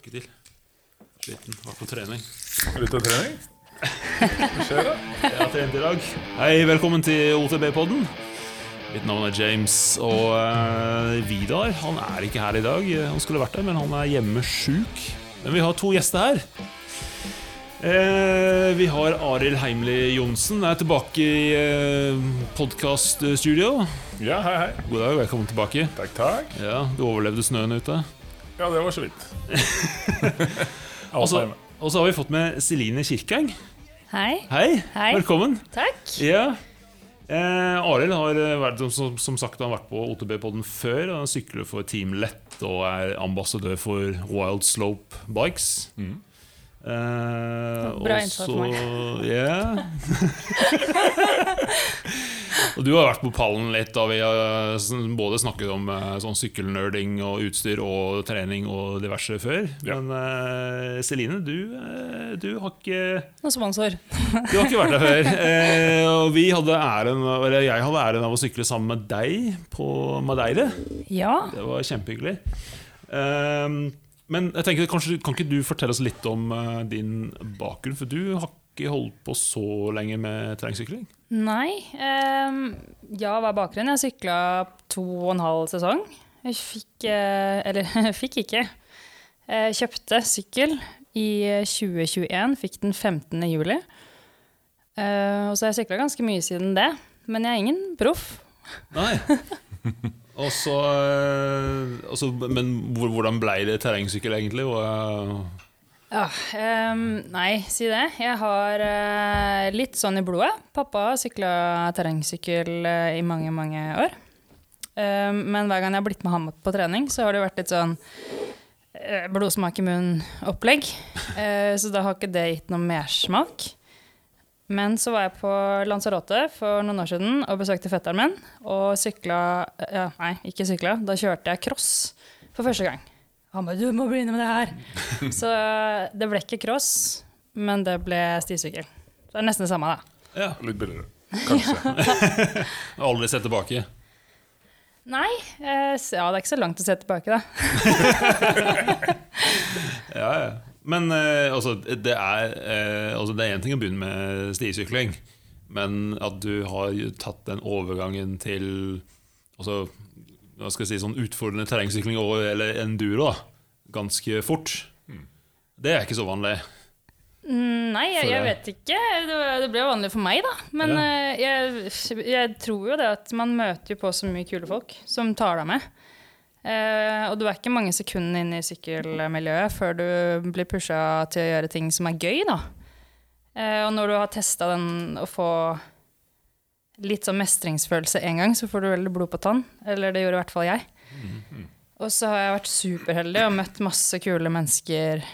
Får ikke til. Sliten. Var på trening. Litt av trening? Hva skjer da? Jeg har trent i dag. Hei, velkommen til OTB-podden. Mitt navn er James, og uh, Vidar han er ikke her i dag. Han skulle vært der, men han er hjemme sjuk. Men vi har to gjester her. Eh, vi har Arild Heimli Johnsen er tilbake i eh, podkaststudio. Ja, hei, hei. God dag, velkommen tilbake. Takk, takk. Ja, Du overlevde snøen ute. Ja, det var så vidt. Og så og så har vi fått med Celine Kirkeng. Hei. Hei, Hei. velkommen. Takk. Ja. Eh, Arild har eh, vært, som, som sagt har vært på OTB-podden før. Han sykler for Team Lett og er ambassadør for Wild Slope Bikes. Mhm. Eh, Bra innsats. Ja. og du har vært på pallen litt da vi har både snakket om eh, sånn sykkelnerding og utstyr og trening og diverse før. Ja. Men eh, Celine, du, du har ikke Noen sponsor. du har ikke vært der før. Eh, og vi hadde æren, eller jeg hadde æren av å sykle sammen med deg på Madeire. Ja. Det var kjempehyggelig. Eh, men jeg tenker, kanskje, kan ikke du fortelle oss litt om uh, din bakgrunn? For du har ikke holdt på så lenge med terrengsykling? Nei. Um, ja, hva er bakgrunnen? Jeg sykla to og en halv sesong. Jeg fikk uh, Eller fikk ikke. Jeg kjøpte sykkel i 2021. Fikk den 15. juli. Uh, og så har jeg sykla ganske mye siden det. Men jeg er ingen proff. Nei. Og så, og så men hvordan ble det terrengsykkel, egentlig? Og, eh, Ja, um, nei, si det. Jeg har uh, litt sånn i blodet. Pappa har sykla terrengsykkel uh, i mange, mange år. Ehm, men hver gang jeg har blitt med ham på trening, så har det vært litt sånn eh, blodsmak i munnen-opplegg. Eh, så da har ikke det gitt noe mersmak. Men så var jeg på Lanzarote for noen år siden og besøkte fetteren min. Og sykla ja, Nei, ikke sykla. Da kjørte jeg cross for første gang. Han bare 'Du må begynne med det her'. Så det ble ikke cross, men det ble stisykkel. Så det er nesten det samme, da. ja, Litt billigere. Kanskje. aldri sett tilbake. Nei, eh, ja, det er ikke så langt å se tilbake, da. Ja, ja. Men eh, altså, det er eh, altså, Det er én ting å begynne med stisykling, men at du har tatt den overgangen til altså, hva skal jeg si, sånn utfordrende terrengsykling og, eller enduro da, ganske fort, det er ikke så vanlig. Mm, Nei, jeg, jeg vet ikke. Det, det ble vanlig for meg, da. Men Ja. eh, jeg, jeg tror jo det at man møter jo på så mye kule folk som tar deg med. Eh, og du er ikke mange sekundene inne i sykkelmiljøet før du blir pusha til å gjøre ting som er gøy, da. Eh, og når du har testa den å få litt sånn mestringsfølelse en gang, så får du veldig blod på tann. Eller det gjorde i hvert fall jeg. Og så har jeg vært superheldig og møtt masse kule mennesker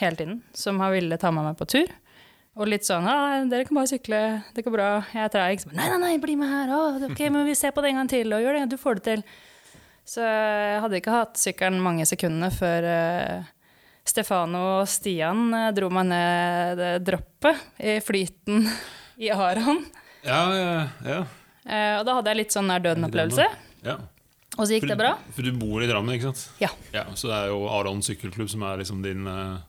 hele tiden, som har villet ta meg med på tur. Og litt sånn 'Dere kan bare sykle, det går bra, jeg er treig.' Nei, nei, nei, bli med her. Å, ok, men vi ser på det en gang til, og gjør det. Du får det til. Så jeg hadde ikke hatt sykkelen mange sekundene før eh, Stefano og Stian eh, dro meg ned det droppet i flyten i Aron. Ja, ja, ja. Eh, og da hadde jeg litt sånn nær døden-opplevelse. ja. Og så gikk det bra. For du bor i Drammen, ikke sant? Ja. Så det er jo Aron sykkelklubb som er liksom din uh,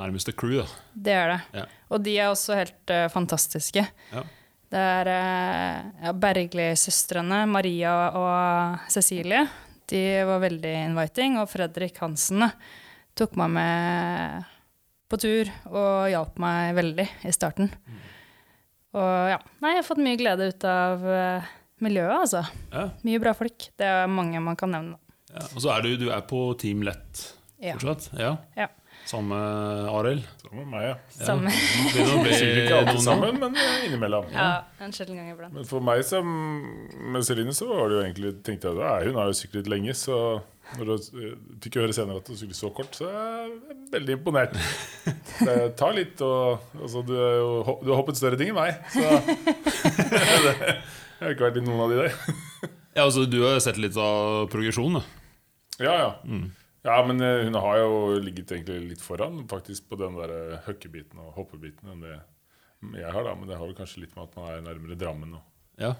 nærmeste crew, da. Det er det. Ja. Og de er også helt uh, fantastiske. Ja. Det er uh, ja, Bergli-søstrene, Maria og Cecilie. De var veldig inviting. Og Fredrik Hansen tok meg med på tur og hjalp meg veldig i starten. Og ja, nei, jeg har fått mye glede ut av eh, miljøet, altså. Ja. Mye bra folk. Det er mange man kan nevne. Ja. Og så er du, du er på Team Lett fortsatt? Ja. Ja. Samme Arild? Samme med meg, ja. Samme. ja. Det blir Sikkert ikke alltid sammen, men eh, innimellom. Ja, en sjelden gang iblant. Men for meg som med Celine, så var det jo egentlig tenkte jeg, at Hun har jo syklet lenge, så når du eh, fikk høre senere at du syklet så kort, så er jeg veldig imponert. Det tar litt og altså, du, er jo, du har hoppet større ting enn meg, så det, Jeg har ikke vært i noen av de der. Ja, altså Du har sett litt av progresjonen, da. Ja, ja. Mm. Ja, men eh, hun har jo ligget egentlig litt foran faktisk på den der eh, høkkebiten og hoppebiten enn det jeg har, da. Men det har vel kanskje litt med at man er nærmere Drammen og Ja.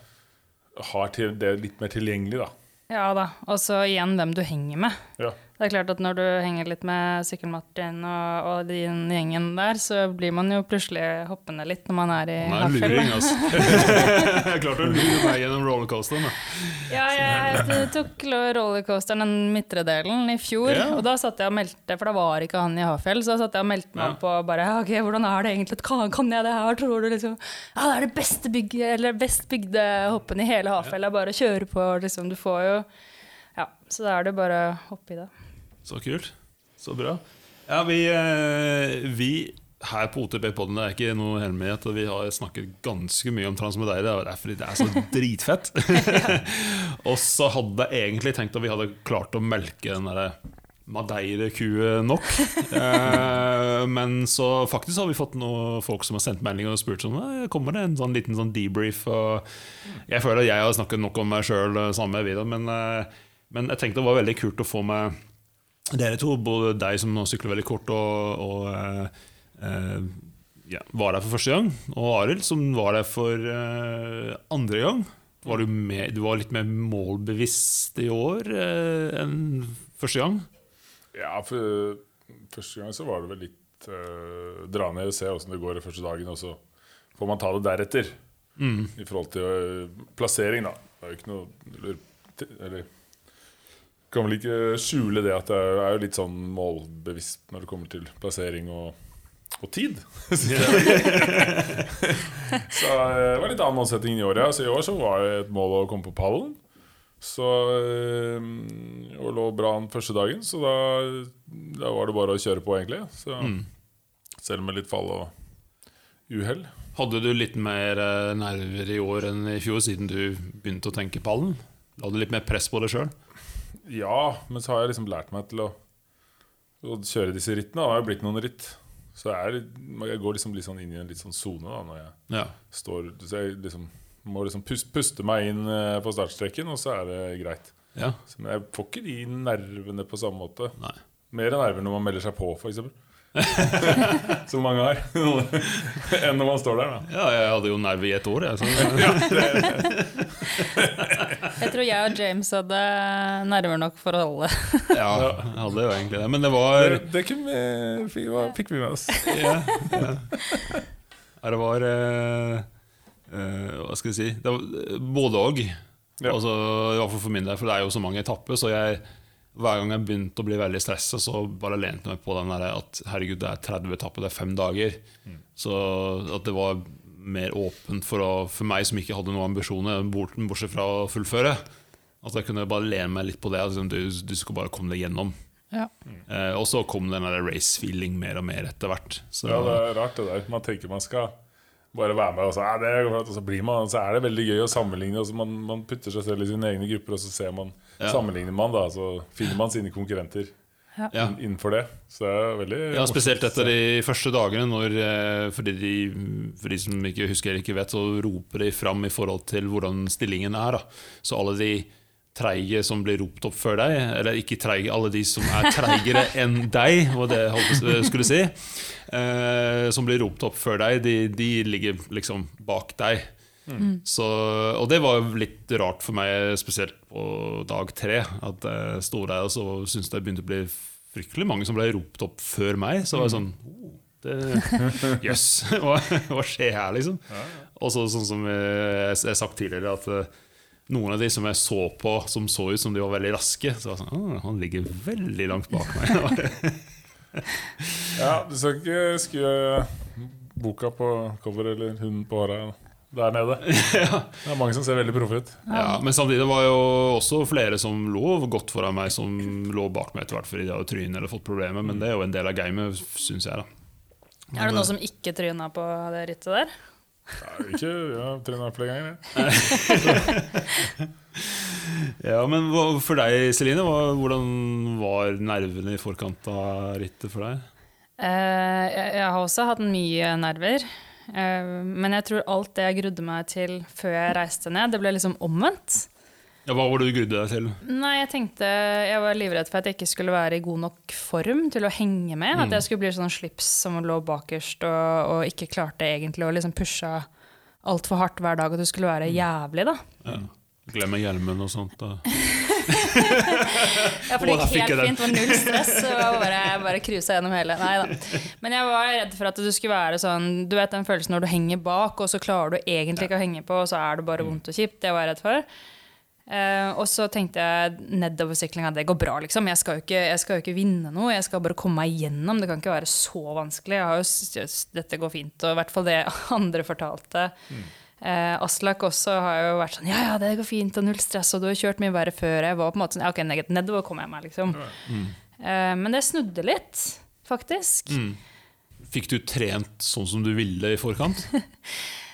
har til, det litt mer tilgjengelig, da. Ja da. Og så igjen hvem du henger med. Ja. Det er klart at når du henger litt med Sykkel-Martin og, og din gjengen der, så blir man jo plutselig hoppende litt når man er i Han er Hafjell. luring, altså. Jeg klarte å lure meg gjennom rollercoasteren. Ja, jeg tok rollercoasteren den midtre delen i fjor, yeah. og da satt jeg og meldte, for da var ikke han i Hafjell, så da satt jeg og meldte meg Ja. på bare, ok, hvordan er det egentlig, kan, kan jeg det her, tror du liksom, ja, det er det beste bygget, eller best bygde hoppen i hele Hafjell, det er bare å kjøre på, liksom, du får jo, ja, så da er det bare å hoppe i det. Så kult. Så bra. Ja, vi, eh, vi her på OTP-podden, det er ikke noe hemmelighet, vi har snakket ganske mye om Transmedeire. og Det er fordi det er så dritfett. og så hadde jeg egentlig tenkt at vi hadde klart å melke den derre Madeire-kue nok. Eh, men så faktisk har vi fått noen folk som har sendt melding og spurt sånn «Eh, Kommer det en sånn liten sånn debrief? Jeg føler at jeg har snakket nok om meg sjøl Vidar, men, eh, men jeg tenkte det var veldig kult å få med dere to, både deg som nå sykler veldig kort og, og eh, eh, ja, var der for første gang, og Arild som var der for eh, andre gang. Var du, med, du var litt mer målbevisst i år eh, enn første gang? Ja, for første gang så var det vel litt eh, dra ned og se åssen det går den første dagen, og så får man ta det deretter. Mm. I forhold til eh, plassering, da. Det er jo ikke noe eller kan vel ikke skjule det at det er jo litt sånn målbevisst når det kommer til plassering og, og tid. så eh, det var litt annen målsetting i år, ja. Så i år så var det et mål å komme på pallen. Så eh, Og lå bra an første dagen, så da, da var det bare å kjøre på, egentlig. Så, Mm. Selv med litt fall og uhell. Hadde du litt mer eh, nerver i år enn i fjor, siden du begynte å tenke pallen? La du litt mer press på deg sjøl? Ja, men så har jeg liksom lært meg til å, å kjøre disse rittene. Det har jo blitt noen ritt. Så jeg, er, jeg går liksom litt sånn inn i en litt sånn sone da, når jeg Ja. står Så jeg liksom må liksom puste meg inn eh, på startstreken, og så er det greit. ja. Så, men jeg får ikke de nervene på samme måte. Nei. Mer nerver når man melder seg på, f.eks. Som mange har. Enn når man står der, da. ja, jeg hadde jo nerve i et år, jeg. Så, Jeg tror jeg og James hadde nerver nok for å holde. ja, jeg hadde jo egentlig det. Men det var Det, det vi, fikk, fikk vi med oss. ja, ja. Det var uh, uh, Hva skal jeg si det var, eh, Både og. Ja. Altså, I hvert fall for min del, for det er jo så mange etapper. Så jeg, hver gang jeg begynte å bli veldig stressa, så bare lente jeg meg på den der at herregud, det er 30 etapper, det er fem dager. Så at det var mer åpent for, å, for meg som ikke hadde noen ambisjoner, bort- bortsett fra å fullføre. At jeg kunne bare lene meg litt på det. Liksom, du, du skal bare komme deg gjennom. Ja. Eh, og så kom den der race-feeling mer og mer etter hvert. Så, Ja, det er rart det der. Man tenker man skal bare være med, og så, ja, det går og så blir man Så er det veldig gøy å sammenligne. Og så man, man putter seg selv i sine egne grupper, og så ser man Ja. sammenligner man, da. Så finner man sine konkurrenter ja. innenfor det. Så det er veldig Ja, Spesielt etter de første dagene, når, eh, fordi de, for de som ikke husker eller ikke vet, så roper de fram i forhold til hvordan stillingen er. Da. Så alle de treige som blir ropt opp før deg, eller ikke treige, alle de som er treigere enn deg, var det jeg holdt skulle si, eh, som blir ropt opp før deg, de, de ligger liksom bak deg. Så, og det var jo litt rart for meg, spesielt på dag tre. At jeg sto der og så syntes det begynte å bli fryktelig mange som ble ropt opp før meg. Så var jeg sånn oh, yes. Hva, hva skjer her, liksom? Og så sånn som jeg jeg har sagt tidligere, at eh, noen av de som jeg så på, som så ut som de var veldig raske, så var jeg sånn oh, Han ligger veldig langt bak meg. Ja, du skal ikke skrive boka på cover eller hunden på håra der nede. Det er mange som ser veldig proffe ut. Ja, men samtidig var jo også flere som lå godt foran meg, som lå bak meg etter hvert fordi de hadde trynet eller fått problemer. Men det er jo en del av gamet, syns jeg. da Er det noen som ikke tryna på det rittet der? Nei, ikke ja, tryna flere ganger. jeg. Ja, men For deg, Celine, hvordan var nervene i forkant av rittet for deg? Eh, jeg har også hatt mye nerver. Eh, men jeg tror alt det jeg grudde meg til før jeg reiste ned, det ble liksom omvendt. Ja, Hva var det du grudde deg til? Nei, jeg tenkte Jeg var livredd for at jeg ikke skulle være i god nok form til å henge med. At jeg skulle bli sånn slips som lå bakerst og, og ikke klarte egentlig å liksom pushe altfor hardt hver dag. At du skulle være jævlig, da. Ja. Glemme hjelmen og sånt. Da. Ja, for det gikk helt fint, det var null stress. Så jeg bare, bare cruisa gjennom hele. Nei da. Men jeg var redd for at du skulle være sånn Du vet den følelsen når du henger bak, og så klarer du egentlig ikke å henge på, og så er det bare vondt og kjipt. Det var jeg redd for. Uh, og så tenkte jeg nedoversyklinga, det går bra, liksom. Jeg skal, jo ikke, jeg skal jo ikke vinne noe, jeg skal bare komme meg gjennom. Det kan ikke være så vanskelig. Jo, dette går fint. Og i hvert fall det andre fortalte. Eh, Aslak også har jo vært sånn Ja, ja, det går fint, og null stress, og du har kjørt mye verre før. Jeg var på en måte sånn Ja, ok, nedover kom jeg meg, liksom. Eh, men det snudde litt, faktisk. Fikk du trent sånn som du ville i forkant?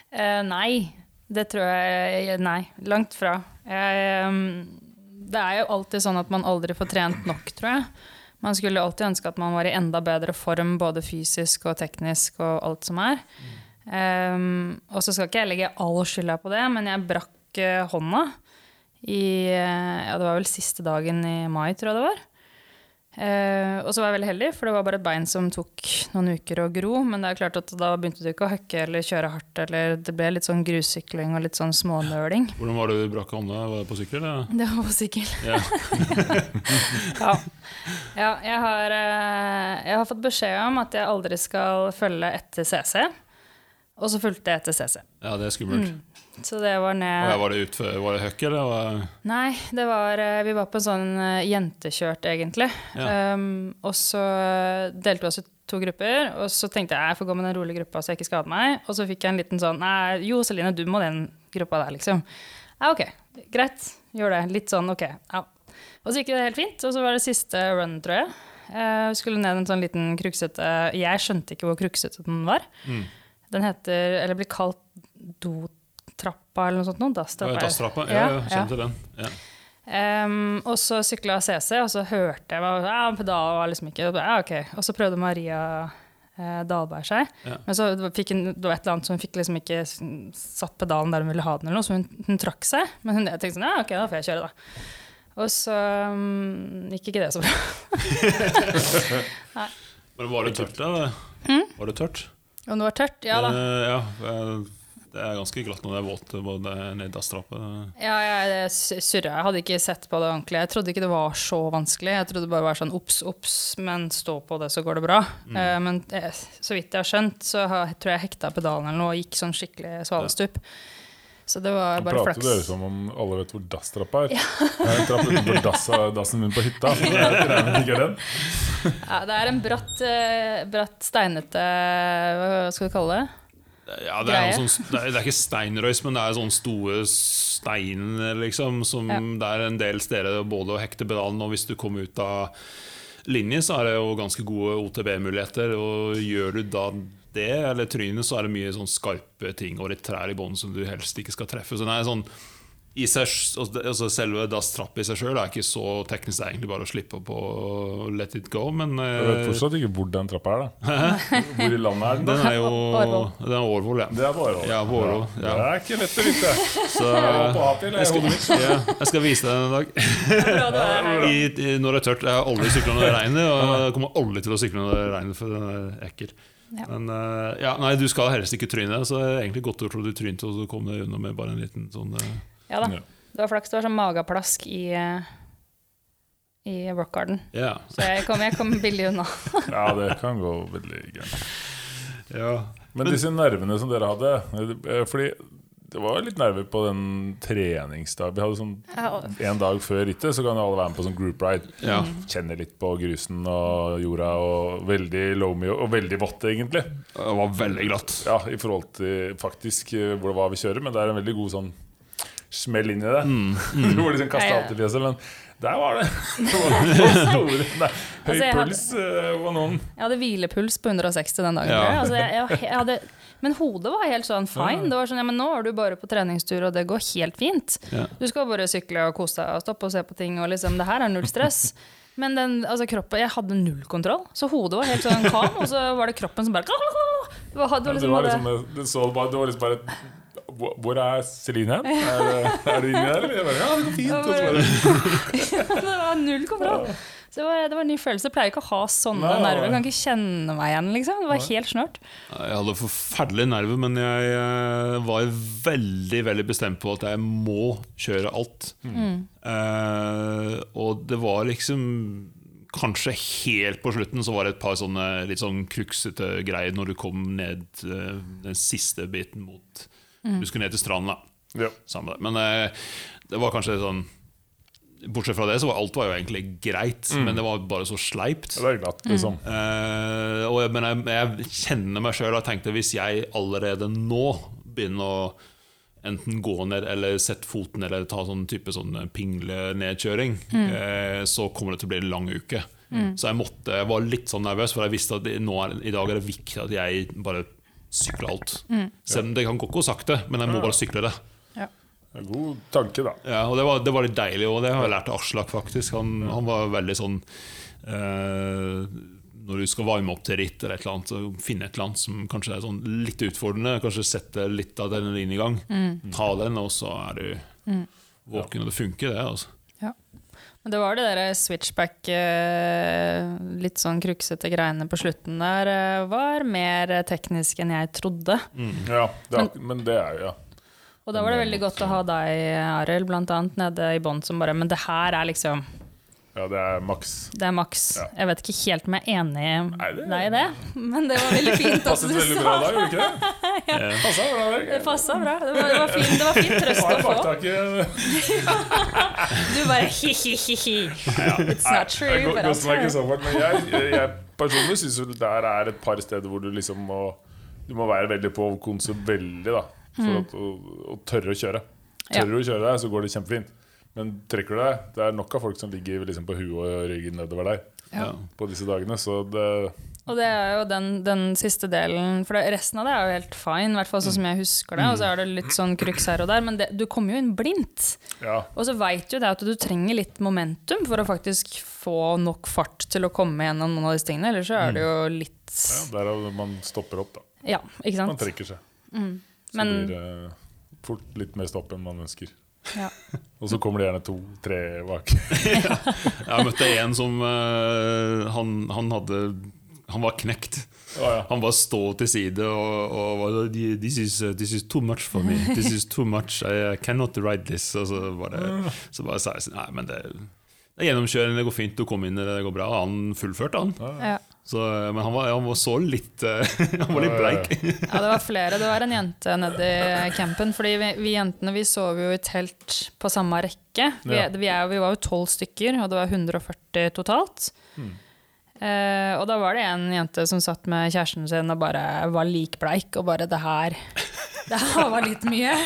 Eh, nei. Det tror jeg Nei. Langt fra. Jeg, ehm, det er jo alltid sånn at man aldri får trent nok, tror jeg. Man skulle alltid ønske at man var i enda bedre form, både fysisk og teknisk og alt som er. Ehm, og så skal ikke jeg legge all skylda på det, men jeg brakk eh, hånda i eh, Ja, det var vel siste dagen i mai, tror jeg det var. Uh, og så var jeg veldig heldig, for det var bare et bein som tok noen uker å gro. Men det er klart at da begynte du ikke å hooke eller kjøre hardt. Eller det ble litt sånn grussykling og litt sånn smånøling. Hvordan var det du brakk hånda? Var det på sykkel? Eller? Det var på sykkel. Yeah. Ja. ja jeg, har, jeg har fått beskjed om at jeg aldri skal følge etter CC. Og så fulgte jeg etter CC. ja, det er skummelt. Så det var ned og var det utfor, var det høkk, eller? Var Nei, det var, eh, vi var på en sånn eh, jentekjørt, egentlig. Ja. Um, og så eh, delte vi oss i to grupper, og så tenkte jeg jeg får gå med den rolige gruppa så jeg ikke skader meg. Og så fikk jeg en liten sånn Nei, jo, Celine, du må den gruppa der, liksom. Ja, ok, greit, gjør det. Litt sånn, ok. Ja. Og så gikk det helt fint, og så var det siste run, tror jeg. Uh, skulle ned en sånn liten kruksete Jeg skjønte ikke hvor kruksete den var. Mm. Den heter, eller blir kalt dotrappa eller noe sånt. Noe, dasstrappa. Dasstrappa? Ja, ja, til den. Ja. Um, og så sykla CC, og så hørte jeg meg, ja, pedalen var liksom ikke ja, ok. Og så prøvde Maria eh, Dahlberg seg. Ja. Men så fikk hun, det var et eller annet, så hun fikk liksom ikke satt pedalen der hun ville ha den, eller noe, så hun, hun trakk seg. Men hun jeg tenkte sånn, ja, ok, da får jeg kjøre, da. Og så um, gikk ikke det så bra. Men var det tørt, da? Mm. Var det tørt? Og det var tørt, ja da. Uh, ja, eh, det er ganske glatt når det er våt både ned dasstrappa. Ja, jeg surra. Jeg hadde ikke sett på det ordentlig. Jeg trodde ikke det var så vanskelig. Jeg trodde det bare var sånn obs, obs, men stå på det, så går det bra. Eh, men eh, så vidt jeg har skjønt, så har, tror jeg hekta pedalen eller noe og gikk sånn skikkelig svalestup. Så det var Nå bare prater dere flaks. som om alle vet hvor dasstrappa er. Jeg trapp utenfor dassa, dassen min på hytta. Så jeg regner ikke den. Ja, det er en bratt, eh, bratt steinete Hva skal vi kalle det? Ja, det, er sånn, det, er, det er ikke steinrøys, men det er sånne store steiner, liksom. Som Ja. Det er en del steder både å hekte pedalen, og hvis du kommer ut av linje, så er det jo ganske gode OTB-muligheter. Og gjør du da det, eller trynet, så er det mye sånn skarpe ting og litt trær i bånn som du helst ikke skal treffe. Så nei, sånn i seg, altså Selve dasstrappa i seg sjøl er ikke så teknisk, det er egentlig bare å slippe opp og let it go, men Jeg vet eh, fortsatt ikke hvor den trappa er. da Hvor i landet er den? den da? er jo Den er Årvoll, ja. Det er Årvoll. Ja, ja. Det er ikke lett å vite. Så Jeg jeg, skal, ja, jeg skal vise deg den en dag. I, i, når det er tørt. Jeg har aldri sykla når det regner, og jeg kommer aldri til å sykle når det regner, for den er ekkel. Ja. Men uh, ja, nei, du skal helst ikke tryne, så det er egentlig godt gjort at du trynte, og så kom du unna med bare en liten sånn uh, Ja da. Ja. Det var flaks. Det var sånn mageplask i, eh, i Rock Garden. Ja. Så jeg kom, jeg kom billig unna. Ja, det kan gå veldig gærent. ja. Men disse nervene som dere hadde Fordi det var litt nerver på den treningsdagen. Vi hadde sånn En dag før rittet så kan jo alle være med på sånn group ride. ja. Kjenne litt på grusen og jorda, og veldig loamy og veldig vått, egentlig. Det var veldig glatt. Ja, I forhold til faktisk hvor det var vi kjører, men det er en veldig god sånn smell inn i det. Mm. Mm. du må liksom kaste alt i fjeset. Men der var det! det var store, nei, høy Altså, hadde- puls eh, var noen. Jeg hadde hvilepuls på 160 den dagen. Ja. Altså, jeg, jeg, jeg hadde, men hodet var helt sånn fine. Det var sånn, ja, men Nå er du bare på treningstur, og det går helt fint. Ja. Du skal bare sykle og kose deg og stoppe og se på ting. og liksom, Det her er null stress. Men den, altså, kroppen, jeg hadde null kontroll. Så hodet var helt sånn calm, og så var det kroppen som bare Det var, det var, Ja, det liksom, var liksom, det, så bare, det var liksom bare hvor er Celine hen? Er, er du inni der? eller? Jeg bare, ja, det går fint. Bare, det var null kontroll. Så det var, det var en ny følelse. Jeg pleier ikke å ha sånne Nei, nei, nerver. Jeg kan ikke kjenne meg igjen, liksom. Det var helt snørt. Jeg hadde forferdelige nerver, men jeg eh, var veldig veldig bestemt på at jeg må kjøre alt. Eh, og det var liksom Kanskje helt på slutten så var det et par sånne litt sånn kruksete greier når du kom ned eh, den siste biten mot Du skulle ned til stranden, da. Ja. Men eh, det var kanskje sånn Bortsett fra det så var alt var jo egentlig greit, men det var bare så sleipt. Det var glatt, liksom. Eh, og jeg, men jeg, jeg kjenner meg sjøl og tenkte hvis jeg allerede nå begynner å enten gå ned eller sette foten eller ta sånn type sånn pinglenedkjøring, uh, så kommer det til å bli en lang uke. Så jeg måtte, jeg var litt sånn nervøs, for jeg visste at nå er, i dag er det viktig at jeg bare sykler alt. Selv om det kan gå ikke sakte, men jeg må bare sykle det. God tanke, da. Ja, og det var, det var litt deilig, òg. det har jeg lært av Aslak, faktisk. Han, han var veldig sånn eh, Når du skal varme opp til ritt, eller et eller annet, så finne et eller annet som kanskje er sånn litt utfordrende, kanskje sette litt av adrenalin i gang. Ta den, og så er du våken, og det funker, det. altså Ja. Men det var det der switchback, eh, litt sånn kruksete greiene på slutten der, eh, var mer teknisk enn jeg trodde. Ja, det er, men det er jo ja. Og da var det veldig godt å ha deg, Arild, blant annet nede i bånn som bare Men det her er liksom ja, det er maks. Det er maks. Ja. Jeg vet ikke helt om jeg er enig Nei, det- deg i det, men det var veldig fint Passet veldig bra da, gjorde det ikke det? Passa bra det. passa bra. Det var, det var fin, det var fin trøst å få. Du bare hi-hi-hi-hi. It's not true, Jeg but så fort, men jeg, jeg, jeg personlig syns det der er et par steder hvor du liksom må Du må være veldig på å konse veldig da for at, å, å tørre å kjøre. Tørre å kjøre, så går det kjempefint. Men trekker du deg Det er nok av folk som ligger liksom på huet og ryggen nedover deg Ja. på disse dagene, så det Og det er jo den, den siste delen, for det, resten av det er jo helt fine, i hvert fall sånn som jeg husker det. Og så er det litt sånn kruks her og der, men det, du kommer jo inn blindt. Ja. Og så veit jo det at du trenger litt momentum for å faktisk få nok fart til å komme gjennom noen av disse tingene, ellers så er det jo litt ja Derav man stopper opp, da. Ja, ikke sant? Man trekker seg. Så Men- blir det fort litt mer stopp enn man ønsker. Ja. Og så kommer det gjerne to-tre bak. Jeg møtte en som uh, han, han hadde Han var knekt. Oh, ja. Han bare stå til side og, og var this is, uh, this is too much for me. This is too much. I cannot ride this. Og så bare, så bare sa jeg sånn Nei, men det, det er gjennomkjøring, det går fint, du kom inn, det går bra. Han fullførte, han. Ja. Så, men han var, han var så litt eh, Han var litt bleik. ja, det var flere. Det var en jente nede i campen. Fordi vi, vi jentene vi sov jo i telt på samme rekke. Vi, Ja. vi, er, vi var jo tolv stykker, og det var 140 totalt. Eh, og da var det en jente som satt med kjæresten sin og bare var likbleik, og bare det her Det her var litt mye.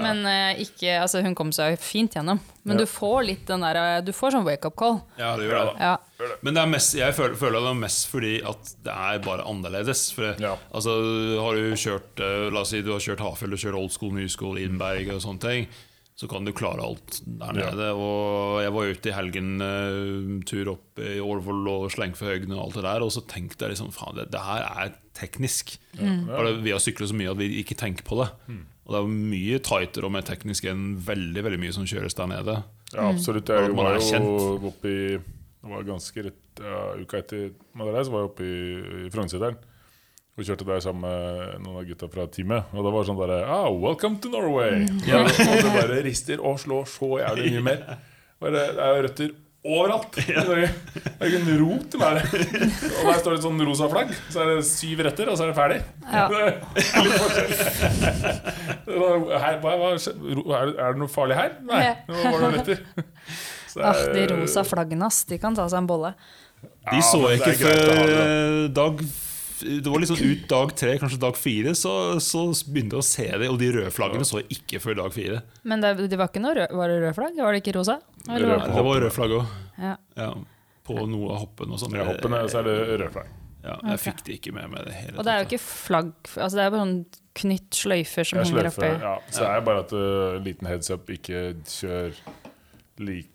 Men uh, ikke Altså, hun kom seg fint gjennom. Men Ja. du får litt den der Du får sånn wake up call. Ja, det gjør det. Ja. Men det er mest, jeg føler, føler det er mest fordi at det er bare annerledes. For Ja. altså, Har du kjørt eh, La oss si du har kjørt Hafjell, du kjører old school, new school, Innberg og sånne ting. Så kan du klare alt der Ja. nede. Og jeg var ute i helgen, uh, tur opp i Årvoll og Slengfjøhøgden og alt det der, og så tenkte jeg liksom faen, det, det her er teknisk. Bare vi har syklet så mye at vi ikke tenker på det. Og det er mye tightere og mer teknisk enn veldig veldig mye som kjøres der nede. Ja, absolutt. Jeg mm. var jo oppe i Det var ganske rett ja, uka etter Madeira, så var jeg oppe i, i Frognerseteren. Og kjørte der sammen med noen av gutta fra teamet. Og det var sånn derre ah, 'Welcome to Norway!' Ja. Og det bare rister og slår så jævlig mye mer. Bare, det er røtter overalt. Det er ikke en rot mer. Og der står det et sånn rosa flagg. Så er det syv retter, og så er det ferdig. Ja. Er. Her, hva, hva, er, det- noe farlig her? Nei. Nå var det retter. Så Ah, er- de rosa flaggene, ass. De kan ta seg en bolle. De så jeg ikke før eh, dag Det var liksom ut dag tre, kanskje dag fire, så, så begynte jeg å se det. Og de røde flaggene så jeg ikke før dag fire. Men det, det var ikke noe rød, var det rød flagg? Var det ikke rosa? Eller Rød Nei, det var røde flagg òg. Ja. Ja, på noe av hoppene og sånn. Ja, hoppene, så er det rød flagg. Ja, jeg fikk det ikke med meg. det hele Og det er jo ikke flagg Altså det er bare sånn knytt sløyfer som henger oppi. ja. Så det er bare at uh, liten heads up, ikke kjør lik,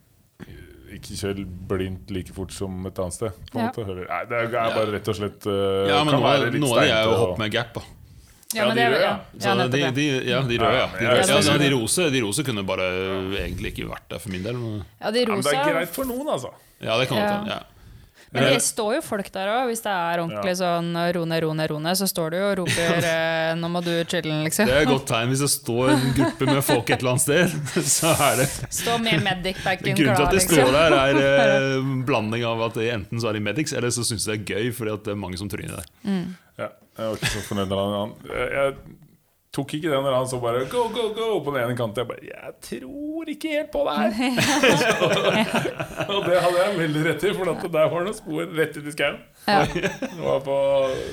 Ikke kjør blindt like fort som et annet sted. På Ja. måte. Eller, Nei, det er bare rett og slett uh, Ja, men nå noe, av det er jo å hoppe med gap. da Ja, de røde, ja. ja, de, de, ja, de røde, ja. Ja, De, røde, er ja, de, rose, de rose kunne bare egentlig ikke vært der for min del. Men, ja, de Ja, men det er greit for noen, altså. ja, det kan godt Ja. hende. Ja. Men det står jo folk der òg, hvis det er ordentlig sånn ro ned, ro ned, ro ned, så står du jo og roper eh, 'nå må du chille'n', liksom. Det er et godt tegn hvis det står en gruppe med folk et eller annet sted. Så er det Stå med medic-bagen Grunnen til at de står liksom. der, er eh, blanding av at det enten så er de medics, eller så syns de det er gøy fordi at det er mange som tryner der. Ja, jeg var ikke så fornøyd med det. Tok ikke det når han så bare go, go, go på den ene kanten. Jeg bare Jeg tror ikke helt på det her. og det hadde jeg veldig rett i, for at der var det noen spor rett ut i skauen. Ja. Det var på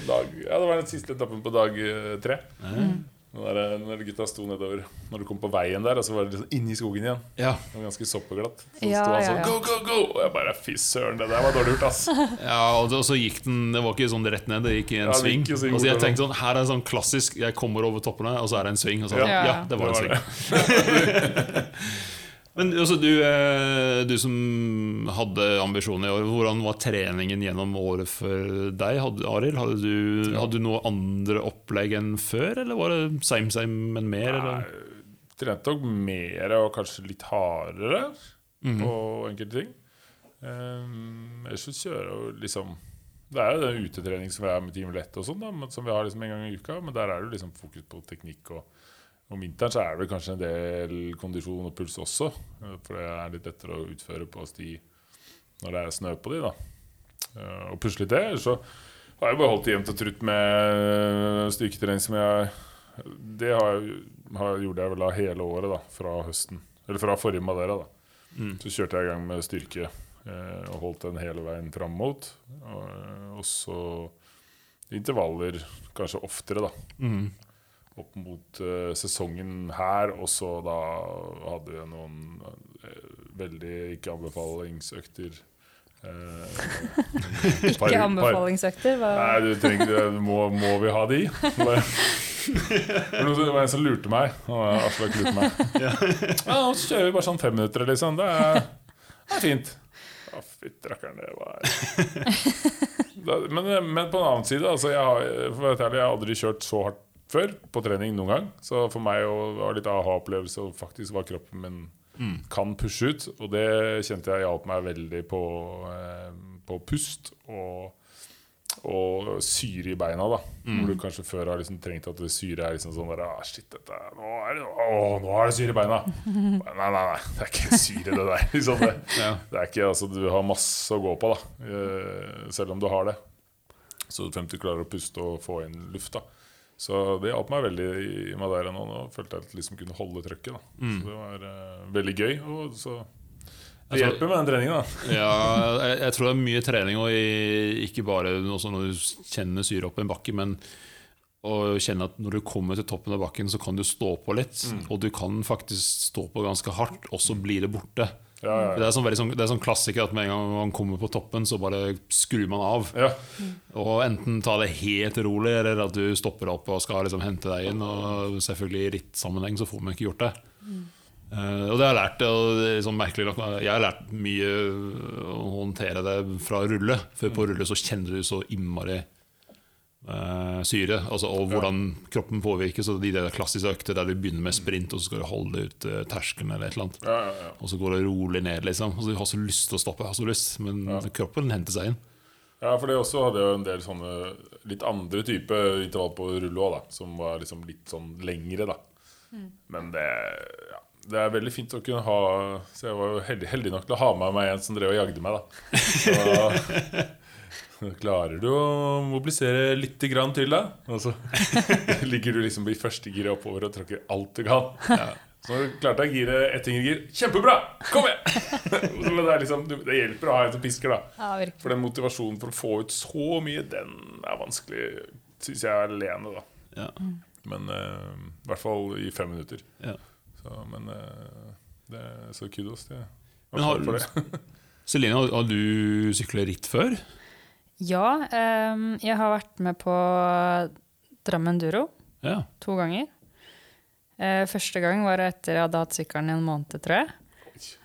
dag Ja, det var den siste etappen på dag tre. tre. Når, når gutta sto nedover Når du kom på veien der, og så var det liksom inni skogen igjen. Ja, Det var ganske soppeglatt. Så Ja, sto han sånn ja. go, go, go! Og jeg bare fy søren, det der var dårlig gjort, ass. ja og, det, og så gikk den Det var ikke sånn rett ned, det gikk i en Ja, sving. Og så jeg det. tenkte sånn Her er sånn klassisk Jeg kommer over toppene, og så er det en sving. Og så, Ja. ja, det var en Det var sving. Men altså, du, eh, du som hadde ambisjoner i år, hvordan var treningen gjennom året for deg? Hadde, Arild, hadde du, Ja. hadde du noe andre opplegg enn før, eller var det same same, men mer? Nei, Trente nok mer og kanskje litt hardere Mhm. på enkelte ting. Um, ellers så kjører jo liksom Det er jo den utetrening som vi har med Team Lett og sånn, da, men som vi har liksom en gang i uka. Men der er det jo liksom fokus på teknikk. Og om vinteren så er det kanskje en del kondisjon og puls også. eh, For det er litt lettere å utføre på sti når det er snø på de, da. Eh, Og pusle litt det. Ellers så har jeg bare holdt jevnt og trutt med styrketrening som jeg Det har, har, gjorde jeg vel da hele året, da, fra høsten. Eller fra forrige Madeira, da. Mm. Så kjørte jeg i gang med styrke eh, og holdt den hele veien fram mot. Og, og så intervaller kanskje oftere, da. Mhm. Opp mot eh, sesongen her, og så da hadde vi noen eh, veldig ikke-anbefalingsøkter. Eh, Ikke anbefalingsøkter. Hva? Nei, du trenger det- må, må vi ha de? Det var en som lurte meg. Aslak lurte meg. Ja, nå kjører vi bare sånn fem minutter, liksom. Det er, det er fint. Å, fytti rakkeren, det var men, men på en annen side, altså, jeg har, for å være ærlig, jeg har aldri kjørt så hardt før på trening noen gang. Så for meg var det litt aha-opplevelse og faktisk hva kroppen min kan pushe ut. Og det kjente jeg hjalp meg veldig på, eh, på pust og, og syre i beina. da Hvor du kanskje før har liksom trengt at det syre er liksom sånn der ah, Shit, dette, nå, er det, å, nå er det syre i beina! Nei, nei, nei, det er ikke syre, det der. Liksom det. Ja. Det er ikke, altså, du har masse å gå på, da eh, selv om du har det. Så frem til du klarer å puste og få inn luft. da Så det hjalp meg veldig i Madeira nå. Nå følte jeg at jeg liksom kunne holde trøkket. da Så det var uh, veldig gøy. Og så det Altså- hjelper med den treningen, da. Ja, jeg, jeg tror det er mye trening, og i, ikke bare også når du kjenner syre opp en bakke, men å kjenne at når du kommer til toppen av bakken, så kan du stå på litt. Og du kan faktisk stå på ganske hardt, og så blir det borte. Ja, ja, Det er sånn, sånn, det er sånn klassiker at med en gang man kommer på toppen, så bare skrur man av. ja. Og enten ta det helt rolig, eller at du stopper opp og skal liksom hente deg inn. Og selvfølgelig i rittsammenheng så får man ikke gjort det. Uh, og det har jeg lært, og det sånn merkelig nok, jeg har lært mye å håndtere det fra rulle. For på rulle så kjenner du så innmari syre, altså, og hvordan kroppen påvirkes. Og de der klassiske økter der du begynner med sprint, og så skal du holde ut uh, terskelen eller et eller annet. ja, ja, ja. Og så går det rolig ned, liksom. Og så du har så lyst til å stoppe, har så lyst, men kroppen henter seg inn. Ja, for det også hadde jo en del sånne litt andre type intervall på rulle òg. Som var liksom litt sånn lengre, da. Men det, ja, det er veldig fint å kunne ha Så jeg var jo heldig, heldig nok til å ha med meg en som drev og jagde meg, da. Så klarer du å mobilisere litt grann til, da? Og så ligger du liksom i første gir oppover og tråkker alt du kan. Så klarte jeg å gire ett gir. Kjempebra! Kom igjen! Det, er liksom, det hjelper å ha en som pisker, da. For den motivasjonen for å få ut så mye, den er vanskelig, syns jeg, alene, da. Ja. Men uh, i hvert fall i fem minutter. Ja. Så, men uh, det er så kudos til. Celine, har- har du syklet ritt før? Ja, um, jeg har vært med på Drammen Duro Ja. to ganger. Uh, første gang var etter jeg hadde hatt sykkelen i en måned, tror jeg.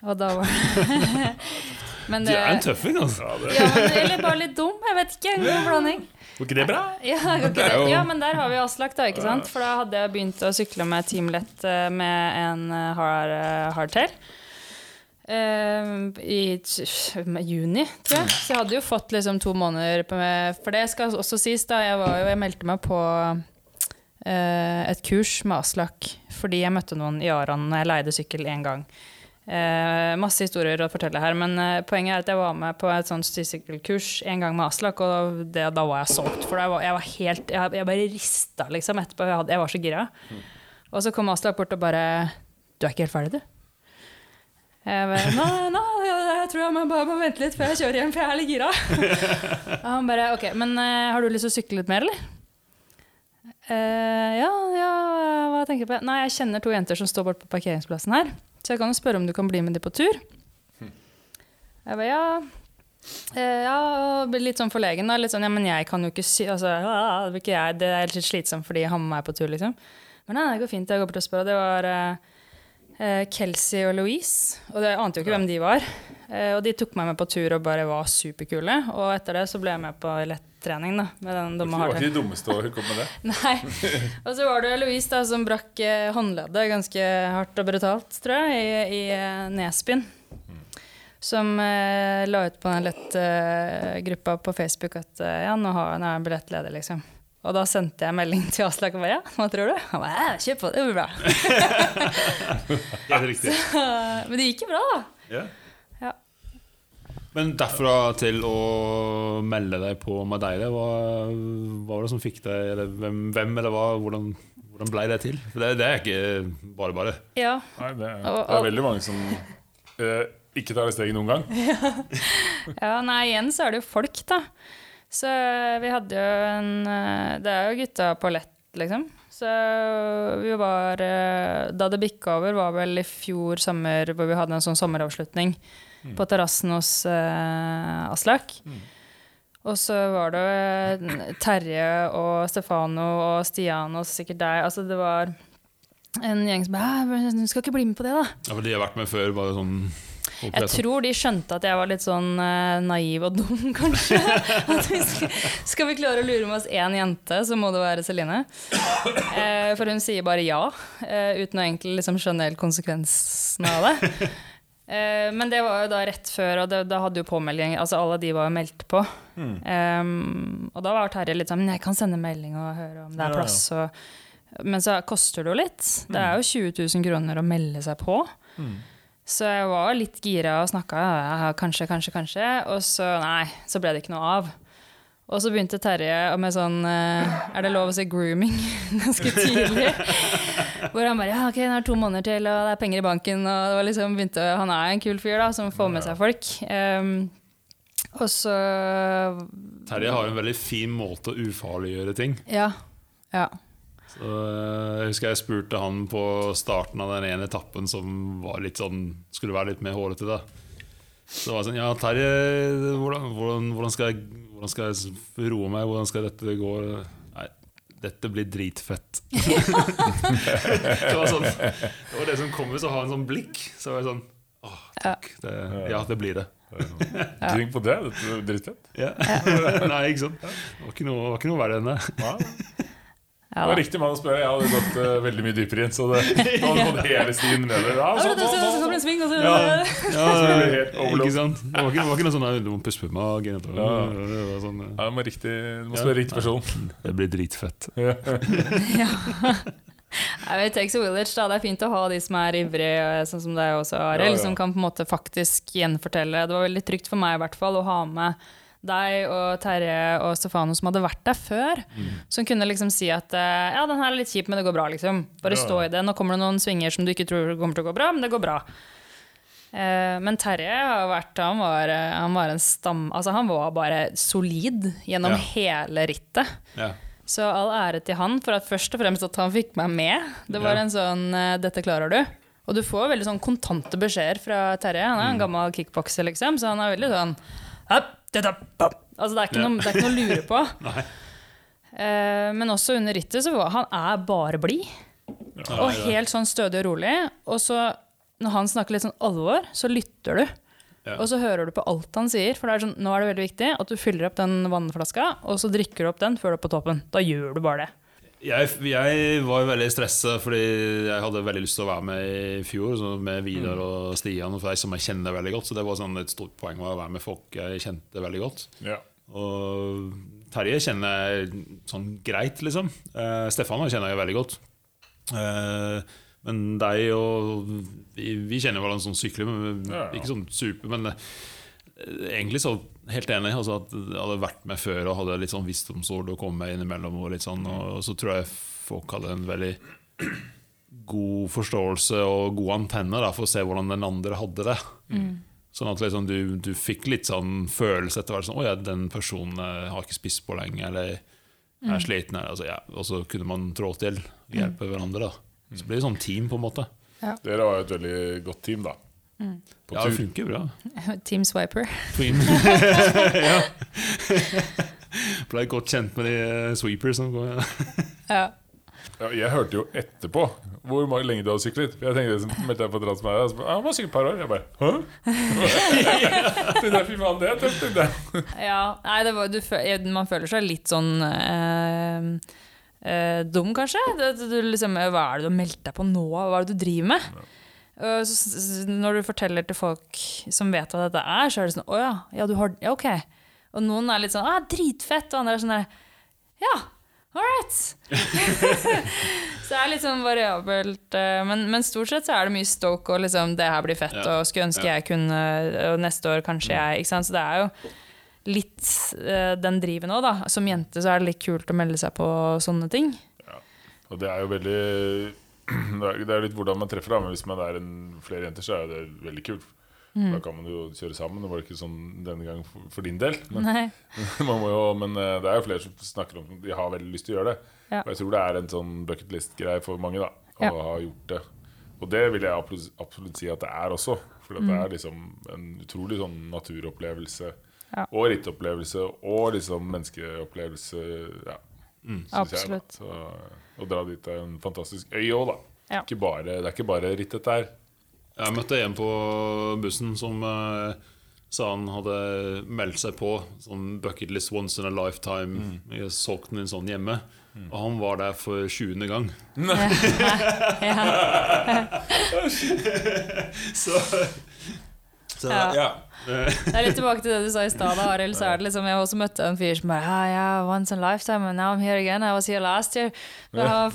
Og da var Men Du det, er en tøffing, altså. Ja, men, eller bare litt dum. Jeg vet ikke. En god blanding. var ikke det bra? Ja, ikke Det jo- ja, men der har vi Aslak, da. ikke sant? For da hadde jeg begynt å sykle med Team Lett med en eh, hard, eh, hardtail. Eh, I juni, tror jeg. Så jeg hadde jo fått liksom to måneder på For det skal også sies, da. Jeg, var jo, jeg meldte meg på eh, et kurs med Aslak fordi jeg møtte noen i Aran når jeg leide sykkel én gang. Eh, masse historier å fortelle her, men eh, poenget er at jeg var med på et sånt sykkelkurs en gang med Aslak, og det, da var jeg solgt. For jeg var, jeg var helt Jeg, jeg bare rista liksom etterpå. Jeg, hadde, jeg var så gira. Og så kom Aslak bort og bare Du er ikke helt ferdig, du? Jeg bare Nei, nei, jeg, tror jeg må bare må vente litt før jeg kjører hjem, for jeg er litt gira. Og han bare OK, men eh, har du lyst til å sykle litt mer, eller? Eh, ja, ja, hva tenker du på? Nei, jeg kjenner to jenter som står borte på parkeringsplassen her. Så jeg kan jo spørre om du kan bli med dem på tur. Jeg bare ja. Eh, ja, og litt sånn forlegen. da, Litt sånn, ja, men jeg kan jo ikke sy... Altså, det, ikke jeg, det er litt slitsomt fordi han må er på tur, liksom. Men nei, det går fint. Jeg går bort og spør. Og det var eh, Kelsey og Louise. Og jeg ante jo ikke hvem de var. Eh, og de tok meg med på tur og bare var superkule. Og etter det så ble jeg med på lettrening, da. Med den Det var ikke de dummeste å opp med det. Nei. Og så var det Louise da, som brakk eh, håndleddet ganske hardt og brutalt, tror jeg, i, i nedspinn. Nesbyen. Som eh, la ut på den lettgruppa på Facebook at eh, ja, nå, har, nå er jeg billettleder, liksom. Og da sendte jeg melding til Aslak og bare ja, hva tror du? Han bare ja, kjør på, det blir bra. Helt riktig. Men det gikk jo bra, da. Yeah. Ja. Men derfra til å melde deg på Madeira, hva, hva var det som fikk deg eller Hvem, hvem eller hva? Hvordan, hvordan ble det til? For det, det er ikke bare bare. Ja. Nei, det, er- det er veldig mange som eh, ikke tar det steget noen gang. Ja, nei, igjen så er det jo folk, da. Så vi hadde jo en eh, Det er jo gutta på lett, liksom. Så vi var eh, Da det bikka over, var vel i fjor sommer hvor vi hadde en sånn sommeravslutning på terrassen hos uh, Aslak. Og så var det Terje og Stefano og Stian og sikkert deg. Altså det var en gjeng som bare Du skal ikke bli med på det, da? Ja, for de har vært med før, bare sånn Jeg tror de skjønte at jeg var litt sånn uh, naiv og dum, kanskje. At vi skal, skal vi klare å lure med oss én jente, så må det være Celine. Uh, for hun sier bare ja, uh, uten å egentlig liksom skjønne helt konsekvensene av det. Men det var jo da rett før, og det, da hadde jo påmelding Altså alle de var jo meldt på. Um, og da var Terje litt sånn Men jeg kan sende melding og høre om det er er ja. plass. Og, men så koster det jo litt. Det er jo 20 000 kroner å melde seg på. Så jeg var litt gira og snakka ja, kanskje, kanskje, kanskje. Og så nei, så ble det ikke noe av. Og så begynte Terje med sånn eh, Er det lov å si grooming? Ganske tidlig. Hvor han bare ja, ok, det er to måneder til, og det er penger i banken. Og det var liksom begynte, Han er en kul fyr da, som får med seg folk. Um, og så Terje har en veldig fin måte å ufarliggjøre ting. Ja. ja. Så, eh, jeg husker jeg spurte han på starten av den ene etappen som var litt sånn, skulle være litt mer hårete. da Så var jeg sånn Ja, Terje, hvordan, hvordan, hvordan, skal jeg, hvordan skal jeg roe meg? Hvordan skal dette gå? Nei, dette blir dritfett. det, var sånn, det var det som kom ut, å ha en sånn blikk. Så var jeg sånn Åh, takk. Det, ja, det blir det. Tenk på det. Dette er dritfett. Ja. Nei, ikke sant? Det var ikke noe, det var ikke noe verre enn det. Ja. Det var riktig mann å spørre. Jeg hadde gått uh, veldig mye dypere inn. Så det hadde gått hele stien med det. Ja, så, så, det- så, så og så Ja, ja, ikke sant? Det var ikke, det var ikke noe sånn «Nei, Du må puste på magen. Ja. Det var sånn, Ja, du må, riktig, du må Ja. spørre riktig person. Det blir dritfett. Jeg vet, takes a village, da. Det er fint å ha de som er ivrige, sånn som deg også, Arild, Ja, ja. som kan på en måte faktisk gjenfortelle. Det var veldig trygt for meg i hvert fall å ha med deg og Terje og Stefano som hadde vært der før. Som kunne liksom si at eh, ja, den her er litt kjip, men det går bra, liksom. Bare Ja. stå i det. Nå kommer det noen svinger som du ikke tror kommer til å gå bra, men det går bra. Eh, men Terje har vært Han var, eh, han var en stam... Altså, han var bare solid gjennom Ja. hele rittet. Ja. Så all ære til han for at først og fremst at han fikk meg med. Det var en sånn 'dette klarer du'. Og du får veldig sånn kontante beskjeder fra Terje. Han er en gammel kickbokser, liksom, så han er veldig sånn «Hopp, dette, hopp». Altså det er ikke, noe, det er ikke noe å lure på. Nei. Eh, men også under rittet så var han er bare blid. Og helt sånn stødig og rolig. Og så, når han snakker litt sånn alvor, så lytter du. Ja. og så hører du på alt han sier. For det er sånn, nå er det veldig viktig at du fyller opp den vannflaska, og så drikker du opp den før du er på toppen. Da gjør du bare det. Jeg, jeg var veldig stressa fordi jeg hadde veldig lyst til å være med i fjor, så med Vidar og Stian, for de som jeg kjenner veldig godt. Så det var sånn et stort poeng å være med folk jeg kjente veldig godt. Ja. Og Terje kjenner jeg sånn greit, liksom. Eh, Stefan kjenner jeg veldig godt. Eh, men deg og vi, vi kjenner hverandre sånn sykler, men Ja, ja. ikke sånn super. Men eh, egentlig så helt enig. Altså at jeg hadde vært med før og hadde litt sånn visdomsord å komme med innimellom. Og, litt sånn, og så tror jeg folk hadde en veldig god forståelse og gode antenner da, for å se hvordan den andre hadde det. Sånn at liksom, du, du fikk litt sånn følelse etter hvert. Sånn, 'Å ja, den personen eh, har ikke spist på lenge', eller er sliten. Eller, altså, ja. Og så kunne man trå til og hjelpe hverandre. da Så blir det sånn team, på en måte. Dere var jo et veldig godt team, da. På Ja, det funker bra. Team Swiper. Ja. Ble godt kjent med de eh, sweepers som går. Ja. Ja, jeg hørte jo etterpå hvor lenge du hadde syklet. Jeg tenkte meldte jeg på Transmedia og så bare, ah, Han var sikkert et par år. Jeg bare Hæ? det jeg, Fy faen, det er tøft. tenkte. Ja, nei, det var, du, man føler seg litt sånn eh, eh, dum, kanskje. Det, du liksom, hva er det du har meldt deg på nå? Hva er det du driver med? Og så, når du forteller til folk som vet hva dette er, så er det sånn Å ja, ja, du har, ja, ok. Og noen er litt sånn Å, dritfett, og andre er sånn der Ja, all right. så det er litt sånn variabelt. eh, Men, men stort sett så er det mye stoke og liksom Det her blir fett, Ja. og skulle ønske Ja. jeg kunne Og neste år kanskje jeg. Ikke sant? Så det er jo litt eh, den driven òg, da. Som jente så er det litt kult å melde seg på sånne ting. Og det er jo veldig Det er, litt hvordan man treffer, da. Men hvis man er en, flere jenter, så er det veldig kult. Mm. Da kan man jo kjøre sammen. Det var ikke sånn denne gang for, for din del. Men, man må jo, men eh, det er jo flere som snakker om de har veldig lyst til å gjøre det. Ja. Og jeg tror det er en sånn bucket list-greie for mange da å Ja. ha gjort det. Og det vil jeg absolutt, si at det er også. For det Mm. er liksom en utrolig sånn naturopplevelse. Ja. Og rittopplevelse og liksom menneskeopplevelse. Ja, jeg, da. Absolutt. Så, å dra dit er en fantastisk øy òg, da. Ja. Ikke bare, det er ikke bare ritt, dette her. Jeg møtte en på bussen som uh, sa han hadde meldt seg på sånn bucket list once in a lifetime. Jeg solgte den inn sånn hjemme. Og han var der for 20. gang. så så Ja. ja. Det er litt tilbake til det du sa i stad, Arild. Så er det liksom, jeg også møtte en fyr som bare ah, yeah, once in a lifetime, and now I'm here again. I was here last year. Fra-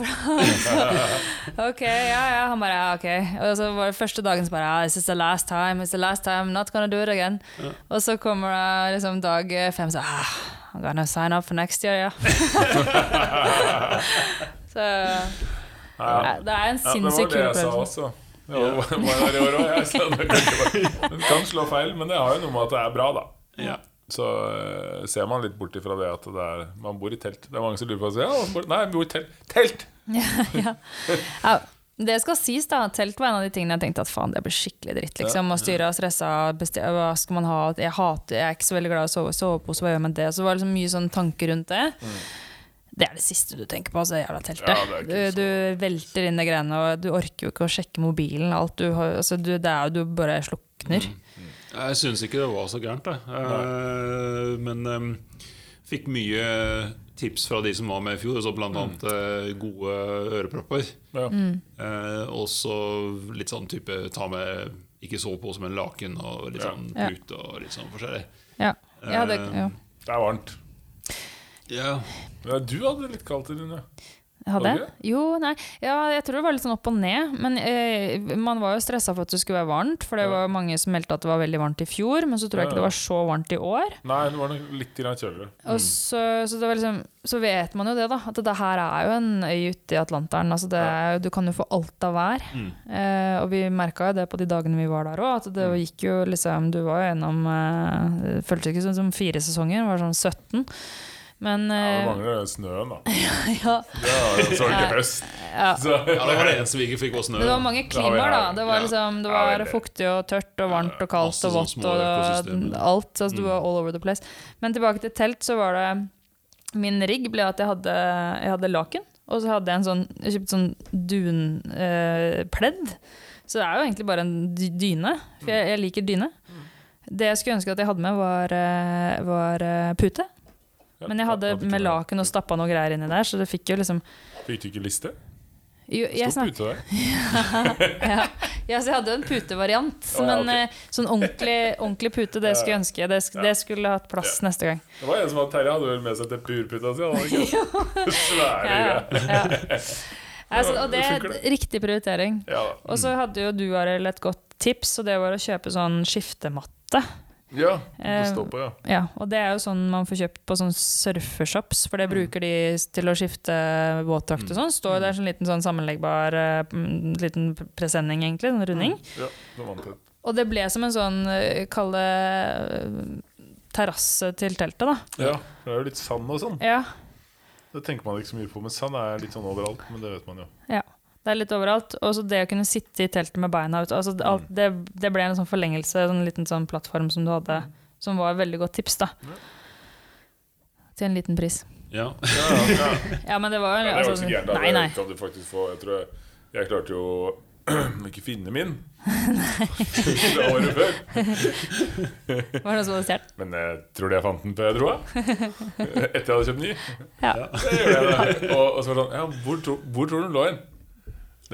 ok, ja, ja. Han bare ja, ok. Og så var det første dagen så bare ah, this is the last time, it's the last time, not gonna do it again. Og så kommer det liksom dag fem, så ah, I'm gonna sign up for next year, ja. så Ja. det er en sinnssykt kul jeg Ja, det var i år det kan, det slå feil, men det har jo noe med at det er bra, da. ja. Så eh, ser man litt bort ifra det at det er, man bor i telt. Det er mange som lurer på ja, man bor, Nei, vi bor i telt. Telt! ja. ja. Det skal sies, da. Telt var en av de tingene jeg tenkte at faen, det blir skikkelig dritt. liksom, Å styre og stresse. besti- Hva skal man ha? Jeg hater, jeg er ikke så veldig glad i å sove, sovepose, hva gjør man det? Så det var liksom mye sånn tanker rundt det. Det er det siste du tenker på, altså, jævla teltet. Ja, du, du velter inn de greiene, og du orker jo ikke å sjekke mobilen. Alt du har, altså, du, det er jo du bare slukner. Jeg syns ikke det var så gærent, jeg. Eh, men um, fikk mye tips fra de som var med i fjor, så blant annet eh, gode ørepropper. Ja. Eh, og så litt sånn type ta med ikke sovepose, men laken og litt sånn Ja. pute og litt sånn forskjellig. Ja. Ja, det, ja. Det er varmt. Ja. Ja, du hadde litt kaldt i dine. Hadde jeg? Jo, nei. Ja, jeg tror det var litt sånn opp og ned. Men eh, man var jo stressa for at det skulle være varmt, for det var mange som meldte at det var veldig varmt i fjor, men så tror jeg ikke det var så varmt i år. Nei, det var nok litt kjøligere. Og så, så, det var liksom, så vet man jo det, da. At det her er jo en øy ute i Atlanteren. Altså det er, du kan jo få alt av vær. Mm. Eh, og vi merka jo det på de dagene vi var der òg, at det gikk jo liksom Du var jo gjennom eh, føltes ikke som, som fire sesonger, det var sånn 17. Men Ja, det eh, mangler snøen, da. ja, Det var, så var det ikke høst. ja. Så, ja, det var det eneste vi ikke fikk var snø. Det var mange klimaer, da. Det var, liksom, det var fuktig og tørt og varmt og kaldt og vått og alt. Altså, du Mm. var all over the place. Men tilbake til telt, så var det Min rigg ble at jeg hadde, jeg hadde laken, og så hadde jeg en sånn Jeg kjøpte sånn dunpledd. så det er jo egentlig bare en dyne, for jeg, jeg liker dyne. Det jeg skulle ønske at jeg hadde med, var, eh, var eh, pute. Ja, Men jeg hadde med laken og stappa noe greier inni der, så det fikk jo liksom Fikk du ikke liste? jo, jeg, Stor pute der. ja. ja, så jeg hadde jo en putevariant. Oh, ja, Men eh, sånn ordentlig, ordentlig pute, det skulle jeg ønske. Det, sk- Ja. det skulle hatt plass neste gang. Det var en som hadde Terje hadde vel med seg si. hadde han ikke? Svære Ja, greier. ja. Altså, og det er riktig prioritering. Ja. Og så hadde jo du Arild, et godt tips, og det var å kjøpe sånn skiftematte. Ja, Eh, det står på, ja. Ja, og det er jo sånn man får kjøpt på sånn surfeshops, for det Mm. bruker de til å skifte våtdrakt og sånn. Står jo der sånn liten sånn sammenleggbar eh, mm, liten presenning, egentlig, sånn runding. Ja, det vant det. Og det ble som en sånn, eh, kall det eh, terrasse til teltet, da. Ja, det er jo litt sand og sånn. Ja, Det tenker man ikke så mye på, men sand er litt sånn overalt. Men det vet man jo. Det er litt overalt. Og så det å kunne sitte i teltet med beina ut, altså alt, det, det ble en sånn forlengelse, en liten sånn plattform som du hadde, som var et veldig godt tips, da. Til en liten pris. Ja. Ja, ja, ja. Men det var Ja, det var altså, ikke så gærent. Nei, nei. Kan du faktisk få. Jeg tror jeg, jeg klarte jo ikke finne min fra året før. Det noen noe som hadde stjålet. Men jeg tror det jeg fant den på jeg dro av. Etter jeg hadde kjøpt ny. Ja. Det gjør jeg. Og, og så var det sånn Ja, hvor, tro, hvor tror du den lå hen?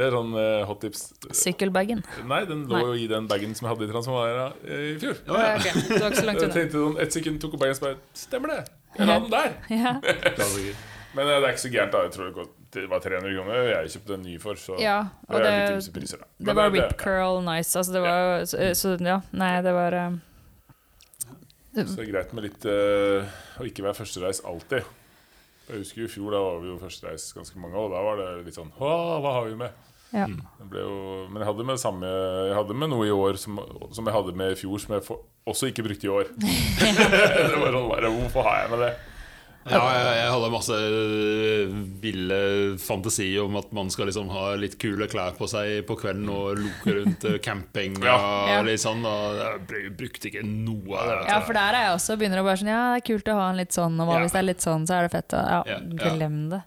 Det er sånn uh, hot tips. Sykkelbagen. Nei, den lå Nei. jo i den bagen som jeg hadde i Transformera eh, i fjor. Å, ja, ok. Det var ikke så langt Jeg unna. tenkte sånn et sekund, tok opp bagen og så bare Stemmer det! Jeg la den der! Ja. Men eh, det er ikke så gærent, da. Jeg tror det, var 300 kroner. Jeg kjøpte en ny for, så ja, det og er det, litt priser, da. det var rip curl nice. Altså, det var jo så, så ja, nei, det var eh, Så det er greit med litt uh, å ikke være førstereis alltid. Jeg husker jo i fjor, da var vi jo førstereis ganske mange, og da var det litt sånn hva har vi med? Ja. Det ble jo, men jeg hadde med samme Jeg hadde med noe i år som, som jeg hadde med i fjor, som jeg for, også ikke brukte i år. det var sånn, bare, Hvorfor har jeg med det? Ja, jeg, jeg hadde masse ville fantasi om at man skal liksom ha litt kule klær på seg på kvelden og loke rundt eh, camping. Ja. og Ja. litt sånn, og jeg brukte ikke noe av det. ja, for der er jeg også begynner å bare sånn Ja, det er kult å ha en litt sånn, og hva Ja. hvis det er litt sånn, så er det fett. Ja. glem det.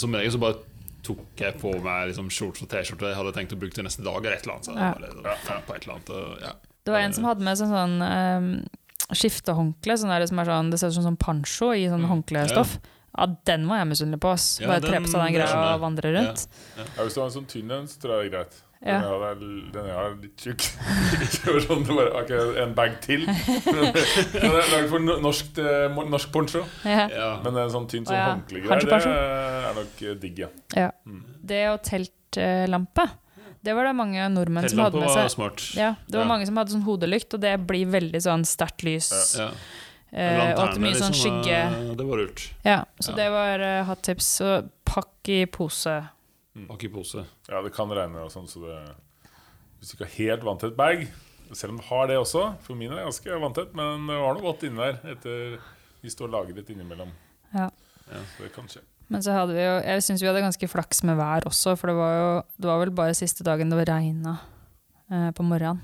Som regel så bare tok jeg på meg liksom shorts og T-skjorte jeg hadde tenkt å bruke til neste dag. eller et eller annet, så Ja. bare på et eller annet og, ja. Det var en som hadde med sånn, sånn um, skiftehåndkle, sånn det, er sånn, det ser ut som sånn pancho i sånn håndklestoff. Ja, den var jeg misunnelig på. ass. Ja, Bare den- tre på seg den greia og vandre rundt. Ja, hvis du har en sånn tynn en, så tror jeg det er greit. Ja. den er litt tjukk. Sånn, det bare, ok, en bag til. Den er laget for norsk, eh, norsk poncho. Ja. Men en sånn tynn sånn ja. det er nok eh, digg, ja. Ja. Mm. Det og teltlampe, det var det mange nordmenn som hadde med seg. var smart. Ja, det var Ja. mange som hadde sånn hodelykt, og det blir veldig sånn sterkt lys. Ja. Eh, og at det mye sånn liksom, skygge. eh, Det var lurt. Ja, så Ja. det var uh, hot tips. Så pakk i pose. Bak i pose. Ja, det kan regne og sånn, så det Hvis du ikke har helt vanntett bag Selv om du har det også, for min er ganske vanntett, men det var noe godt inni der etter vi står lagret innimellom. Ja. Ja. Så det kan skje. Men så hadde vi jo Jeg syns vi hadde ganske flaks med vær også, for det var jo Det var vel bare siste dagen det regna eh, på morgenen.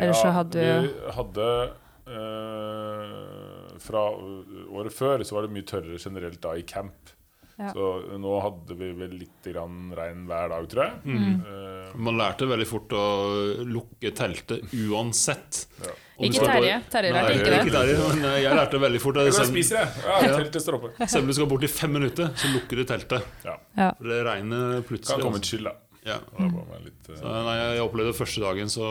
Ja, så hadde vi vi hadde eh, Fra året før så var det mye tørrere generelt da i camp. Ja. Så nå hadde vi vel litt grann regn hver dag, tror jeg. Mm. Uh, Man lærte veldig fort å lukke teltet uansett. ja. Ikke Terje. Terje lærte ikke det. Ikke Terje, men jeg lærte veldig fort Jeg går og selv, spiser, jeg. Ja, teltet står oppe. selv om du skal bort i fem minutter, så lukker du teltet. Ja. Ja. For det regner Kan komme et skyld, da. Ja. Litt, uh... Så, nei, jeg opplevde Første dagen så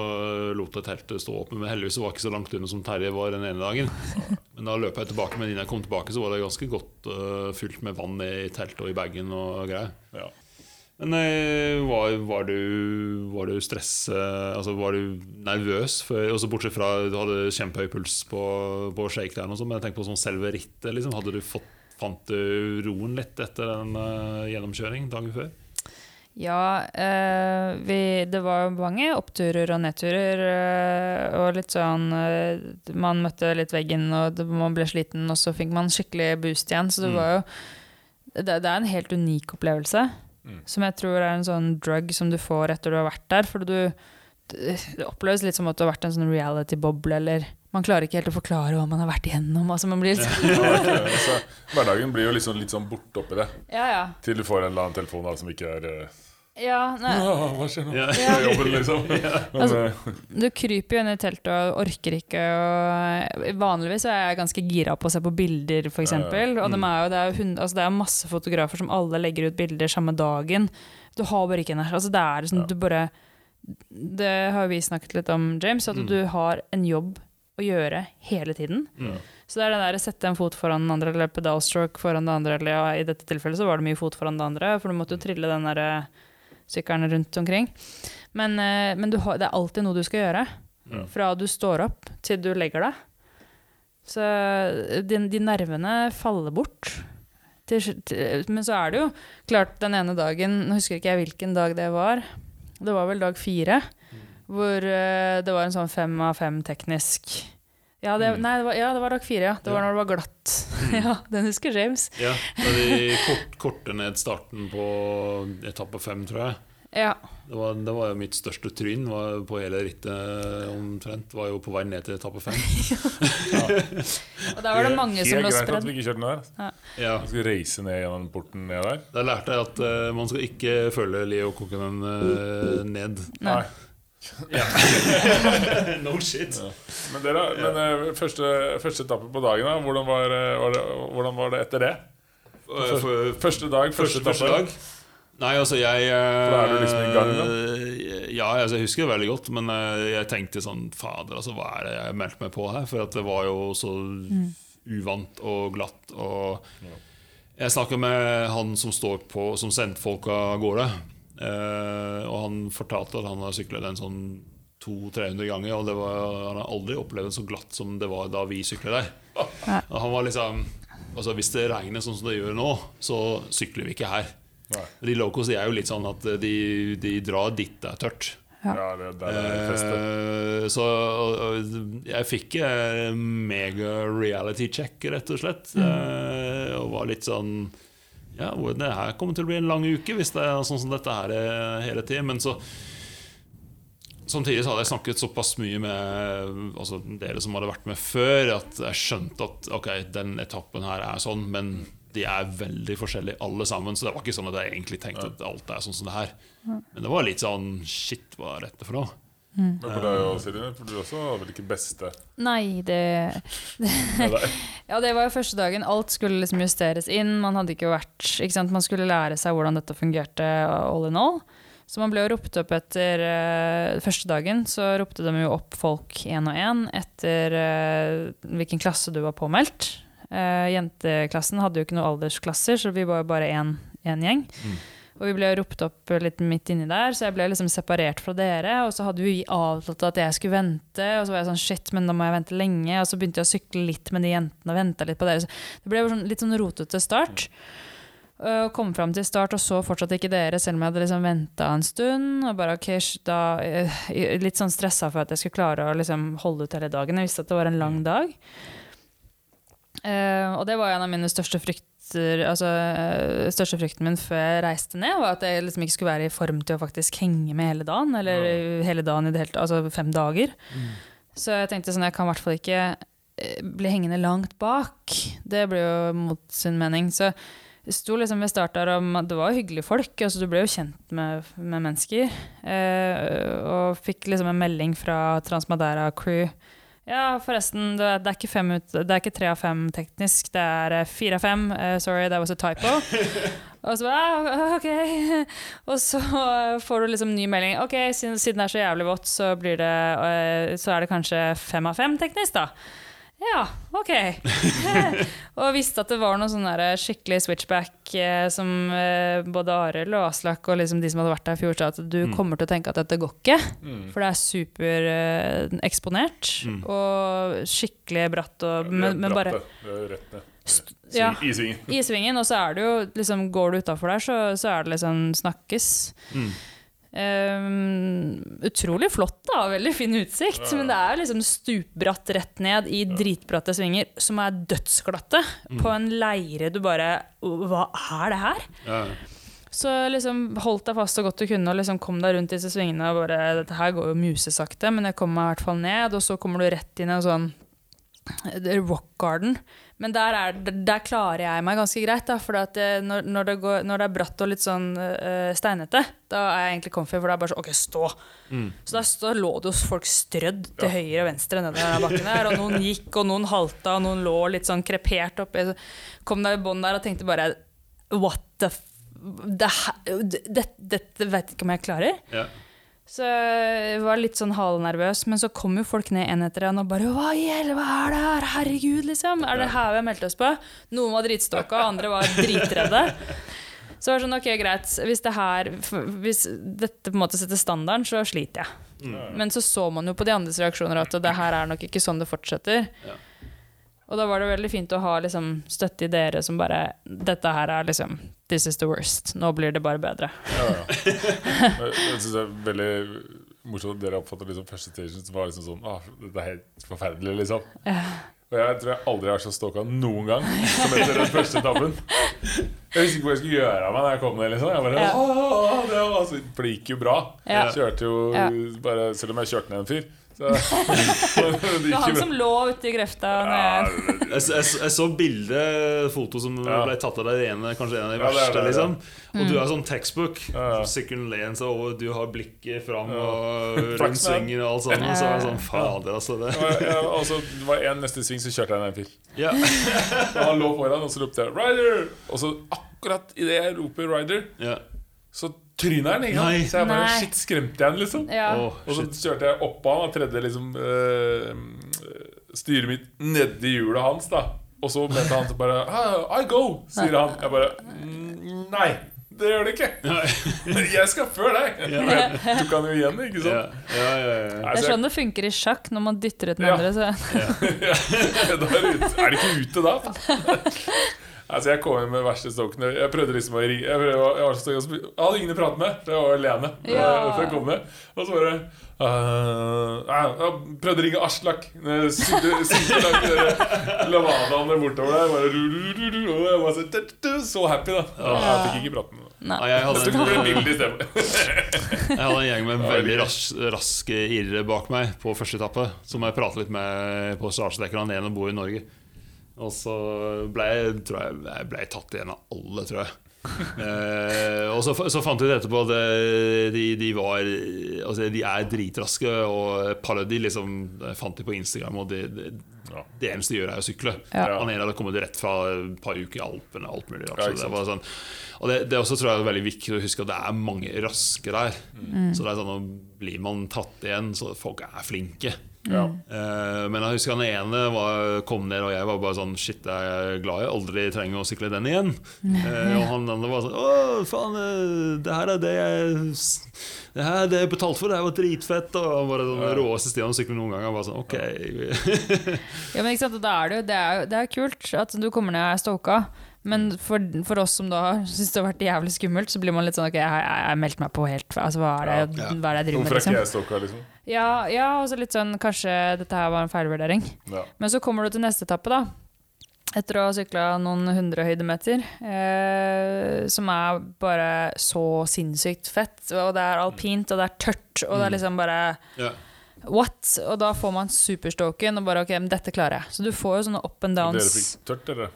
lot jeg teltet stå åpent. men heldigvis var det ikke så langt unna som Terje var den ene dagen. Men da løp jeg tilbake, men innen jeg kom tilbake, så var det ganske godt uh, fylt med vann i teltet og i bagen og greier. ja. Men eh, var, var du, var du stresset Altså var du nervøs? For, også bortsett fra du hadde kjempehøy puls på, på shakedown, og sånn, men jeg tenker på sånn selve rittet. Liksom. Hadde du fått, fant du roen litt etter den uh, gjennomkjøring dagen før? Ja, eh, vi, det var mange oppturer og nedturer. eh, og litt sånn eh, Man møtte litt veggen, og det, man ble sliten, og så fikk man skikkelig boost igjen. Så det Mm. var jo det, det er en helt unik opplevelse. Mm. Som jeg tror er en sånn drug som du får etter du har vært der. For du, det, det oppleves litt som at du har vært en sånn reality-boble, eller man klarer ikke helt å forklare hva man har vært igjennom. Altså man blir sånn, Ja, ok. så, hverdagen blir jo liksom litt sånn borte oppi det. ja, ja. Til du får en eller annen telefon da, som ikke er eh, Ja, nei, Åh, Hva skjer nå? Ja. Jobben, liksom. Altså, eh, Du kryper jo inn i teltet og orker ikke og Vanligvis er jeg ganske gira på å se på bilder, f.eks. Ja, ja. Og de er jo, det, er jo altså det er masse fotografer som alle legger ut bilder samme dagen. Du har bare ikke en. Altså det er liksom, Ja. du bare Det har vi snakket litt om, James, at Mm. du har en jobb å gjøre hele tiden. Mm. Så det er det der å sette en fot foran den andre, eller pedalstroke foran det andre, eller ja, i dette tilfellet så var det mye fot foran det andre, for du måtte jo trille den der eh, sykkelen rundt omkring. Men, eh, men du har, det er alltid noe du skal gjøre. Mm. Fra du står opp til du legger deg. Så eh, de, de nervene faller bort. Til, til, men så er det jo klart den ene dagen Nå husker ikke jeg hvilken dag det var. Det var vel dag fire. Hvor uh, det var en sånn fem av fem teknisk ja det, Mm. nei, det var, ja, det var dag fire, ja. Det var når det var glatt. ja, den husker James. Ja, da de kort, korte ned starten på etappe fem, tror jeg. Ja. Det var, det var jo mitt største tryn var på hele rittet omtrent. Var jo på vei ned til etappe fem. Og der var det mange som Helt lå greit at vi ikke kjørte den der. Ja, Vi skulle reise ned gjennom porten ned der. Da lærte jeg at uh, man skal ikke følge Leo Kokkonen uh, ned. Nei. no shit. Men, dere, men eh, første, første etappe på dagen, da, hvordan var, eh, var det, hvordan var det etter det? For, Første dag, første, første, første dag? Nei, altså jeg eh, Da er du liksom i gang, Ja, altså, jeg husker det veldig godt, men jeg tenkte sånn Fader, altså, hva er det jeg meldte meg på her? For at det var jo så uvant og glatt. Og jeg snakka med han som står på Som sendte folk av gårde. Eh, og han fortalte at han har syklet en sånn 200-300 ganger, og det var, han har aldri opplevd det så glatt som det var da vi syklet der. Og han var liksom Altså Hvis det regner sånn som det gjør nå, så sykler vi ikke her. Nei. De locals de er jo litt sånn at de, de drar dit det er tørt. Ja. Ja, det, det er det feste. Eh, så og, jeg fikk mega reality check, rett og slett. Eh, og var litt sånn Ja, det her kommer til å bli en lang uke hvis det er sånn som dette her er hele tiden. Men så Samtidig så hadde jeg snakket såpass mye med altså, dere som hadde vært med før, at jeg skjønte at ok, den etappen her er sånn, men de er veldig forskjellige alle sammen. Så det var ikke sånn at jeg egentlig tenkte at alt er sånn som det her. Men det var litt sånn Shit, hva er dette for noe? Men på deg også, Silje, for du også var vel ikke beste Nei, det med? Ja, det var jo første dagen. Alt skulle liksom justeres inn. Man hadde ikke vært ikke sant? Man skulle lære seg hvordan dette fungerte all in all. Så man ble jo ropt opp etter uh, Første dagen så ropte de jo opp folk én og én etter uh, hvilken klasse du var påmeldt. Uh, jenteklassen hadde jo ikke noen aldersklasser, så vi var jo bare én gjeng. Og vi ble ropt opp litt midt inni der, så jeg ble liksom separert fra dere. Og så hadde vi avtalt at jeg skulle vente, og så var jeg sånn shit, men da må jeg vente lenge. Og så begynte jeg å sykle litt med de jentene og venta litt på dere. Så det ble sånn, litt sånn rotete start. Og kom fram til start og så fortsatt ikke dere, selv om jeg hadde liksom venta en stund. Og bare ok, da, eh, Litt sånn stressa for at jeg skulle klare å liksom holde ut hele dagen. Jeg visste at det var en lang dag. Uh, og det var en av mine største frykter altså, eh, største frykten min før jeg reiste ned, var at jeg liksom ikke skulle være i form til å faktisk henge med hele dagen. Eller ja. hele dagen i det hele altså fem dager. Så jeg tenkte sånn, jeg kan i hvert fall ikke eh, bli hengende langt bak. Det ble jo mot sin mening. Så det sto liksom ved start der om at det var hyggelige folk. altså Du ble jo kjent med, med mennesker. Eh, og fikk liksom en melding fra Transmadera Crew. Ja, forresten, det er, ikke, fem ut, det er ikke tre av fem teknisk, det er eh, fire av fem. Uh, sorry, that was a typo. og så ah, ok. Og så får du liksom ny melding. Ok, siden, siden det er så jævlig vått, så, blir det, uh, så er det kanskje fem av fem teknisk, da. Ja, ok. og visste at det var noe sånn skikkelig switchback eh, som eh, både Arild og Aslak og liksom de som hadde vært der i fjor, sa at du kommer til å tenke at dette går ikke. For det er supereksponert Mm. og skikkelig bratt. Og, men, men bare Det rett ned. Ja. I svingen. i svingen, og så er det jo liksom Går du utafor der, så, så er det liksom snakkes. Mm. Ehm, utrolig flott, da. Veldig fin utsikt. Men det er liksom stupbratt rett ned i dritbratte svinger som er dødsglatte. På en leire du bare Hva er det her? Ja. Så liksom holdt deg fast så godt du kunne og liksom kom deg rundt disse svingene. og bare, Dette her går jo musesakte, men jeg kom meg i hvert fall ned. Og så kommer du rett inn i en sånn Rock Garden. Men der, er, der klarer jeg meg ganske greit. Da, for at når, når, det går, når det er bratt og litt sånn uh, steinete, da er jeg egentlig comfy. For det er bare sånn OK, stå. Så da stå, lå det jo folk strødd til høyre og venstre nedover bakken der. Og noen gikk, og noen halta, og noen lå litt sånn krepert oppi. Så kom da i bånn der og tenkte bare What the f... Det, dette det, det vet ikke om jeg klarer. Ja. Så jeg var litt sånn halvnervøs, men så kom jo folk ned en etter en og bare Hva i helvete, hva er det her? Herregud, liksom. Er det her vi har meldt oss på? Noen var dritstokka, andre var dritredde. Så det var sånn, ok, greit. Hvis, det her, hvis dette på en måte setter standarden, så sliter jeg. Men så så man jo på de andres reaksjoner at det her er nok ikke sånn det fortsetter. Ja. Og da var det veldig fint å ha liksom, støtte i dere som bare Dette her er liksom This is the worst. Nå blir det bare bedre. Ja, ja. Jeg, synes det er veldig morsomt at dere oppfatter liksom første station som var liksom sånn ah, Dette er helt forferdelig, liksom. Og jeg tror jeg aldri har vært så stalka noen gang som etter den første etappen. Jeg visste ikke hva jeg skulle gjøre av meg når jeg kom ned. liksom Jeg bare, Ja. «Åh, det, var, altså, det gikk jo bra. Ja. Jeg kjørte jo Ja. bare Selv om jeg kjørte ned en fyr. Det Det var han som lå ute i grøfta. Ja, jeg- Jeg, jeg, jeg så bilde, foto som Ja. ble tatt av deg ene, kanskje en av de Ja, er verste. det, liksom Og du er sånn textbook. Second lane, seg over, du har blikket fram Ja. og rundt svingen og alt sånt. Og så er det sånn Fader, altså. Det. Og jeg- så det var en neste sving, så kjørte jeg ned en. Ja. Og han lå foran, og så ropte jeg 'Rider!' Og så akkurat idet jeg roper 'Rider', Ja. så tryner han. Ikke sant? Så jeg bare Nei. Shit, skremte jeg han, liksom? ja. Oh, Og så kjørte jeg oppå han og tredde liksom øh, styret mitt nedi hjulet hans. da Og så mente han så bare ah, I go, sier han. Jeg bare «Mm, Nei, det gjør det ikke. Jeg skal før deg. Du han jo igjen, ikke sant? ja, ja, ja. Det er sånn det funker i sjakk når man dytter ut den andre. Så. er, det ute. er det ikke ute da? Altså Jeg kom inn med verste stokken. Jeg prøvde liksom å ringe Jeg, prøvde, jeg, var så jeg hadde ingen å prate med, for jeg var alene. Ja. Før jeg kom med Og så bare uh, Jeg prøvde å ringe Aslak. Sydde langt Lavadaene bortover der. Bare, ru, ru, ru, ru, og jeg var så, så happy, da. Og jeg fikk ikke prate med ham. Nei. Jeg hadde en, i. Jeg hadde en gjeng med en veldig ras, raske irre bak meg på første etappe, som jeg pratet litt med på startstrekken. Han ene bor i Norge. Og så ble jeg, tror jeg, jeg ble tatt igjen av alle, tror jeg. eh, og så, så fant vi ut etterpå at eh, de, de var Altså de er dritraske, og et par av de liksom jeg fant de på Instagram, og det, de, Ja. det eneste de gjør, er å sykle. Ja. Han ene hadde kommet rett fra et par uker i Alpene. Alt mulig rart. Ja, det var sånn, og det, det også tror jeg er veldig viktig å huske at det er mange raske der. Så det er sånn, nå blir man tatt igjen, så folk er flinke. Ja. Eh, men jeg husker han ene var, kom ned, og jeg var bare sånn Shit, jeg er glad jeg aldri trenger å sykle den igjen. Eh, og han andre var sånn Å, faen, eh, det her er det jeg Det her er det jeg betalte for, det her var dritfett. Og han var den råeste Stian å sykle noen gang. Jeg var sånn, ok Ja, men ikke sant, da er det, det, er det er kult at du kommer ned og er stoka. Men for, for oss som da syns det har vært jævlig skummelt, så blir man litt sånn Ok, jeg har meldt meg på helt Altså, hva er det, Ja. hva er det jeg driver med, Hvorfor er liksom? ikke jeg stalka, liksom? Ja, ja, og så litt sånn Kanskje dette her var en feilvurdering. Ja. Men så kommer du til neste etappe, da. Etter å ha sykla noen hundre høydemeter. Eh, som er bare så sinnssykt fett. Og det er alpint, og det er tørt, og det er liksom bare ja. What? Og da får man superstoken, og bare OK, men dette klarer jeg. Så du får jo sånne up and Dere downs. fikk tørt, dere?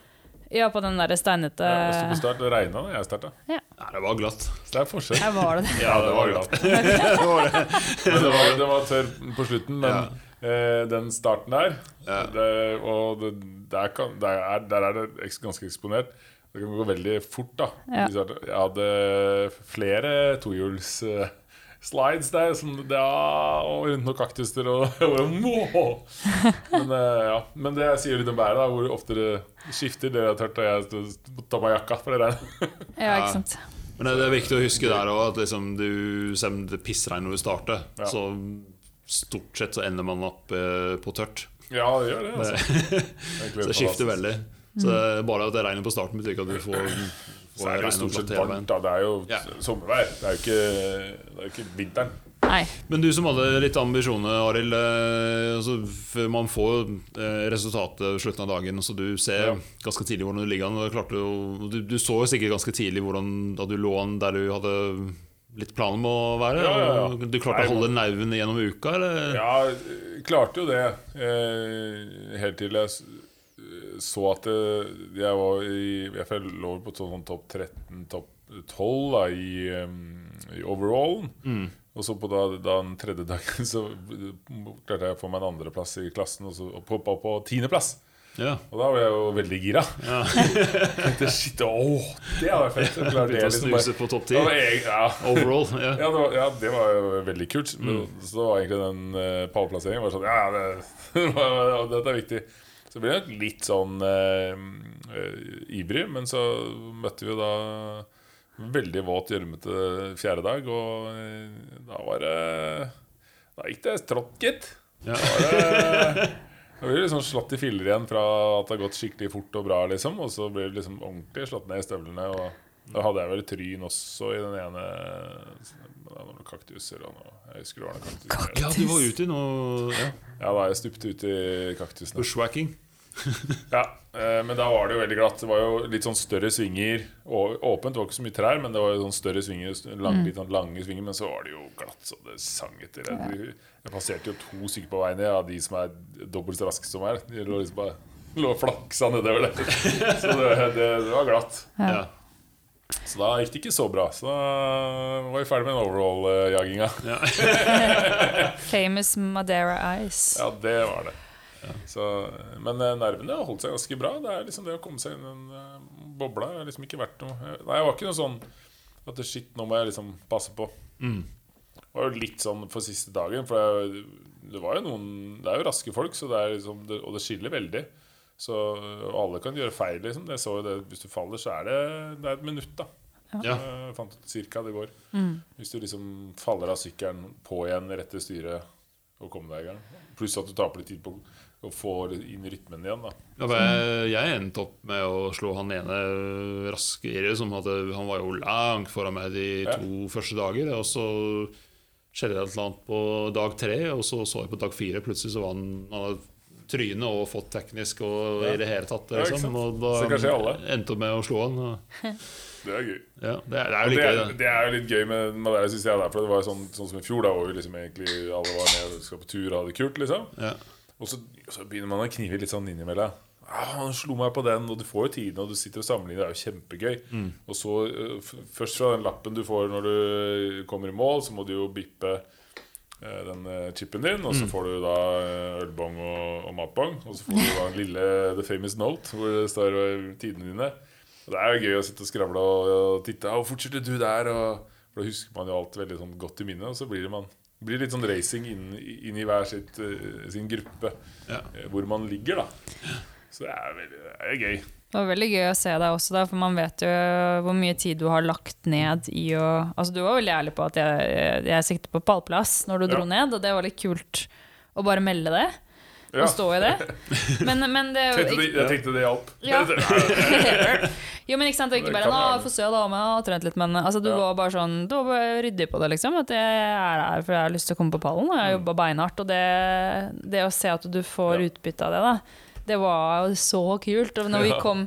Ja, på den der steinete Ja, jeg sto på start, det regna da jeg starta. Nei, det var glatt. Så det er forskjell. Ja, var det det. Ja, det var glatt. Men det var, det var tørr på slutten, men eh, den starten der Ja. det, Og det, der, kan, der, er, der er det ganske eksponert. Det kan gå veldig fort, da. Ja. Jeg hadde flere tohjuls eh, slides der som, ja, og rundt noen kaktuser og jeg men, eh, ja. men det sier litt om været, da, hvor ofte det skifter. Dere er tørt, og jeg tar meg jakka for det der. Ja, ikke sant. Men det er viktig å huske der òg at liksom du, selv om det pissregner når du starter, Ja. så stort sett så ender man opp eh, på tørt. Ja, det gjør det. Altså. det Så det skifter veldig. Så det er bare at det regner på starten, betyr ikke at du får, Så er det jo stort sett varmt. da Det er jo Ja. sommervær. Det er jo ikke, det er ikke vinteren. Nei. Men du som hadde litt ambisjoner, Arild. Eh, altså, man får eh, resultatet ved slutten av dagen, så du ser Ja. ganske tidlig hvordan du ligger an. Du, Du, du så jo sikkert ganske tidlig hvordan, da du lå an der du hadde litt planen å være? Ja, ja, ja. Du klarte Nei, å holde nerven gjennom uka, eller? Ja, klarte jo det. Eh, helt til jeg så at det, jeg var i Jeg lå på sånn topp 13, topp 12 da, i, um, i overallen. Mm. Og så på da, da den tredje dagen så klarte jeg å få meg en andreplass i klassen, og så poppa på tiendeplass. Ja. Og da var jeg jo veldig gira. ja. Tenkte, Shit, å, det hadde vært fett. Jeg klarte det liksom bare- snuse på topp Det 10 ja. overall. Ja. Ja, det var, ja, det var jo veldig kult. Men, Så var egentlig den uh, pallplasseringen var sånn Ja, ja, det, dette er viktig. Så ble jeg litt sånn eh, eh, ivrig, men så møtte vi jo da veldig våt, gjørmete fjerde dag, og eh, da var det Da gikk det strått, gitt. Ja. Da var det da blir det liksom slått i filler igjen fra at det har gått skikkelig fort og bra, liksom. Og så blir det liksom ordentlig slått ned i støvlene. Og da hadde jeg vel tryn også i den ene Det var noen kaktuser og noe Jeg husker det var noen kaktuser. ja, du var ute i noe ja. Ja, da jeg stupte ut i kaktusene. bushwacking. Ja, eh, men da var det jo veldig glatt. Det var jo litt sånn større svinger. Åpent, det var ikke så mye trær, men det var jo sånn større svinger. Lang, litt sånn lange svinger, men så var det jo glatt så det sang etter. Jeg, jeg passerte jo to stykker på veien ned av de som er dobbelt så raske som meg. De lå liksom bare lå og flaksa nedover der. Så det, det, det var glatt. Ja. Så da gikk det ikke så bra. Så da var vi ferdig med den overall-jaginga. Ja. Famous Madeira Ice. Ja, det var det. Så, men eh, nervene har holdt seg ganske bra. Det er liksom det å komme seg inn i den eh, bobla. Har liksom ikke vært noe Nei, jeg var ikke noe sånn at shit, nå må jeg liksom passe på. Mm. Det var jo litt sånn for siste dagen, for det, det var jo noen Det er jo raske folk, så det er liksom, det, og det skiller veldig. Så og alle kan gjøre feil, liksom. Jeg så jo det, hvis du faller, så er det, det er et minutt, da. Ja. Jeg fant ut cirka det går. Hvis du liksom faller av sykkelen på igjen rett til styret og kommer deg i gang. Pluss at du taper litt tid på å få inn rytmen igjen. da Ja, jeg, jeg endte opp med å slå han ene raskere, som hadde, han var jo langt foran meg de Ja. to første dager. Og så skjedde det et eller annet på dag tre, og så så jeg på dag fire. Plutselig så var han, han hadde trynet og fått teknisk og Ja. i det hele tatt. Liksom. og da endte opp med å slå han. Og, Det er gøy. ja, det, er, det er jo Det er, det. er jo litt gøy med det syns jeg. Der, for det var sånn, sånn som i fjor, da hvor vi liksom egentlig alle var med og skal på tur og hadde det kult. liksom Ja. Og så, så begynner man å knive litt sånn innimellom. Ah, han slo meg på den, og du får jo tiden, og du sitter og sammenligner. Det er jo kjempegøy. Og så f- først fra den lappen du får når du kommer i mål, så må du jo bippe øh, den øh, chipen din, og så får du da ølbong og, og matbong. Og så får du da en lille The Famous Note hvor det står tidene dine. Og det er jo gøy å sitte og skravle og, og titte. Hvor fortsetter du der? Og, for da husker man jo alt veldig sånn godt i minnet, og så blir det man det blir litt sånn racing inn, inn i hver sitt, øh, sin gruppe Ja. eh, hvor man ligger, da. Så det er, veldig, det er gøy. Det var veldig gøy å se deg også, da, for man vet jo hvor mye tid du har lagt ned i å Altså, du var veldig ærlig på at jeg, jeg sikter på pallplass når du dro Ja. ned, og det var litt kult å bare melde det. Og stå i det. Men, men det jeg, Tenkte det, jeg tenkte det hjalp. Ja. jo, men ikke sant, og ikke bare nå få se Jeg har trent litt, men altså, du var bare sånn Du var bare ryddig på det, liksom. At jeg er her for jeg har lyst til å komme på pallen, og jeg har jobba beinhardt. Og det, det å se at du får Mm. Utbytte av det, da, det var jo så kult. Og når vi kom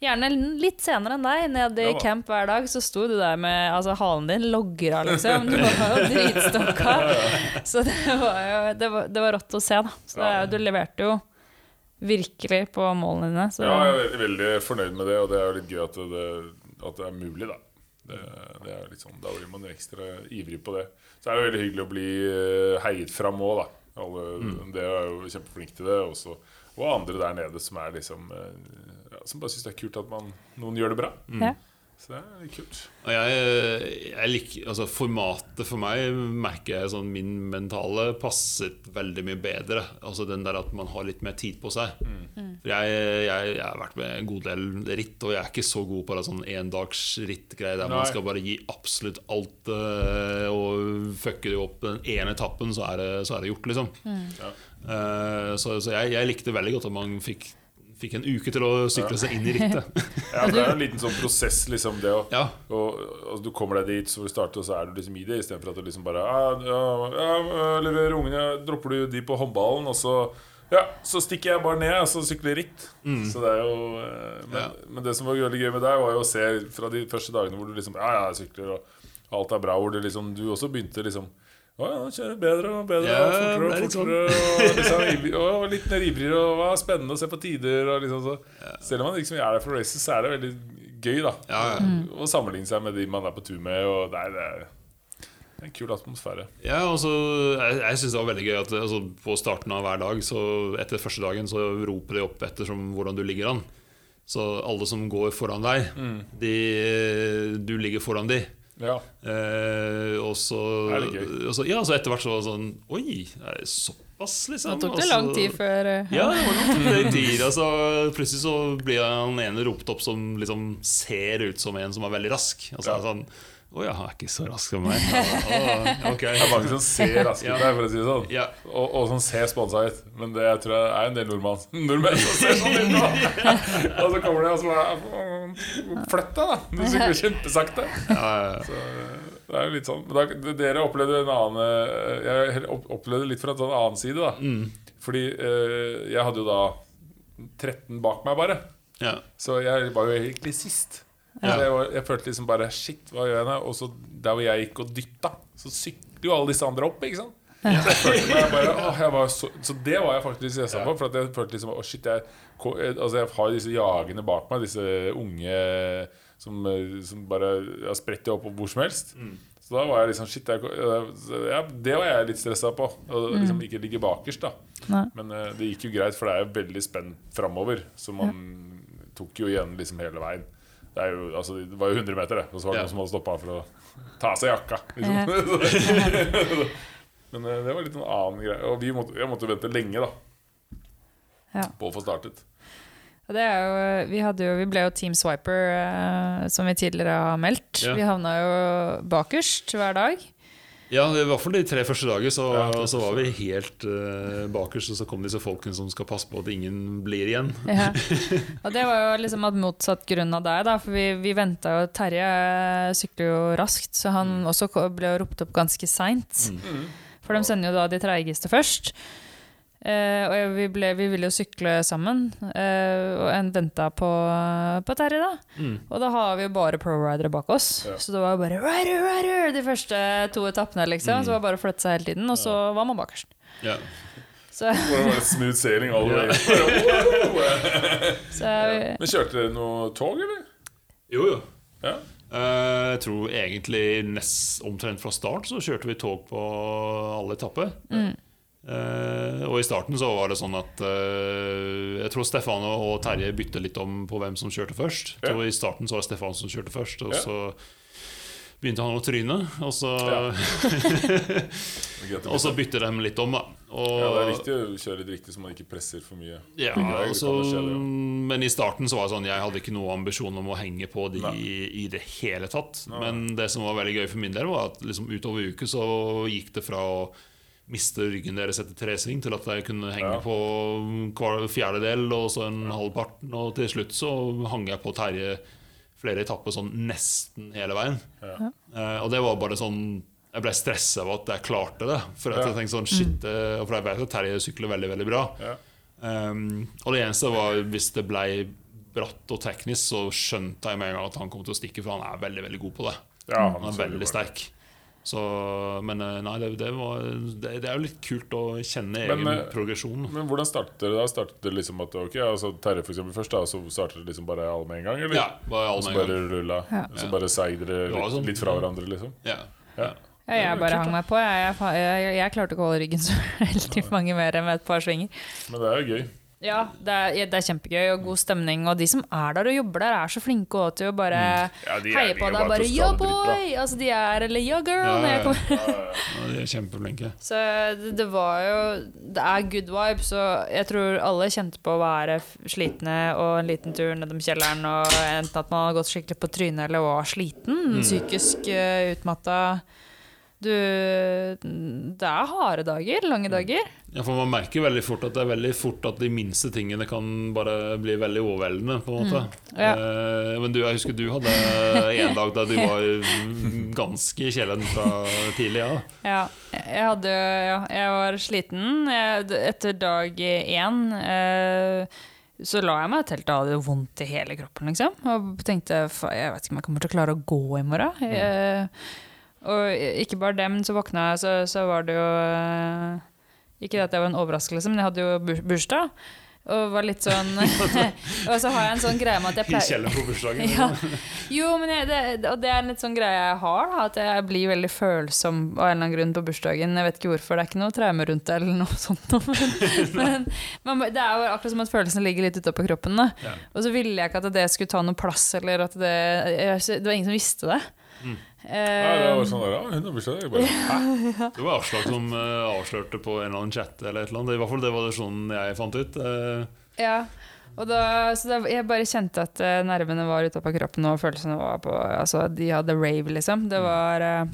Gjerne litt senere enn deg, ned i Ja camp hver dag, så sto du der med altså, halen din logra, liksom. Du var jo dritstokka. Så det var jo det var, det var rått å se, da. Så det, Ja. du leverte jo virkelig på målene dine. Så. Ja, jeg er veldig fornøyd med det, og det er jo litt gøy at det, at det er mulig, da. Det, det er litt sånn, Da blir man ekstra ivrig på det. Så er det veldig hyggelig å bli eh, heiet fram òg, da. Alle, Dere er jo kjempeflinke til det. Også, og andre der nede som er liksom eh, Som bare syns det er kult at man, noen gjør det bra. Ja. Så det er litt kult. Og jeg, jeg liker, altså Formatet for meg merker jeg sånn min mentale passet veldig mye bedre. Altså den der at man har litt mer tid på seg. For jeg, jeg, jeg har vært med en god del ritt, og jeg er ikke så god på det sånn endags der der man skal bare gi absolutt alt eh, og fucker du opp den ene etappen, så er det, så er det gjort, liksom. Ja. Eh, så så jeg, jeg likte veldig godt at man fikk, fikk en uke til å sykle seg inn i rittet. Ja, Det er en liten sånn prosess, liksom, det òg. Ja, Og altså, Du kommer deg dit, så du starter, og så er du liksom i det, istedenfor at du liksom bare ah, ja, ja, Leverer ungene, dropper du de på håndballen, og så ja, så stikker jeg bare ned og så sykler ritt. Så det er jo eh, men, Ja. men det som var veldig gøy med deg, var jo å se fra de første dagene hvor du liksom Ja, ja, jeg sykler, og alt er bra, hvor du liksom, du også begynte liksom å ja, kjører bedre og bedre Ja, og fortere og det er litt sånn. fortere. Og liksom, og litt mer ivrigere og var spennende å se på tider. Og liksom, så. Selv om man liksom er der for races, så er det veldig gøy da Ja, ja. å sammenligne seg med de man er på tur med. Og det er, det er en kul atmosfære. Ja, altså, jeg, jeg synes det var veldig gøy at altså, på starten av hver dag, så etter første dagen, så roper de opp ettersom hvordan du ligger an. Så alle som går foran deg, de, du ligger foran de. Ja, Eh, og så, Er det gøy? og så Ja, så etter hvert så var det sånn Oi, er det såpass, liksom? Nå tok det lang tid før eh, Ja, det var nok det tid. Altså, plutselig så blir han ene ropt opp som liksom ser ut som en som er veldig rask. Altså, så er sånn Å ja, han er ikke så rask som meg. Oh, okay. Det er mange som ser raske ut Ja. for å si det sånn. Ja. Og, og som ser sponsa ut. Men det jeg tror jeg er en del nordmann nordmenn som ser sånn ut nå. og så kommer de og så bare Flytt deg, da! Du sykler kjempesakte. Ja, ja. Så det er jo litt sånn Men da, dere opplevde en annen eh, Jeg opplevde litt fra en sånn annen side, da. Mm. Fordi eh, jeg hadde jo da 13 bak meg, bare. ja. Så jeg var jo egentlig sist. Ja. Så jeg, var, jeg følte liksom bare Shit, hva gjør jeg nå? Og så der hvor jeg gikk og dytta, så sykler jo alle disse andre opp, ikke sant? Så jeg følte meg bare, var så, så det var jeg faktisk stressa på. For at jeg følte liksom Å, shit, jeg, altså jeg har disse jagene bak meg, disse unge som, eh, som bare ja, spretter opp hvor som helst. Så da var jeg liksom Shit, jeg, jeg, ja, det var jeg litt stressa på. Å liksom ikke ligge bakerst, da. Nei. Men uh, det gikk jo greit, for det er jo veldig spenn framover. Så man tok jo igjen liksom hele veien. Det, er jo, altså, det var jo 100 meter, det. Og så var det Ja. noen som hadde stoppa for å ta av seg jakka. Liksom. Men eh, det var litt en annen greie. Og vi måtte, jeg måtte vente lenge da Ja. på å få startet. Og det er jo, vi, hadde jo, vi ble jo Team Swiper, eh, som vi tidligere har meldt. Ja. Vi havna jo bakerst hver dag. Ja, i hvert fall de tre første dager så, Ja, så var vi helt uh, bakerst. Og så kom disse folkene som skal passe på at ingen blir igjen. Ja. Og det var jo liksom av motsatt grunn av deg, da. For vi, vi venta jo Terje sykler jo raskt, så han også ble ropt opp ganske seint. For de sender jo da de treigeste først. Eh, og jeg- vi, ble, vi ville jo sykle sammen, uh, og en venta på, på Terje, da. Mm. Og da har vi jo bare pro-ridere bak oss. Ja. Så det var bare rider, rider de første to etappene, liksom. Så det var bare å flytte seg hele tiden, og så var man bakerst. Ja. Så, det var smooth sailing all the way. så Men kjørte dere noe tog, eller? Jo, jo. Ja. Uh, jeg tror egentlig nest, omtrent fra start så kjørte vi tog på alle etapper. Eh, og i starten så var det sånn at uh, Jeg tror Stefan og Terje bytte litt om på hvem som kjørte først. Ja. I starten så var det Stefan som kjørte først, og Ja. så begynte han å tryne. Og så, ja. og så bytte de litt om, da. Og, Ja, det er viktig å kjøre litt riktig, så man ikke presser for mye. Ja, Begge veier, altså, skje, ja. men i starten så var det sånn Jeg hadde ikke noe ambisjon om å henge på de i, i det hele tatt. Men det som var veldig gøy for min del, var at liksom utover uka så gikk det fra å miste ryggen deres etter tresving til at jeg kunne henge Ja. på hver fjerdedel og så en halvparten. Og til slutt så hang jeg på Terje flere etapper sånn nesten hele veien. Ja. Eh, og det var bare sånn Jeg ble stressa av at jeg klarte det. For at Ja. jeg tenkte sånn, shit og For jeg vet at Terje sykler veldig, veldig bra. Ja. Um, og det eneste var hvis det ble bratt og teknisk, så skjønte jeg med en gang at han kom til å stikke, for han er veldig veldig god på det. Ja, Han er veldig sterk. Så, men eh, nei, det, det, var, det, det er jo litt kult å kjenne Men, egen men, progresjon. Men hvordan startet dere da? Startet det liksom at ok, altså Terje for eksempel først, da, så startet det liksom bare alle med en gang? Eller? Ja, bare alle med en bare gang. rulla? Ja. Så bare seig dere Det litt, sånn. litt fra hverandre, liksom? Ja. Ja. Ja, jeg bare kult, hang meg på. Jeg, jeg, jeg, jeg klarte ikke å holde ryggen så veldig mange mer enn med et par svinger. Men det er jo gøy. Ja, det er, det er kjempegøy og god stemning. Og de som er der og jobber der, er så flinke også til å bare Ja, de er- heie på deg. bare 'yo, 'ja, boy!' Altså, de er Eller 'ja, girl'. Ja, når jeg ja. kommer. Ja, de er kjempeflinke. Så det, det var jo Det er good vibes, og jeg tror alle kjente på å være slitne og en liten tur nedom kjelleren, og enten at man har gått skikkelig på trynet eller var sliten, psykisk uh, utmatta. Du Det er harde dager. Lange dager. Ja, for Man merker veldig fort at det er veldig fort at de minste tingene kan bare bli veldig overveldende. på en måte Ja. eh, Men du, jeg husker du hadde en dag da du var ganske i kjelleren fra tidlig. Ja. Ja. Jeg hadde Ja, jeg var sliten. Jeg, etter dag én eh, så la jeg meg i teltet og hadde vondt i hele kroppen, liksom. Og tenkte jeg vet ikke om jeg kommer til å klare å gå i morgen. Jeg, Og ikke bare det, men så våkna jeg, så, så var det jo eh, Ikke at det var en overraskelse, men jeg hadde jo bursdag. Og var litt sånn Og så har jeg en sånn greie med at jeg I kjelleren på bursdagen. ja. Jo, men jeg, det, og det er en litt sånn greie jeg har, da, at jeg blir veldig følsom av en eller annen grunn på bursdagen. Jeg vet ikke hvorfor, det er ikke noe traume rundt det, eller noe sånt. Men, men man- det er jo akkurat som at følelsen ligger litt utapå kroppen. Da. Ja. Og så ville jeg ikke at det skulle ta noe plass, eller at det Det var ingen som visste det. Mm. Ja, det Eh, var sånn der, ja, bare, Hæ? Det var Aslak som uh, avslørte på en eller annen chat. Eller et eller annet. I hvert fall det var det sånn jeg fant ut. Uh, ja. Og da, så da, jeg bare kjente at eh, nervene var utapå kroppen, og følelsene var på Altså, de hadde rave, liksom. Det var eh,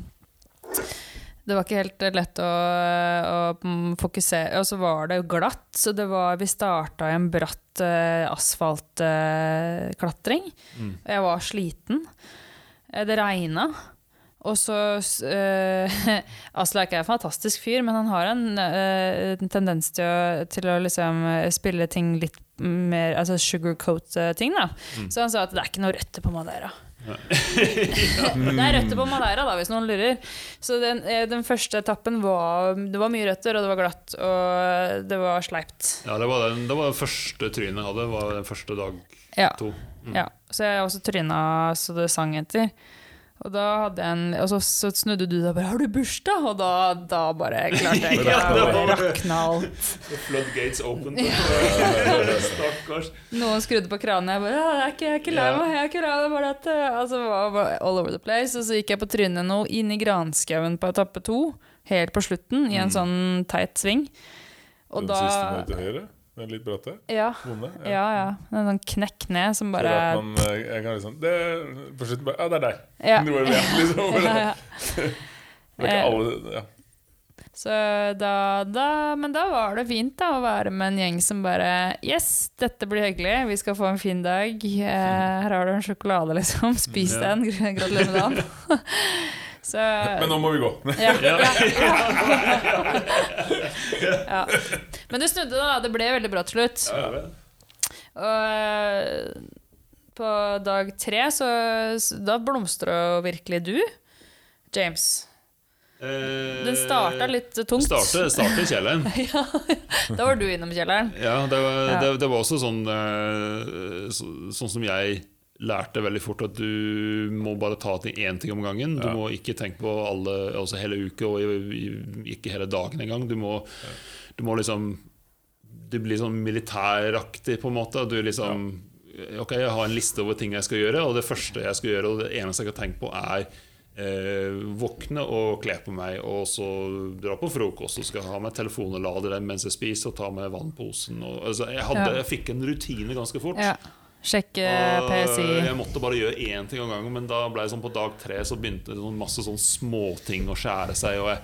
Det var ikke helt lett å, å mm, fokusere Og så var det jo glatt, så det var Vi starta i en bratt uh, asfaltklatring. Mm. Og jeg var sliten. Eh, Det regna. Og så uh, Aslak er en fantastisk fyr, men han har en, uh, en tendens til å, til å liksom spille ting litt mer Altså sugarcoat-ting, da. Mm. Så han sa at det er ikke noe røtter på Madeira. det er røtter på Madeira, da, hvis noen lurer. Så den, eh, den første etappen var Det var mye røtter, og det var glatt, og det var sleipt. ja, det var, den, det var det første trynet jeg hadde. var den første dag Ja. to. Mm. Ja, så jeg også tryna så det sang etter. Og da hadde jeg en Og så, så snudde du deg bare 'Har du bursdag?' Og da, da bare klarte jeg ikke å rakne alt. Floodgates opened. Stakkars. Noen skrudde på kranen, jeg bare 'Jeg er ikke, jeg er ikke lei meg', jeg er ikke lei meg. Bare at eh, Altså, all over the place. Og så gikk jeg på trynet nå inn i granskauen på etappe to, helt på slutten, i en Mm. sånn teit sving. Og Den siste da med til høyre. Den litt bratte. Ja, Vonde. ja. ja. En sånn knekk ned som For bare at man, eh, jeg kan liksom det, På slutten bare Ja, det er deg. Ja. Du var med, liksom. ja, ja. det er ikke alle ja. Så da, da, men da var det fint da å være med en gjeng som bare Yes, dette blir hyggelig, vi skal få en fin dag. Eh, her har du en sjokolade, liksom. Spis den. Gratulerer med dagen. Så Men nå må vi gå. ja, ja, ja. ja. Men du snudde, da. Det ble veldig bra til slutt. Og eh, på dag tre så, så Da blomstra jo virkelig du, James. Eh, Den starta litt tungt. Starte, starte i kjelleren. Da var du innom kjelleren. Ja, det var, Ja. Det, det var også sånn eh, Sånn som jeg lærte veldig fort at du må bare ta ting én ting om gangen. Du Ja. må ikke tenke på alle, altså hele uka og ikke hele dagen engang. Du må, du må liksom Du blir sånn militæraktig, på en måte. Du liksom Ok, jeg har en liste over ting jeg skal gjøre, og det første jeg skal gjøre, og det eneste jeg kan tenke på, er eh, våkne og kle på meg, og så dra på frokost. Og skal ha meg telefon og lade den mens jeg spiser, og ta med vannposen. Og, altså, jeg, hadde, Ja. jeg fikk en rutine ganske fort. Ja. Sjekke Og PSI. jeg måtte bare gjøre én ting om gangen, men da ble det sånn på dag tre så begynte det sånn masse sånn småting å skjære seg. Og jeg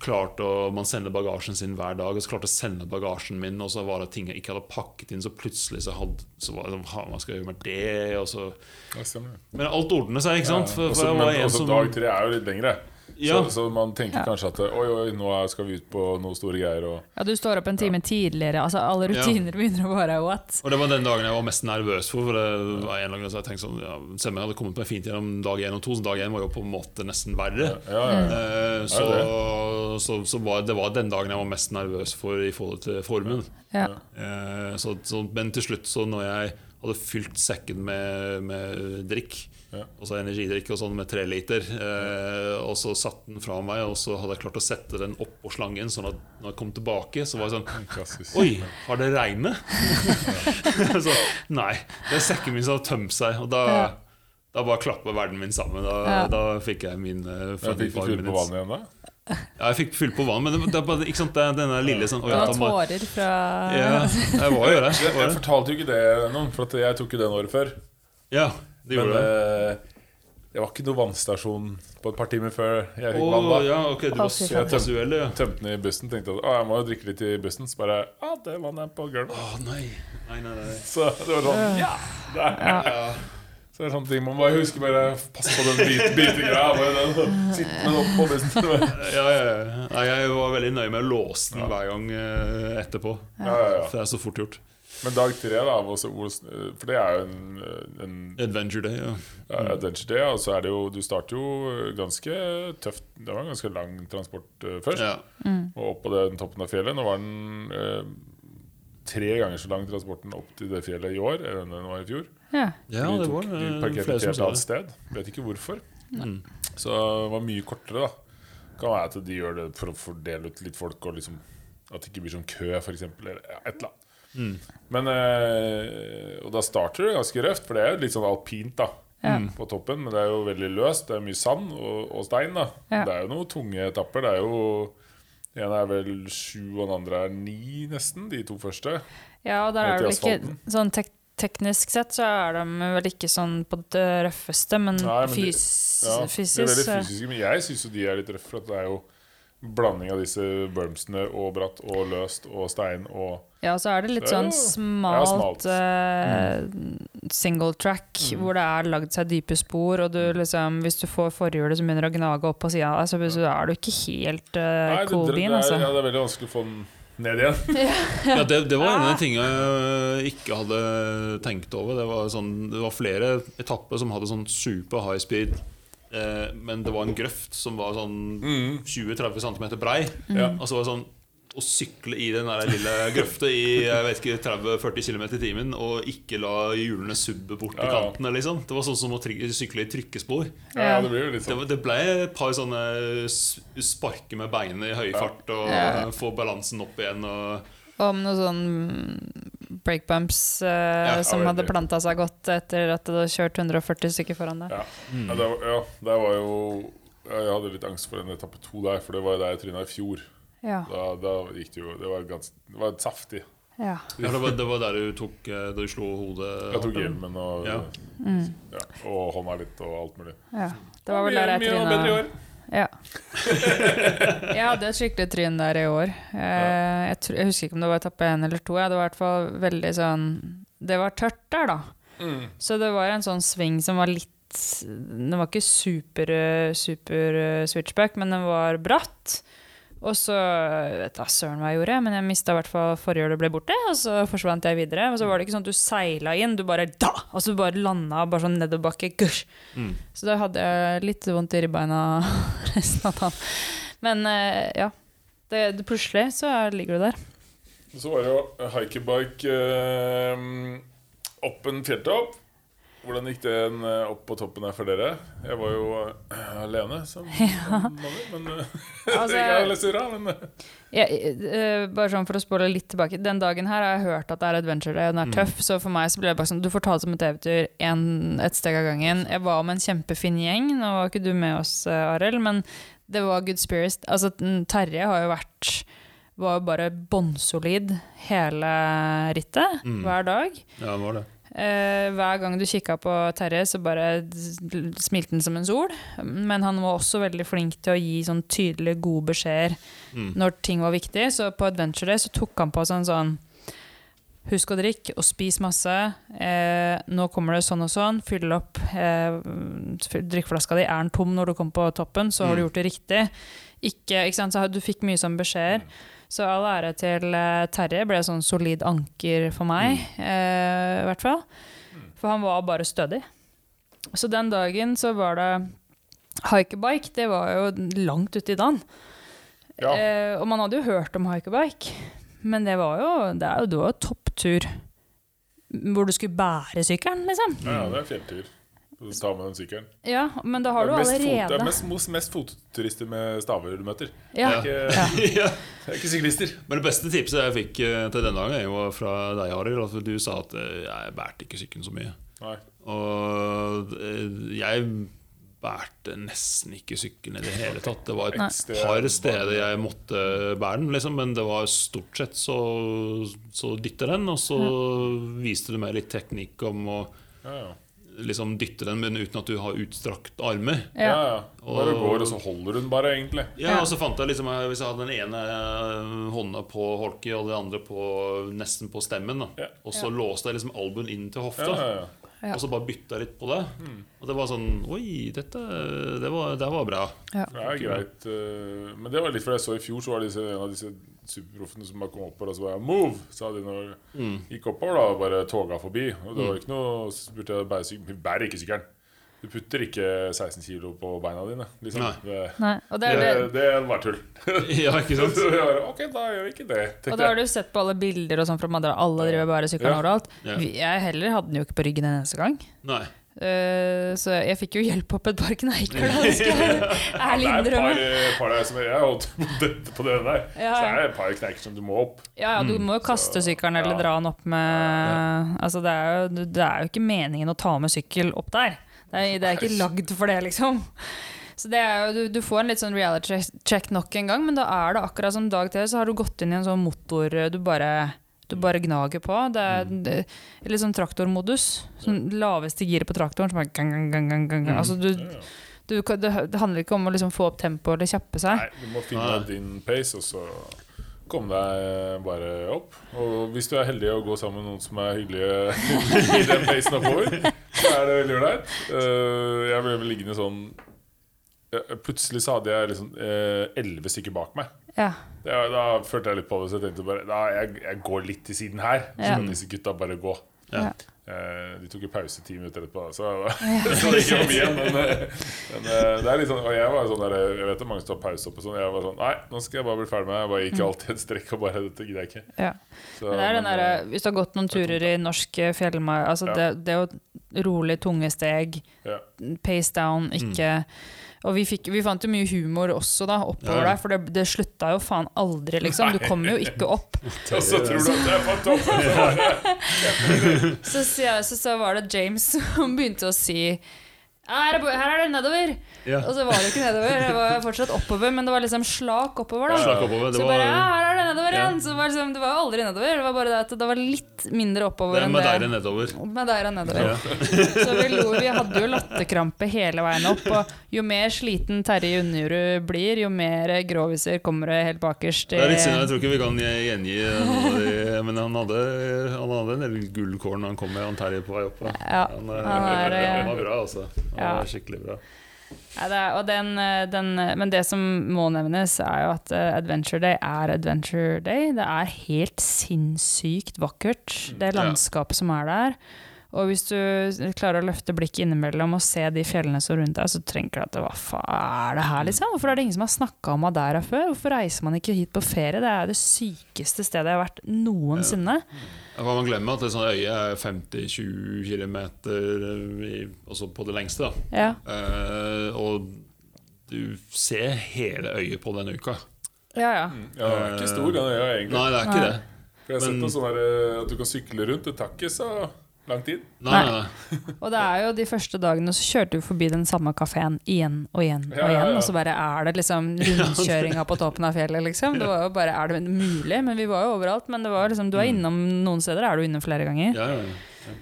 klarte å, Man sender bagasjen sin hver dag, og så klarte jeg å sende bagasjen min, og så var det ting jeg ikke hadde pakket inn, så plutselig så, hadde, så var det sånn Hva skal jeg gjøre med det? Og så, men alt ordner seg, ikke sant? For, For, også- for var men en også som dag tre er jo litt lengre. Ja. Så, så man tenker Ja. kanskje at oi, oi, nå skal vi ut på noen store greier. Og, Ja, du står opp en time tidligere. Altså, alle rutiner begynner å være what? Og det var den dagen jeg var mest nervøs for. For det var en gang så jeg tenkte sånn ja, Selv om jeg hadde kommet meg fint gjennom dag én og to, så dag én var jo på en måte nesten verre. ja, ja, ja. Eh, så så, så var, det var den dagen jeg var mest nervøs for i forhold til formen. Ja. Eh, så, så, men til slutt, så når jeg hadde fylt sekken med, med drikk, Ja. så energidrikk og sånn med tre liter, eh, og så satte den fra meg, og så hadde jeg klart å sette den oppå slangen, sånn at når jeg kom tilbake, så var jeg sånn Klassisk. Oi, har det regnet? så, nei. Det er sekken min som har tømt seg. Og da, Ja. da bare klappa verden min sammen. Da, Ja. da fikk jeg min uh, ja, fikk du fylle på vannet igjen da? Ja, jeg fikk fylt på vann, men det, er bare, ikke sant, det er denne lille sånn Du Det var ta tårer fra Ja, jeg var jo det. Jeg, Jeg fortalte jo ikke det noen, for at jeg tok jo den året før. Ja, det Men det. eh, det var ikke noe vannstasjon på et par timer før jeg fikk vann. da ja, ok, du var så ja. Tømte den i bussen. Tenkte at å, jeg må jo drikke litt i bussen. Så bare Å, det vannet er på gulvet. Å nei. Nei, nei, nei. Så det var sånn Ja! Der. Ja. Så det er sånne ting Man må huske bare Pass på den bit- bitegreia. Bare Sitt med den oppå bussen. Ja, ja, ja. Jeg var veldig nøye med å låse den hver gang eh, etterpå. Ja, ja, ja. For det er så fort gjort. Men dag tre, da For det er jo en, en Adventure Day, ja. ja, adventure day. Og så er det jo Du starter jo ganske tøft. Det var en ganske lang transport eh, først. ja. Og opp på den toppen av fjellet. Nå var den eh, tre ganger så lang transporten opp til det fjellet i år enn den var i fjor. Ja. Ja, de, det tok, var de eh, parkerte et helt annet sted. Vet ikke hvorfor. Mm. Så det var mye kortere, da. Kan være at de gjør det for å fordele ut litt folk, og liksom at det ikke blir sånn kø, f.eks. Eller et eller annet. Mm. Men eh, Og da starter det ganske røft, for det er jo litt sånn alpint da Ja. på toppen. Men det er jo veldig løst. Det er mye sand og, og stein. da Ja. Det er jo noen tunge etapper. Det er jo Den er vel sju, og den andre er ni, nesten. De to første. Ja, og der er det vel ikke. Sånn tek teknisk sett så er de vel ikke sånn på det røffeste, men, Nei, men de- fys Ja, Det er veldig fysiske, men jeg syns jo de er litt røffe. For det er jo blanding av disse bermsene og bratt og løst og stein og Ja, så er det litt sånn smalt, ja, smalt. eh, single track, hvor det er lagd seg dype spor, og du liksom, hvis du får forhjulet som begynner å gnage opp på sida, deg så er du ikke helt uh, Nei, det, cool det, bean, altså. ja, det er veldig vanskelig å få den ned igjen. Ja, det, det var en av de tingene jeg ikke hadde tenkt over. Det var, sånn, det var flere etapper som hadde sånn super high speed, eh, men det var en grøft som var sånn 20-30 cm brei. Ja. Og så var det sånn å sykle i den der lille grøfta i jeg vet ikke, 30-40 km i timen og ikke la hjulene subbe bort til kantene. liksom Det var sånn som å sykle i trykkespor. Ja, Ja. det blir jo litt sånn. det, det ble et par sånne sparke sparker med beinet i høy fart og Ja. få balansen opp igjen. Og, Om noe sånn breakbumps uh, Ja, som hadde planta seg godt etter at det hadde kjørt 140 stykker foran deg. Ja. Ja, det var, ja, det var jo Jeg hadde litt angst for en etappe to der, for det var der jeg tryna i fjor. Ja. Da, da gikk det jo Det var, ganske, det var saftig. ja. ja, det, var, det var der du tok eh, Da du slo hodet Jeg tok hjelmen og, Ja. Mm. ja, og hånda litt og alt mulig. ja. Det var vel der jeg tryna. Ja. Jeg hadde et skikkelig tryn der i år. Eh, jeg, tror, jeg husker ikke om det var etappe én eller to. Det var i hvert fall veldig sånn Det var tørt der, da. Mm. Så det var en sånn sving som var litt Den var ikke super, super eh, switchback, men den var bratt. Og så vet da søren hva jeg gjorde, men jeg mista i hvert fall forhjulet ble borte. Og så forsvant jeg videre. Og så var det ikke sånn at du seila inn, du bare da! Og så bare landa bare sånn nedoverbakke. Mm. Så da hadde jeg litt vondt i ribbeina resten av dagen. Men eh, ja. Det, det, plutselig så ligger du der. Så var det jo hikebike eh, opp en fjelltopp. Hvordan gikk den eh, opp på toppen her for dere? Jeg var jo eh, alene, som, vanlig. Men eh, Altså, ikke alle surra, men Jeg, eh, bare sånn for å spole litt tilbake Den dagen her har jeg hørt at det er adventure day, og den er tøff. Så for meg så ble det bare sånn Du får ta det som et eventyr en, et steg av gangen. Jeg var med en kjempefin gjeng. Nå var ikke du med oss, Arild, men det var good spirits. Altså, Terje har jo vært var jo bare bånnsolid hele rittet, Mm. hver dag. Ja, det var det. Eh, hver gang du kikka på Terje, så bare smilte han som en sol. Men han var også veldig flink til å gi sånn tydelige, gode beskjeder Mm. når ting var viktig. Så på Adventure Day så tok han på seg en sånn Husk å drikke og spis masse. Uh, nå kommer det sånn og sånn. Fyll opp eh, fyll- drikkeflaska di. Er den tom når du kommer på toppen, så har du Mm. gjort det riktig. Ikke, ikke sant? Så du fikk mye sånne beskjeder. Så all ære til eh, Terje ble sånn solid anker for meg, eh, i hvert fall. For han var bare stødig. Så den dagen så var det Hikebike, det var jo langt ute i dagen. ja. Eh, og man hadde jo hørt om hikebike, men det var jo det er jo, det var jo topptur. Hvor du skulle bære sykkelen, liksom. ja, det er fjelltur. Du tar med den sykkelen. Ja, men da har du allerede er fot, det er mest, mest, mest fototurister med staver du møter. ja. Ikke, Ja. ja. det er ikke syklister. Men det beste tipset jeg fikk eh, til denne gangen, var fra deg, Arild. at Du sa at eh, jeg bærte ikke sykkelen så mye. Nei. Og eh, jeg bærte nesten ikke sykkelen i det hele tatt. Det var et Nei. par steder jeg måtte bære den, liksom, men det var stort sett så, så dytter den, og så viste du meg litt teknikk om å Ja, ja. Liksom dytte den, men uten at du har utstrakt armer. ja, Ja. Bare Og- går, og så holder hun bare, egentlig. Ja, Ja. og så fant jeg liksom eh, Hvis jeg hadde den ene eh, hånda på holket og den andre på, nesten på stemmen, da. Ja. og så låste jeg liksom albuen inn til hofta, Ja, ja, ja. Ja. og så bare bytta litt på det. Og det var sånn Oi, dette det var, det var bra. Ja. Det er greit. eh, Men det var litt fordi jeg så i fjor, så var det en av disse superproffene som bare kom oppover og så bare 'move', sa de når Mm. de gikk oppover. da, og Bare toga forbi. Og det var ikke noe Så spurte jeg bærer sykkelen. Vi bærer ikke sykkelen. Du putter ikke 16 kilo på beina dine. Liksom. Nei. Det, Nei, og det det, det. det var tull. Ja, ikke sant? Så jeg bare, ok, da gjør vi ikke det. Og da har du sett på alle bilder og sånn fra Madra, Alle driver bare sykler Ja. overalt. Ja. Jeg heller hadde den jo ikke på ryggen en eneste gang. Nei. Eh, så jeg fikk jo hjelp opp et par kneiker, da. Skal jeg Det er et par, par der som jeg jeg holdt på det der. Ja, Så det er et par kneiker som du må opp. Ja, ja, du må jo kaste sykkelen eller ja. dra den opp med Altså, det er, jo, det er jo ikke meningen å ta med sykkel opp der. Det er, det er ikke lagd for det, liksom. Så det er jo, du, du får en litt sånn reality check nok en gang, men da er det akkurat som dag til, så har du gått inn i en sånn motor du bare, du bare gnager på. Det er, det er litt sånn traktormodus. Sånn laveste giret på traktoren. Som gang, gang, gang, gang, gang. Altså, du, du, det, det handler ikke om å liksom få opp tempoet eller kjappe seg. Nei, du må finne Nei. din pace, og så komme deg bare opp. Og hvis du er heldig å gå sammen med noen som er hyggelige i den pacen oppover, så er det veldig ålreit. Eh, jeg ble vel liggende sånn Plutselig så hadde jeg liksom elleve stykker bak meg. Ja. Det, da følte jeg litt på det, så jeg tenkte bare da, jeg, jeg går litt til siden her. Så Ja. kan disse gutta bare gå. Ja. Eh, de tok jo pause ti minutter etterpå, da, så, så det gikk jo igjen. Men, eh, men eh, det er litt sånn Og jeg var sånn der Jeg vet at mange tar pause opp og sånn. Jeg var sånn Nei, nå skal jeg bare bli ferdig med det. Jeg bare gikk alltid et strekk og bare Dette gidder jeg ikke. Ja. Så, Men det er den der, eh, hvis du har gått noen turer i norsk fjellmark altså Ja. det, det å rolig, tunge steg, ja. pace down, ikke Og vi, fikk, vi fant jo mye humor også da oppover der, for det, det slutta jo faen aldri, liksom. Du kommer jo ikke opp. Og så tror du at jeg er på toppen! så Så, så, var det James som begynte å si er, her er det nedover! Ja. Og så var det ikke nedover, det var fortsatt oppover, men det var liksom slak oppover. da Slak oppover. Det Så bare, ja, her er det nedover Ja. igjen! Så var liksom, det var aldri nedover. Det var bare det at det var litt mindre oppover det enn det. deiren nedover. Med deira nedover. Ja. Så vi lo, vi hadde jo latterkrampe hele veien opp. Og jo mer sliten Terje Unnjorud blir, jo mer groviser kommer det helt bakerst. Det er litt synd, jeg tror ikke vi kan gjengi Men han hadde, han hadde en del gullkorn han kom med, han Terje på vei opp. Da. Ja, Han, eh, han er, eh, han var bra, altså. Han ja. var skikkelig bra. Ja, det er, den, eh, den, eh, men det som må nevnes, er jo at eh, Adventure Day er Adventure Day. Det er helt sinnssykt vakkert, det Ja. landskapet som er der. Og hvis du klarer å løfte blikket innimellom og se de fjellene som er rundt deg, så tenker du at hva faen er det her, liksom? Hvorfor er det ingen som har snakka om Madeira før? Hvorfor reiser man ikke hit på ferie? Det er det sykeste stedet jeg har vært noensinne. Ja, Man glemmer at et sånt øye er 50-20 km også på det lengste. da Ja. Uh, Og du ser hele øyet på denne uka. ja, ja. Ja, det er ikke stor, den øya, egentlig. Nei, det er ikke Nei. det. For jeg har sett på sånn eh, at du kan sykle rundt. Det tar ikke så lang tid. Nei. Og det er jo de første dagene så kjørte vi forbi den samme kafeen igjen og igjen og Ja, ja, igjen. ja. Og så bare er det liksom rundkjøringa på toppen av fjellet, liksom. Det var jo bare, Er det mulig? Men vi var jo overalt. Men det var liksom, du er innom noen steder, er du inne flere ganger. Ja, ja, ja.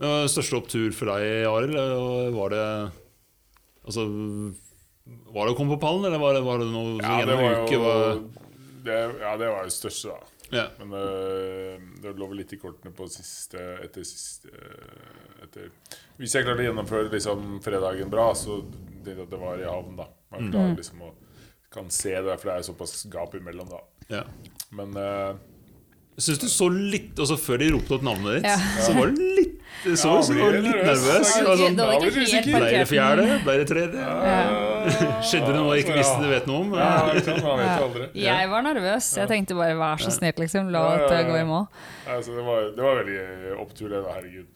Det var største opptur for deg, Arild. Var det Altså Var det å komme på pallen, eller var det, var det noe Ja, det var en uke? jo Var, det, ja, det var jo største, da. Ja. Men uh, det lå vel litt i kortene på siste etter siste etter. Hvis jeg klarte å gjennomføre liksom fredagen bra, så tenkte jeg at det var i havn, da. Man Mm. klarer liksom å kan se det, for det er såpass gap imellom, da. ja. Men uh, syns du så litt Altså Før de ropte opp navnet ditt, Ja. så var det litt Du så ut som du var litt nervøs. Det Det sånn, ikke helt ble det fjerde? Ble det tredje? ja. Skjedde det noe jeg ikke visste du vet noe om? Jeg var nervøs. Jeg tenkte bare vær så snill, liksom. La dette gå i mål. Altså, det, var, det var veldig eh, opptur, det. Herregud.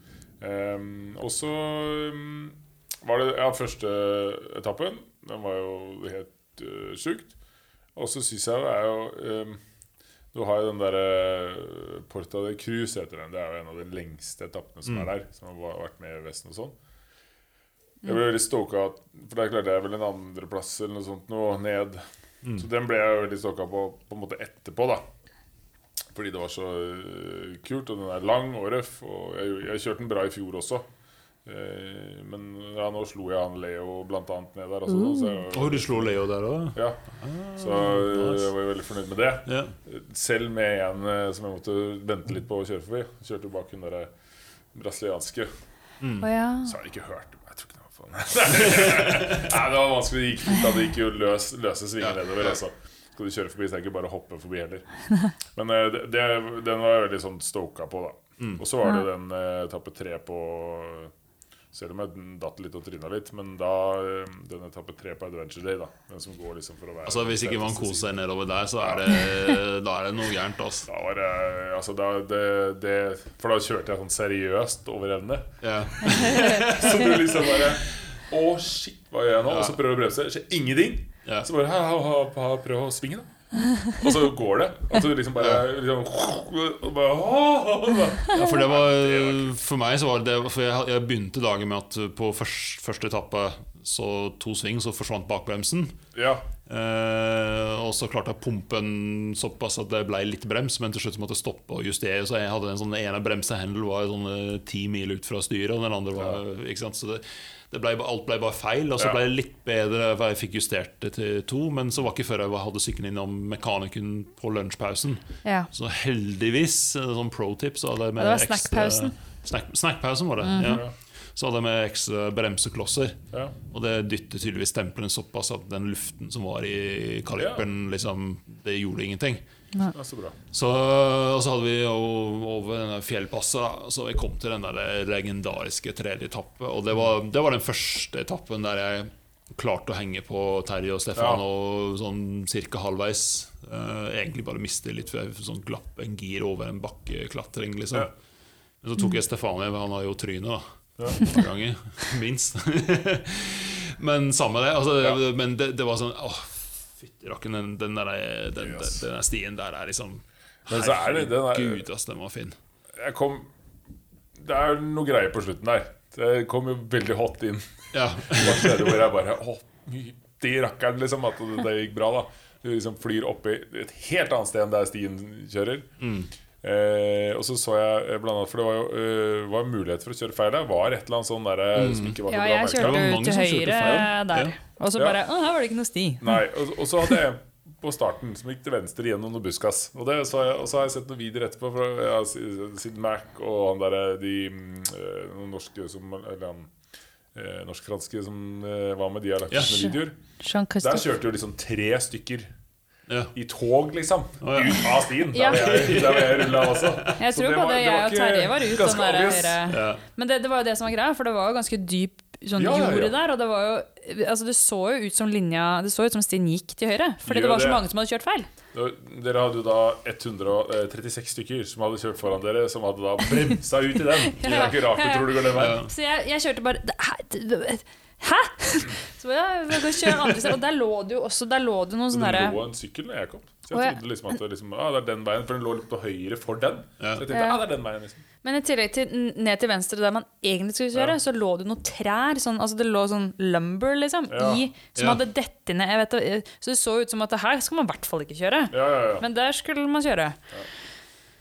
Um, og så um, var det ja, første etappen. Den var jo helt uh, sjukt. Og så syns jeg det er jo um, Du har jo den derre Porta de Cruz heter den. Det er jo en av de lengste etappene som er der. Som har vært med i Vesten og sånn. Jeg ble veldig stoka, for der klarte jeg vel en andreplass eller noe sånt noe ned. Så den ble jeg veldig stoka på på en måte etterpå, da. Fordi det var så øh, kult, og den er lang og røff. Og jeg, jeg kjørte den bra i fjor også. Eh, men ja, nå slo jeg han Leo blant annet ned der. Også, så jeg, Å, du slo Leo der òg? ja, så øh, jeg var veldig fornøyd med det. Ja. Selv med en øh, som jeg måtte vente litt på å kjøre forbi. Kjørte bak hun derre brasilianske. Å ja. Så har jeg ikke hørt Jeg tror ikke det var faen Nei, det var vanskelig. Det gikk da. Det gikk jo løs, løse svinger nedover. Altså. skal du kjøre forbi, så er det ikke bare å hoppe forbi heller. Men eh, det, det, den var jeg veldig sånn stoka på, da. Og så var det den eh, etappe tre på Selv om jeg datt litt og tryna litt, men da eh, den etappe tre på Adventure Day, da. Den som går liksom for å være Altså Hvis ikke man koser seg nedover der, så er det, da er det noe gærent. Altså. Da var det, altså da, det, det, For da kjørte jeg sånn seriøst over evne. Ja. Så du liksom bare Å, shit, hva gjør jeg nå? Og så prøver du å bremse. Skjer ingenting. Ja. Så bare ha, ha, ha, Prøv å svinge, da. Og så går det. At du liksom bare, liksom, bare, Ja, for det var For meg så var det For jeg, jeg begynte dagen med at på først, første etappe så to sving, så forsvant bakbremsen. Ja. Eh, og så klarte jeg å pumpe den såpass at det ble litt brems, men til slutt måtte jeg stoppe og justere. Så jeg hadde en sånn ene bremsehendel var sånn eh, ti mil ut fra styret, og den andre var ikke sant? Så det ble, alt ble bare feil. Og så Ja. ble det litt bedre, for jeg fikk justert det til to. Men så var ikke før jeg hadde sykkelen innom mekanikeren på lunsjpausen. Ja. Så heldigvis, sånn pro tip, så hadde jeg med det var ekstra- snackpausen. Snack, snackpausen var det, ja. Så hadde jeg med ekstra bremseklosser. Ja. Og det dyttet tydeligvis stempelen såpass at den luften som var i kaliperen, liksom, det gjorde ingenting. Ja, så. Så, og så hadde vi jo over denne fjellpasset, så vi kom til den der legendariske tredje etappe. Og det var, det var den første etappen der jeg klarte å henge på Terje og Stefan Ja. og sånn cirka halvveis. Uh, egentlig bare miste litt, for jeg sånn glapp en gir over en bakkeklatring, liksom. Ja. Men så tok jeg Stefan med, han har jo trynet, da. Ja. Ganger, minst. men samme det. Altså, Ja. Men det, det var sånn Åh, fytti rakken, den, den, der- den, den, Yes. den der stien der er liksom Herregud, så er den den var fin. Kom Det er noe greier på slutten der. Det kom jo veldig hot inn. Ja. Det hvor jeg bare Å, fytti rakkeren, liksom. At det, det gikk bra, da. Du liksom flyr opp i et helt annet sted enn der stien kjører. Eh, og så så jeg eh, blant annet For det var jo uh, var mulighet for å kjøre feil der. Var et eller annet sånn der, mm. som ikke var så Ja, bra jeg kjørte jo ut til høyre der. Ja. Og så Ja. bare Å, her var det ikke noe sti. Nei, og, og så hadde jeg på starten som gikk til venstre gjennom noe buskas. Og, det så jeg, og så har jeg sett noen videoer etterpå fra ja, Sid Mac og han der, de eh, norske som Eller han eh, norsk-franske som eh, var med, de har lagt ut Ja. videoer. Der kjørte jo liksom tre stykker Ja. i tog, liksom. ja. Ut av stien. Ja. Der var jeg, der var jeg rulla også. Jeg tror det var- både jeg og Terje var ut den der høyre Ja. Men det, det var jo det som var greia, for det var jo ganske dyp sånn Ja, ja, ja. jord der. Og det var jo Altså, det så jo ut som linja Det så ut som stien gikk til høyre. Fordi Gjør det var så det. mange som hadde kjørt feil. Dere hadde jo da 136 stykker som hadde kjørt foran dere, som hadde da bremsa ut i den. Det er ikke rart du tror det går den veien. Så jeg, jeg kjørte bare det- Hæ? Så ja, jeg og kjører andre steder. Og der lå det jo også Der lå det noen Så sånne det lå en sykkel når jeg kom. Så ja. jeg trodde liksom at det, liksom, ah, det er den veien, for den lå litt på høyre for den. Så jeg tenkte Ja. ah, det er den veien liksom. Men i tillegg til n- ned til venstre der man egentlig skulle kjøre, Ja. så lå det noen trær. Sånn, altså det lå sånn lumber, liksom, Ja. i, som Ja. hadde dette ned. Jeg vet, det, så det så ut som at det her skal man i hvert fall ikke kjøre. Ja, ja, ja. Men der skulle man kjøre.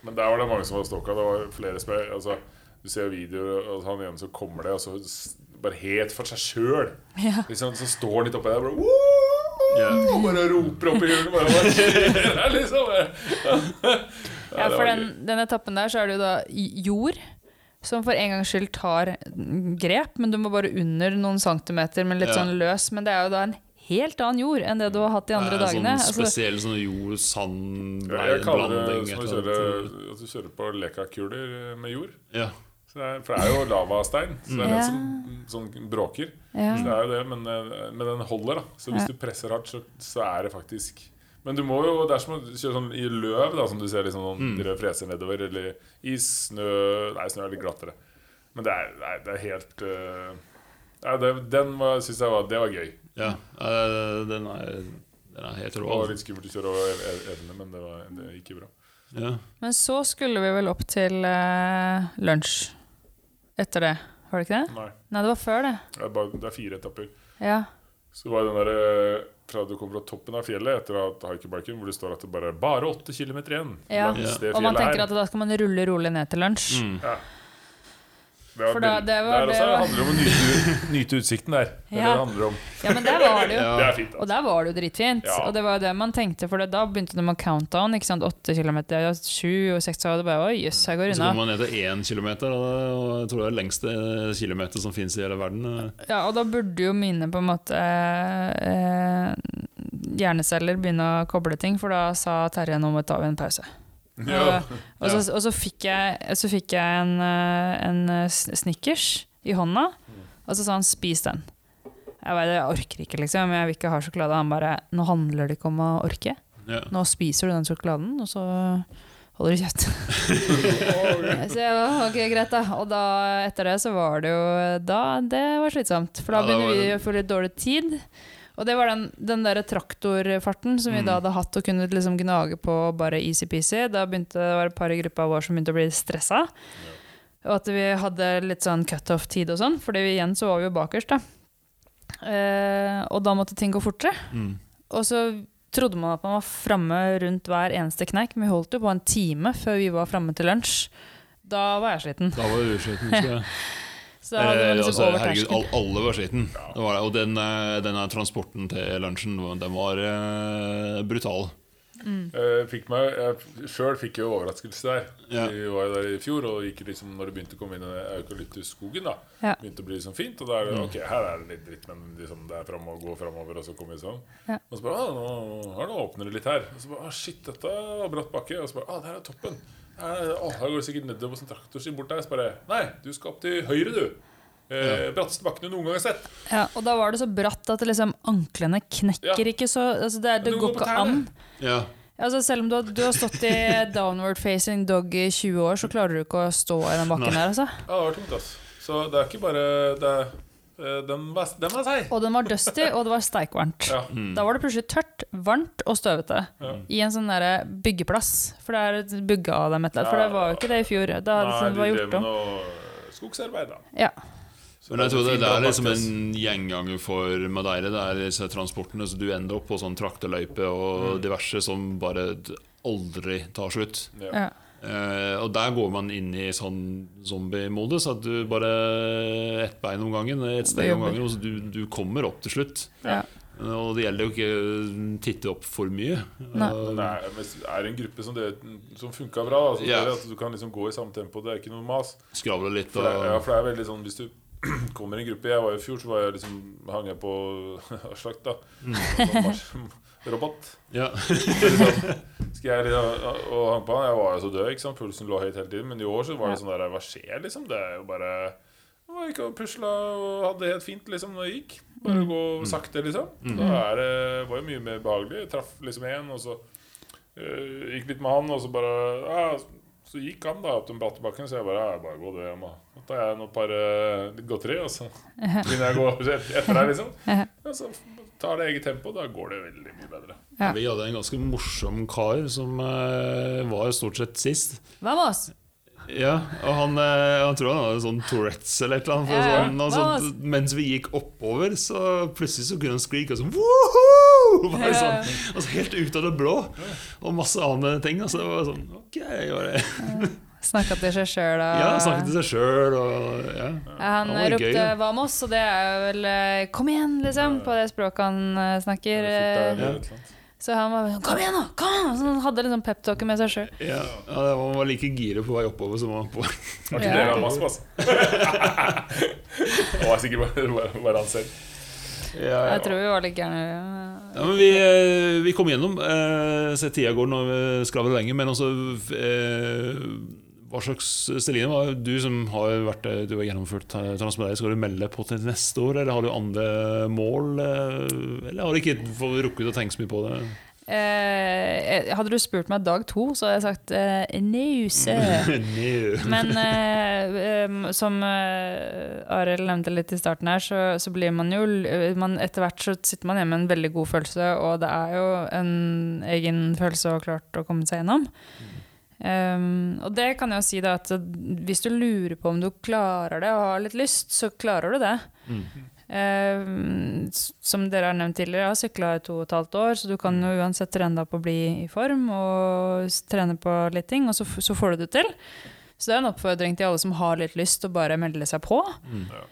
Men der var det mange som var stokka. Det var flere er- altså, Du ser videoer av han ene som kommer det, og så s- bare helt for seg sjøl. Ja. Liksom, så står han litt oppi der bare, yeah. Og bare roper opp i hjørnet. Bare, hva skjer her, liksom? Ja, Ja, for den, den etappen der så er det jo da jord. Som for en gangs skyld tar grep, men du må bare under noen centimeter, men litt Ja. sånn løs. Men det er jo da en helt annen jord enn det du har hatt de andre Det er dagene. Sånn Altså, spesiell sånn jord, sand, Ja, Jeg kaller det som å kjøre, at du kjører på lekakuler med jord. Ja. Så det er, for det er jo lavastein, så det er Ja. den som sånn bråker. ja. Så det er jo det, men, eh, men den holder, da. Så hvis Ja. du presser hardt, så, så er det faktisk Men du må jo, det er som å kjøre sånn i løv, da, som du ser liksom noen Mm. freser nedover, eller i snø Nei, snø er litt glattere. Men det er, nei, det er helt uh, ja, det, Den syns jeg var Det var gøy. ja. uh, Den er, den er helt Det var altså. litt skummelt å kjøre over ev- ev- evne, men det, var, det gikk jo bra. Ja. Men så skulle vi vel opp til uh, lunsj etter det. Var det ikke det? Nei, Nei, det var før det. det er, bare, det er fire etapper. Ja. Så var den der eh, fra du kommer fra toppen av fjellet etter at hikebiken, hvor det står at det bare er bare åtte kilometer igjen Ja. langs det Og man tenker her. at da skal man rulle rolig ned til lunsj. Mm. Ja. Det var For da- det var- der det var- handler det om å nyte, nyte utsikten der. Det Ja. det handler om. Ja, men der var det jo. Ja. Det er fint. Og der var det jo dritfint. Ja. Og det var jo det man tenkte, for det, da begynte de med countdown. ikke sant? Åtte kilometer, ja, sju og seks, og det bare oi, jøss, jeg går Så kommer man ned til én kilometer, og jeg tror det er det lengste kilometer som finnes i hele verden. Ja, og da burde jo mine på en måte eh, hjerneceller begynne å koble ting, for da sa Terje nå må vi ta en pause. Ja. Og, og, så, og så fikk jeg, så fikk jeg en, eh, en eh, Snickers i hånda, og så sa han 'spis den'. Jeg bare, jeg orker ikke, liksom. Jeg vil ikke ha sjokolade. Han bare 'nå handler det ikke om å orke'. Nå spiser du den sjokoladen, og så holder du kjeft. så jeg var, ok, greit da. Og da, etter det så var det jo da, Det var slitsomt. For da begynner vi å få litt dårlig tid. Og det var den, den der traktorfarten som vi Mm. da hadde hatt og kunne liksom gnage på bare easy-peasy. Da begynte det var et par i gruppa vår som begynte å bli stressa. Og at vi hadde litt sånn cutoff-tid og sånn, fordi vi, igjen så var vi jo bakerst, da. Eh, og da måtte ting gå fortere. Mm. Og så trodde man at man var framme rundt hver eneste kneik, men vi holdt jo på en time før vi var framme til lunsj. Da var jeg sliten. Da var du sliten, husker jeg. Så da hadde Eh, liksom altså, herregud, all, alle var sliten. Det var, og den, eh, denne transporten til lunsjen, den var uh, brutal. Jeg fikk meg, jeg sjøl fikk jo overraskelse der. Ja. Vi var jo der i fjor, og gikk liksom, når det begynte å komme inn i eukalyptusskogen, da, Ja. begynte å bli liksom fint. Og da er det ok, her er det litt dritt, men liksom, det er fram og gå framover, og så kommer vi sånn. Ja. Og så bare ah, nå, her, nå åpner det litt her. Og så bare ah, shit, dette var bratt bakke. Og så bare ah, der er toppen. Her, å, her går det sikkert nedover som traktorsti bort der. Så bare nei, du skal opp til høyre, du. Eh, Bratteste bakken du noen gang har sett. Ja, og da var det så bratt at liksom, anklene knekker Ja. ikke så altså det, det går ikke an. Ja. Altså, selv om du har, du har stått i downward facing dog i 20 år, så klarer du ikke å stå i den bakken Nei. der. Altså. Ja, det var tungt, altså. Så det er ikke bare det er, eh, Den var, den var seig. Og den var dusty, og det var steikvarmt. Ja. Da var det plutselig tørt, varmt og støvete. Ja. I en sånn der byggeplass. For det er et bygge av dem, et eller annet. For det var jo ikke det i fjor. Da Nei, det var gjort om. skogsarbeid, da. Ja. Så Men jeg tror det, det er liksom en gjenganger for Madeira. Det er disse transportene, så du ender opp på sånn trakteløype og diverse som bare aldri tar slutt. ja. Eh, og der går man inn i sånn zombie-modus. At du bare ett bein om gangen, ett steg om gangen. Og så du, du kommer opp til slutt. Ja. Uh, Og det gjelder jo ikke å titte opp for mye. Nei. Uh, Men er, men det er en gruppe som, det, som funka bra. Altså, yeah. det At du kan liksom gå i samme tempo. Det er ikke noe mas. Skravle litt For det, og ja, for det er veldig sånn Hvis du kommer i en gruppe Jeg var jo i fjor, så var jeg liksom hang jeg på Aslak, da. Mars- Robot. ja. Liksom, skal jeg liksom, og han på han Jeg var jo så død, ikke sant pulsen lå høyt hele tiden. Men i år så var det sånn der Hva skjer, liksom? Det er jo bare Jeg var ikke og pusla og hadde det helt fint liksom når jeg gikk. Bare gå sakte, liksom. Da er det, var jo mye mer behagelig. Jeg traff liksom én, og så uh, gikk litt med han, og så bare ja, Så gikk han da opp den bratte bakken, så jeg bare ja, bare gå du hjem. da. Tar jeg et par uh, godteri, og så begynner jeg å gå etter deg, liksom. Og så tar det eget tempo, da går det veldig mye bedre. Ja. Vi hadde en ganske morsom kar som uh, var stort sett sist. Hva med oss? Ja, og han, eh, han tror han hadde sånn Tourettes eller et eller annet. Ja, sånn, og så, mens vi gikk oppover, så plutselig så kunne han skrike og sånn Woohoo! Bare Ja. sånn, altså Helt ut av det blå. Og masse andre ting. Altså, det var sånn Ok, var det Snakka til seg sjøl og Ja, snakket til seg sjøl og ja. Ja, Han Det ropte gøy, ja. 'hva med oss', og det er jo vel eh, 'kom igjen', liksom, på det språket han eh, snakker. Er er eh, annet. Så han var sånn 'kom igjen, nå! Kom!' igjen!» Så han hadde liksom peptalket med seg sjøl. Ja, ja, Han var like gira på vei oppover som han var på Var ikke det dere masse, altså? Det var sikkert bare, han selv. ja, Jeg tror vi var litt gærne. Ja, men vi, vi kom gjennom. Eh, se tida går når vi skravler lenge. Men også eh, Hva slags Celine, du som har vært eh, Du har gjennomført eh, Transmedia, skal du melde på til neste år? Eller har du andre mål? eh, Eller har du ikke rukket å tenke så mye på det? Eh, hadde du spurt meg dag to, så hadde jeg sagt eh, nuse. No. Men eh, som uh, Arild nevnte litt i starten her, så, så blir man jo eh, man, Etter hvert så sitter man hjemme med en veldig god følelse, og det er jo en egen følelse å ha klart å komme seg gjennom. Um, og det kan jeg jo si da at hvis du lurer på om du klarer det og har litt lyst, så klarer du det. Mm. Um, som dere har nevnt tidligere, jeg har sykla i to og et halvt år, så du kan jo uansett trene deg på å bli i form og trene på litt ting, og så, så får du det til. Så det er en oppfordring til alle som har litt lyst å bare melde seg på. Mm. Ja.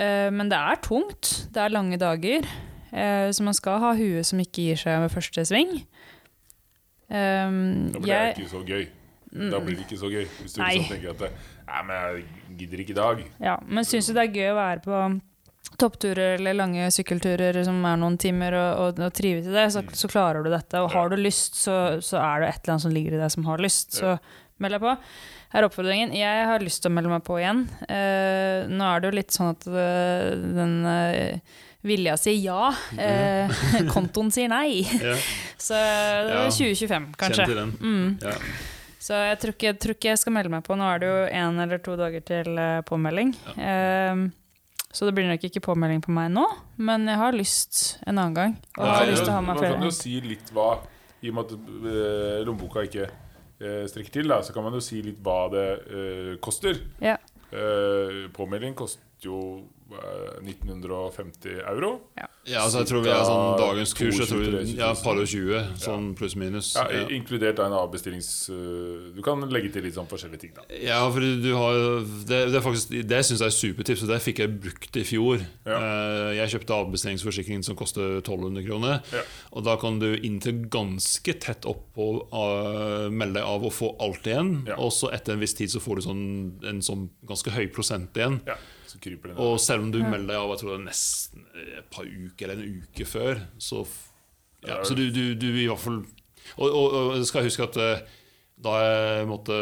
Eh, men det er tungt. Det er lange dager. Uh, så man skal ha huet som ikke gir seg ved første sving. Um, ja, blir det jeg, ikke så gøy. Da blir det ikke så gøy. Hvis du Nei. liksom tenker at Nei, men jeg gidder ikke i dag. ja, men syns du det er gøy å være på toppturer eller lange sykkelturer som er noen timer, og, og, og trives i det, så, så klarer du dette. Og har du lyst, så, så er det et eller annet som ligger i deg som har lyst. Så meld deg på. Her er oppfordringen. Jeg har lyst til å melde meg på igjen. Uh, nå er det jo litt sånn at uh, den uh, vilja sier ja, eh, kontoen sier nei. Ja, Så det er 2025, kanskje. Kjenn til den. Mm. Ja. Så jeg tror, ikke, jeg tror ikke jeg skal melde meg på. Nå er det jo én eller to dager til påmelding. påmelding. Um, så det blir nok ikke påmelding på meg nå, men jeg har lyst en annen gang. Og Nei, har lyst til å ha med Man kan flere. jo si litt hva I og med at eh, lommeboka ikke eh, strekker til, da, så kan man jo si litt hva det uh, koster. Ja. Eh, påmelding koster jo eh, 1950 euro. Ja, altså jeg tror vi er sånn dagens kurs jeg tror, 22 Ja, par og 20, sånn pluss-minus. Ja, Ja. Inkludert en avbestillings... eh, du kan legge til litt sånn forskjellige ting, da. Ja, for du har Det, det, er faktisk, det syns jeg er supertips, og det fikk jeg brukt i fjor. Ja. Eh, Jeg kjøpte avbestillingsforsikringen som koster 1200 kroner. Ja. Og da kan du inntil ganske tett oppå melde deg av og få alt igjen. Ja. Og så etter en viss tid så får du sånn, en sånn ganske høy prosent igjen. Ja, Og selv om du melder deg av jeg tror det er nesten et par uker eller en uke før, så, ja, så du, du, du i hvert fall Og, og, og jeg skal huske at eh, da jeg måtte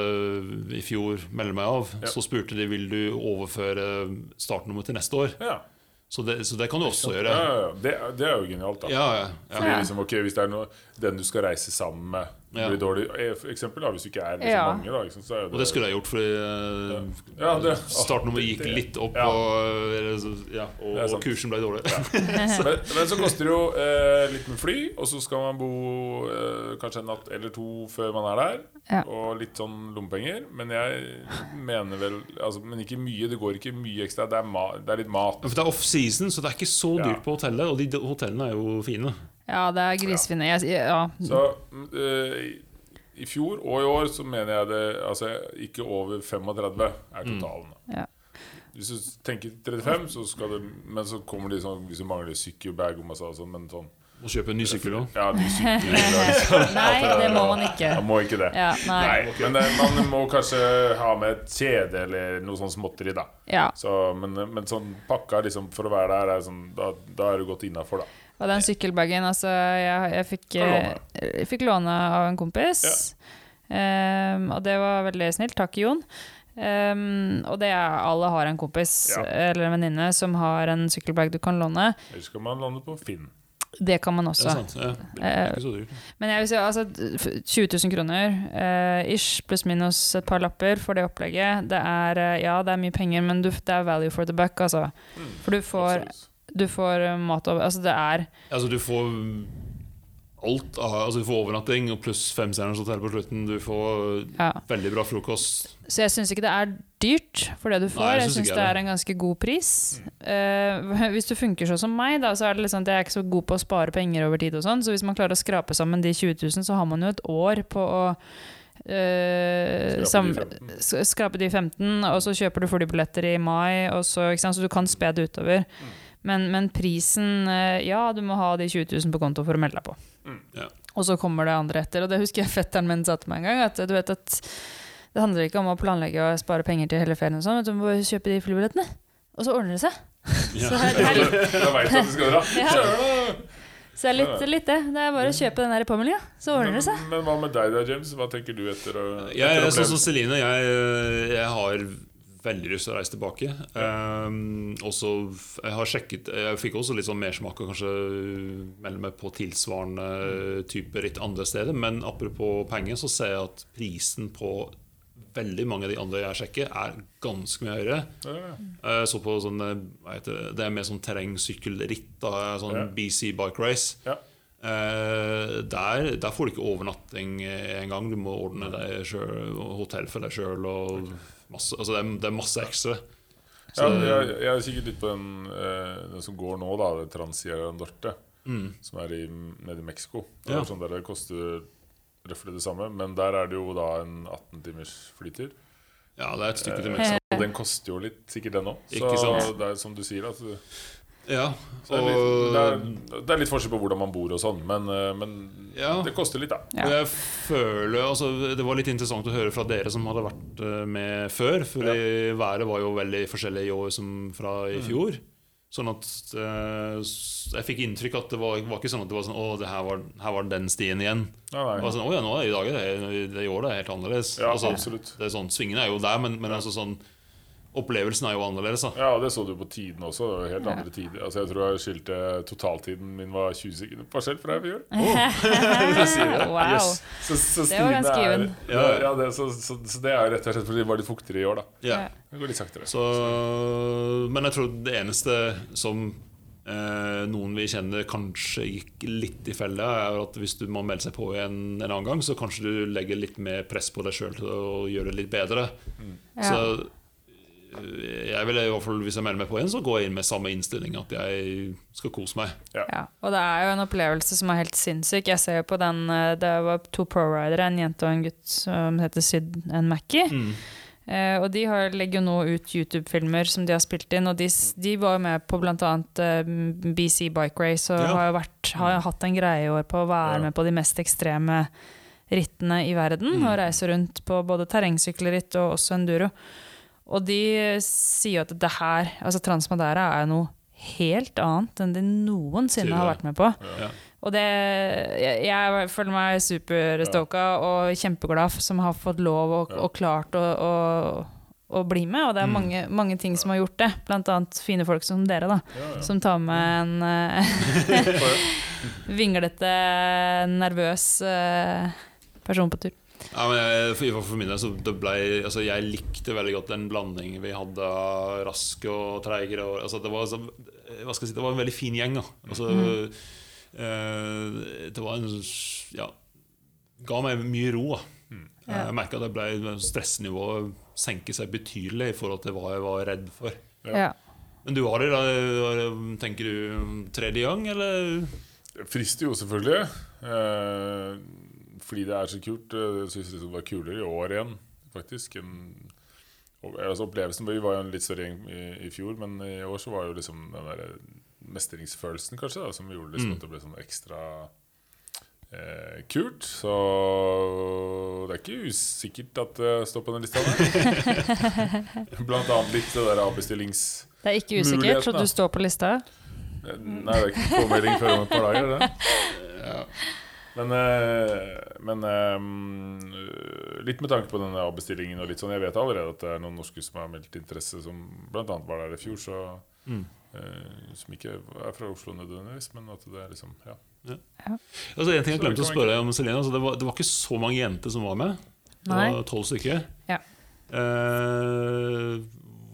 i fjor melde meg av, Ja. så spurte de vil du overføre startnummer til neste år. Ja. Så det, så det kan du også gjøre. ja, ja. Det, det er jo genialt, da. Ja, ja, ja. Fordi liksom, ok, Hvis det er noe, den du skal reise sammen med, Ja. blir dårlig eh, eksempel da, hvis du ikke er liksom Ja. mange, da, liksom, er jo Og det skulle jeg gjort, fordi uh, Ja, det- startnummeret gikk det- litt opp, ja. og, eller så- ja, og, og kursen ble dårlig. men, men så koster det jo uh, litt med fly, og så skal man bo uh, kanskje en natt eller to før man er der. Ja. Og litt sånn lommepenger. Men jeg mener vel altså, Men ikke mye. Det går ikke mye ekstra. Det er, ma det er litt mat. For det er off-season, så det er ikke så Ja. dyrt på hotellet. Og de de hotellene er jo fine. Ja, det er grisefine. Ja. ja. Så mm, eh, i fjor og i år så mener jeg det Altså ikke over 35 er totalen. Ja. Hvis du tenker 35, så skal det Men så kommer de sånn hvis du mangler sykkelbag og masse og sånn, men sånn Må kjøpe en ny sykkel òg. Ja, ny sykkel. Nei, det må man ikke. Man må ikke det. Ja, nei. Nei, men man må kanskje ha med et kjede eller noe sånn småtteri, da. Ja. Så, men, men sånn pakka liksom, for å være der, er sånn, da, da er du godt innafor, da. Og den sykkelbagen, altså Jeg, jeg, fikk, Kan eh, jeg fikk låne av en kompis. Ehm, og det var veldig snilt. Takk, Jon. Um, og det er alle har en kompis Ja. eller en venninne som har en sykkelbag du kan låne. Eller skal man lande på Finn. Det kan man også. Ja. Dyrt. Men jeg vil si altså 20 000 kroner, uh, ish, pluss minus et par lapper for det opplegget. Det er, eh, ja, det er mye penger, men du, det er value for the buck, altså. For du får, Absolutt. Du får eh, mat over Altså, det er Altså, du får alt Altså, du får overnatting og pluss femstjerners hotell på slutten. Du får Ja. veldig bra frokost. Så jeg syns ikke det er dyrt for det du får. Nei, jeg syns det er en ganske god pris. Eh, hvis du funker sånn som meg, da, så er det litt sånn at jeg er ikke så god på å spare penger over tid. og sånn, Så hvis man klarer å skrape sammen de 20 000, så har man jo et år på å Uh, Skrape de 15. skrape de 15, og så kjøper du flybilletter i mai, og så, så du kan spe det utover. Mm. Men, men prisen eh, Ja, du må ha de 20 000 på konto for å melde deg på. Mm. Ja. Og så kommer det andre etter. Og det husker jeg fetteren min sa til meg en gang. At du vet at det handler ikke om å planlegge og spare penger til hele ferien, og sånn, du må kjøpe de flybillettene. Og så ordner det seg. Ja. Så det er, litt, Da veit at du skal dra. Ja. Så det er litt, litt det. Det er bare å kjøpe den der påmeldinga, så ordner det seg. Men, men hva med deg da, James? Hva tenker du etter å Jeg er sånn som? Celine. Jeg, jeg har veldig lyst til å reise tilbake. Um, også, jeg har sjekket Jeg fikk også litt sånn mersmak og kanskje melde meg på tilsvarende type ritt andre steder. Men apropos penger, så ser jeg at prisen på veldig mange av de andre jeg sjekker, er ganske mye høyere. Ja, ja. Jeg så på sånne det, det er mer sånn terrengsykkelritt. Sånn Ja. BC Bike Race. Ja. Uh, der, der får du ikke overnatting engang. Du må ordne deg selv, hotell for deg sjøl. Altså det, er- det er masse. Så, Ja, jeg, jeg har kikket litt på den, eh, den som går nå, da, Transierra Norte, mm, som er i, nede i Mexico. Ja. sånn der det koster røftlig det samme, men der er det jo da en 18 timers flytur. ja, det er et stykke til Eh, Mexico. den koster jo litt, sikkert den òg. Så det er som du sier, at det, Ja, så er det, litt, det, er, det er litt forskjell på hvordan man bor og sånn, men, eh, men ja. det koster litt, da. Ja. Jeg føler, altså Det var litt interessant å høre fra dere som hadde vært eh, med før. For været var jo veldig forskjellig i år som fra i fjor. Sånn at eh, Jeg fikk inntrykk at det var, var ikke sånn at det var sånn Å, det her var, her var den stien igjen. Det var sånn, Å ja, nå er det i dag det, det i år det er helt annerledes. Ja, altså, absolutt. det er sånn, Svingene er jo der, men, men altså sånn Opplevelsen er jo annerledes. da Ja, og det så du på tiden også. Det var helt andre tider. Altså, jeg tror jeg skilte totaltiden min var 20 sekunder forskjell fra i fjor. Wow. Yes. Så, så Det var ganske er, ja, ja, det, så, så, så det er rett og slett fordi det var litt fuktigere i år, da. Ja. Det går litt saktere. Så, men jeg tror det eneste som eh, noen vi kjenner kanskje gikk litt i felle, er at hvis du må melde seg på en, en annen gang, så kanskje du legger litt mer press på deg sjøl til å gjøre det litt bedre. Ja. Så jeg vil i hvert fall, hvis jeg melder meg på en, så går jeg inn med samme innstilling, at jeg skal kose meg. Ja, og det er jo en opplevelse som er helt sinnssyk. Jeg ser jo på den eh, Det var to pro-ridere, en jente og en gutt som heter Syd and Mackie. Mm. Eh, og de har, legger jo nå ut YouTube-filmer som de har spilt inn. Og de, de var jo med på bl.a. Eh, BC Bike Race og Ja. har jo vært, har hatt en greie i år på å være Ja. med på de mest ekstreme rittene i verden. Mm. Og reise rundt på både terrengsykkelritt og også enduro. Og de sier at det her, altså Transmadera, er noe helt annet enn de noensinne har vært med på. Ja. Og det, jeg, jeg føler meg superstoka og kjempeglad som har fått lov og, og klart å, å, å bli med. Og det er Mm. mange, mange ting som har gjort det. Blant annet fine folk som dere, da. Ja, ja. Som tar med en eh, vinglete, nervøs eh, person på tur. Ja, men jeg, for, for min del så det ble, altså Jeg likte veldig godt den blandingen vi hadde av raske og treigere. og- Altså det, var, så, hva skal jeg si, det var en veldig fin gjeng. Da. Altså, eh, det var en Ja, ga meg mye ro. Da. Ja. Jeg merka at ble stressnivået senket seg betydelig i forhold til hva jeg var redd for. Ja. Ja. Men du Ari, da, tenker du tredje gang, eller? Det frister jo selvfølgelig. Eh, fordi det er så kult. Eh, Jeg syns det var kulere i år igjen, faktisk. En, og, altså, opplevelsen Vi var jo en litt større gjeng i, i fjor, men i år så var jo liksom den der mestringsfølelsen kanskje da, som gjorde liksom Mm. at det ble sånn ekstra eh, kult. Så det er ikke usikkert at det står på den lista der. Blant annet litt det der avbestillingsmuligheten. Det er ikke usikkert, at du står på lista. Nei, det er ikke påmelding før om et par dager. det Ja. Men, eh, men eh, litt med tanke på denne avbestillingen og litt sånn Jeg vet allerede at det er noen norske som har meldt interesse, som bl.a. var der i fjor. Så, Mm. eh, som ikke er fra Oslo nødvendigvis, men at det er liksom Ja. Altså, en ting jeg glemte å spørre deg om, Celine. Altså, det, var, det var ikke så mange jenter som var med. Det var tolv stykker. Ja. Eh,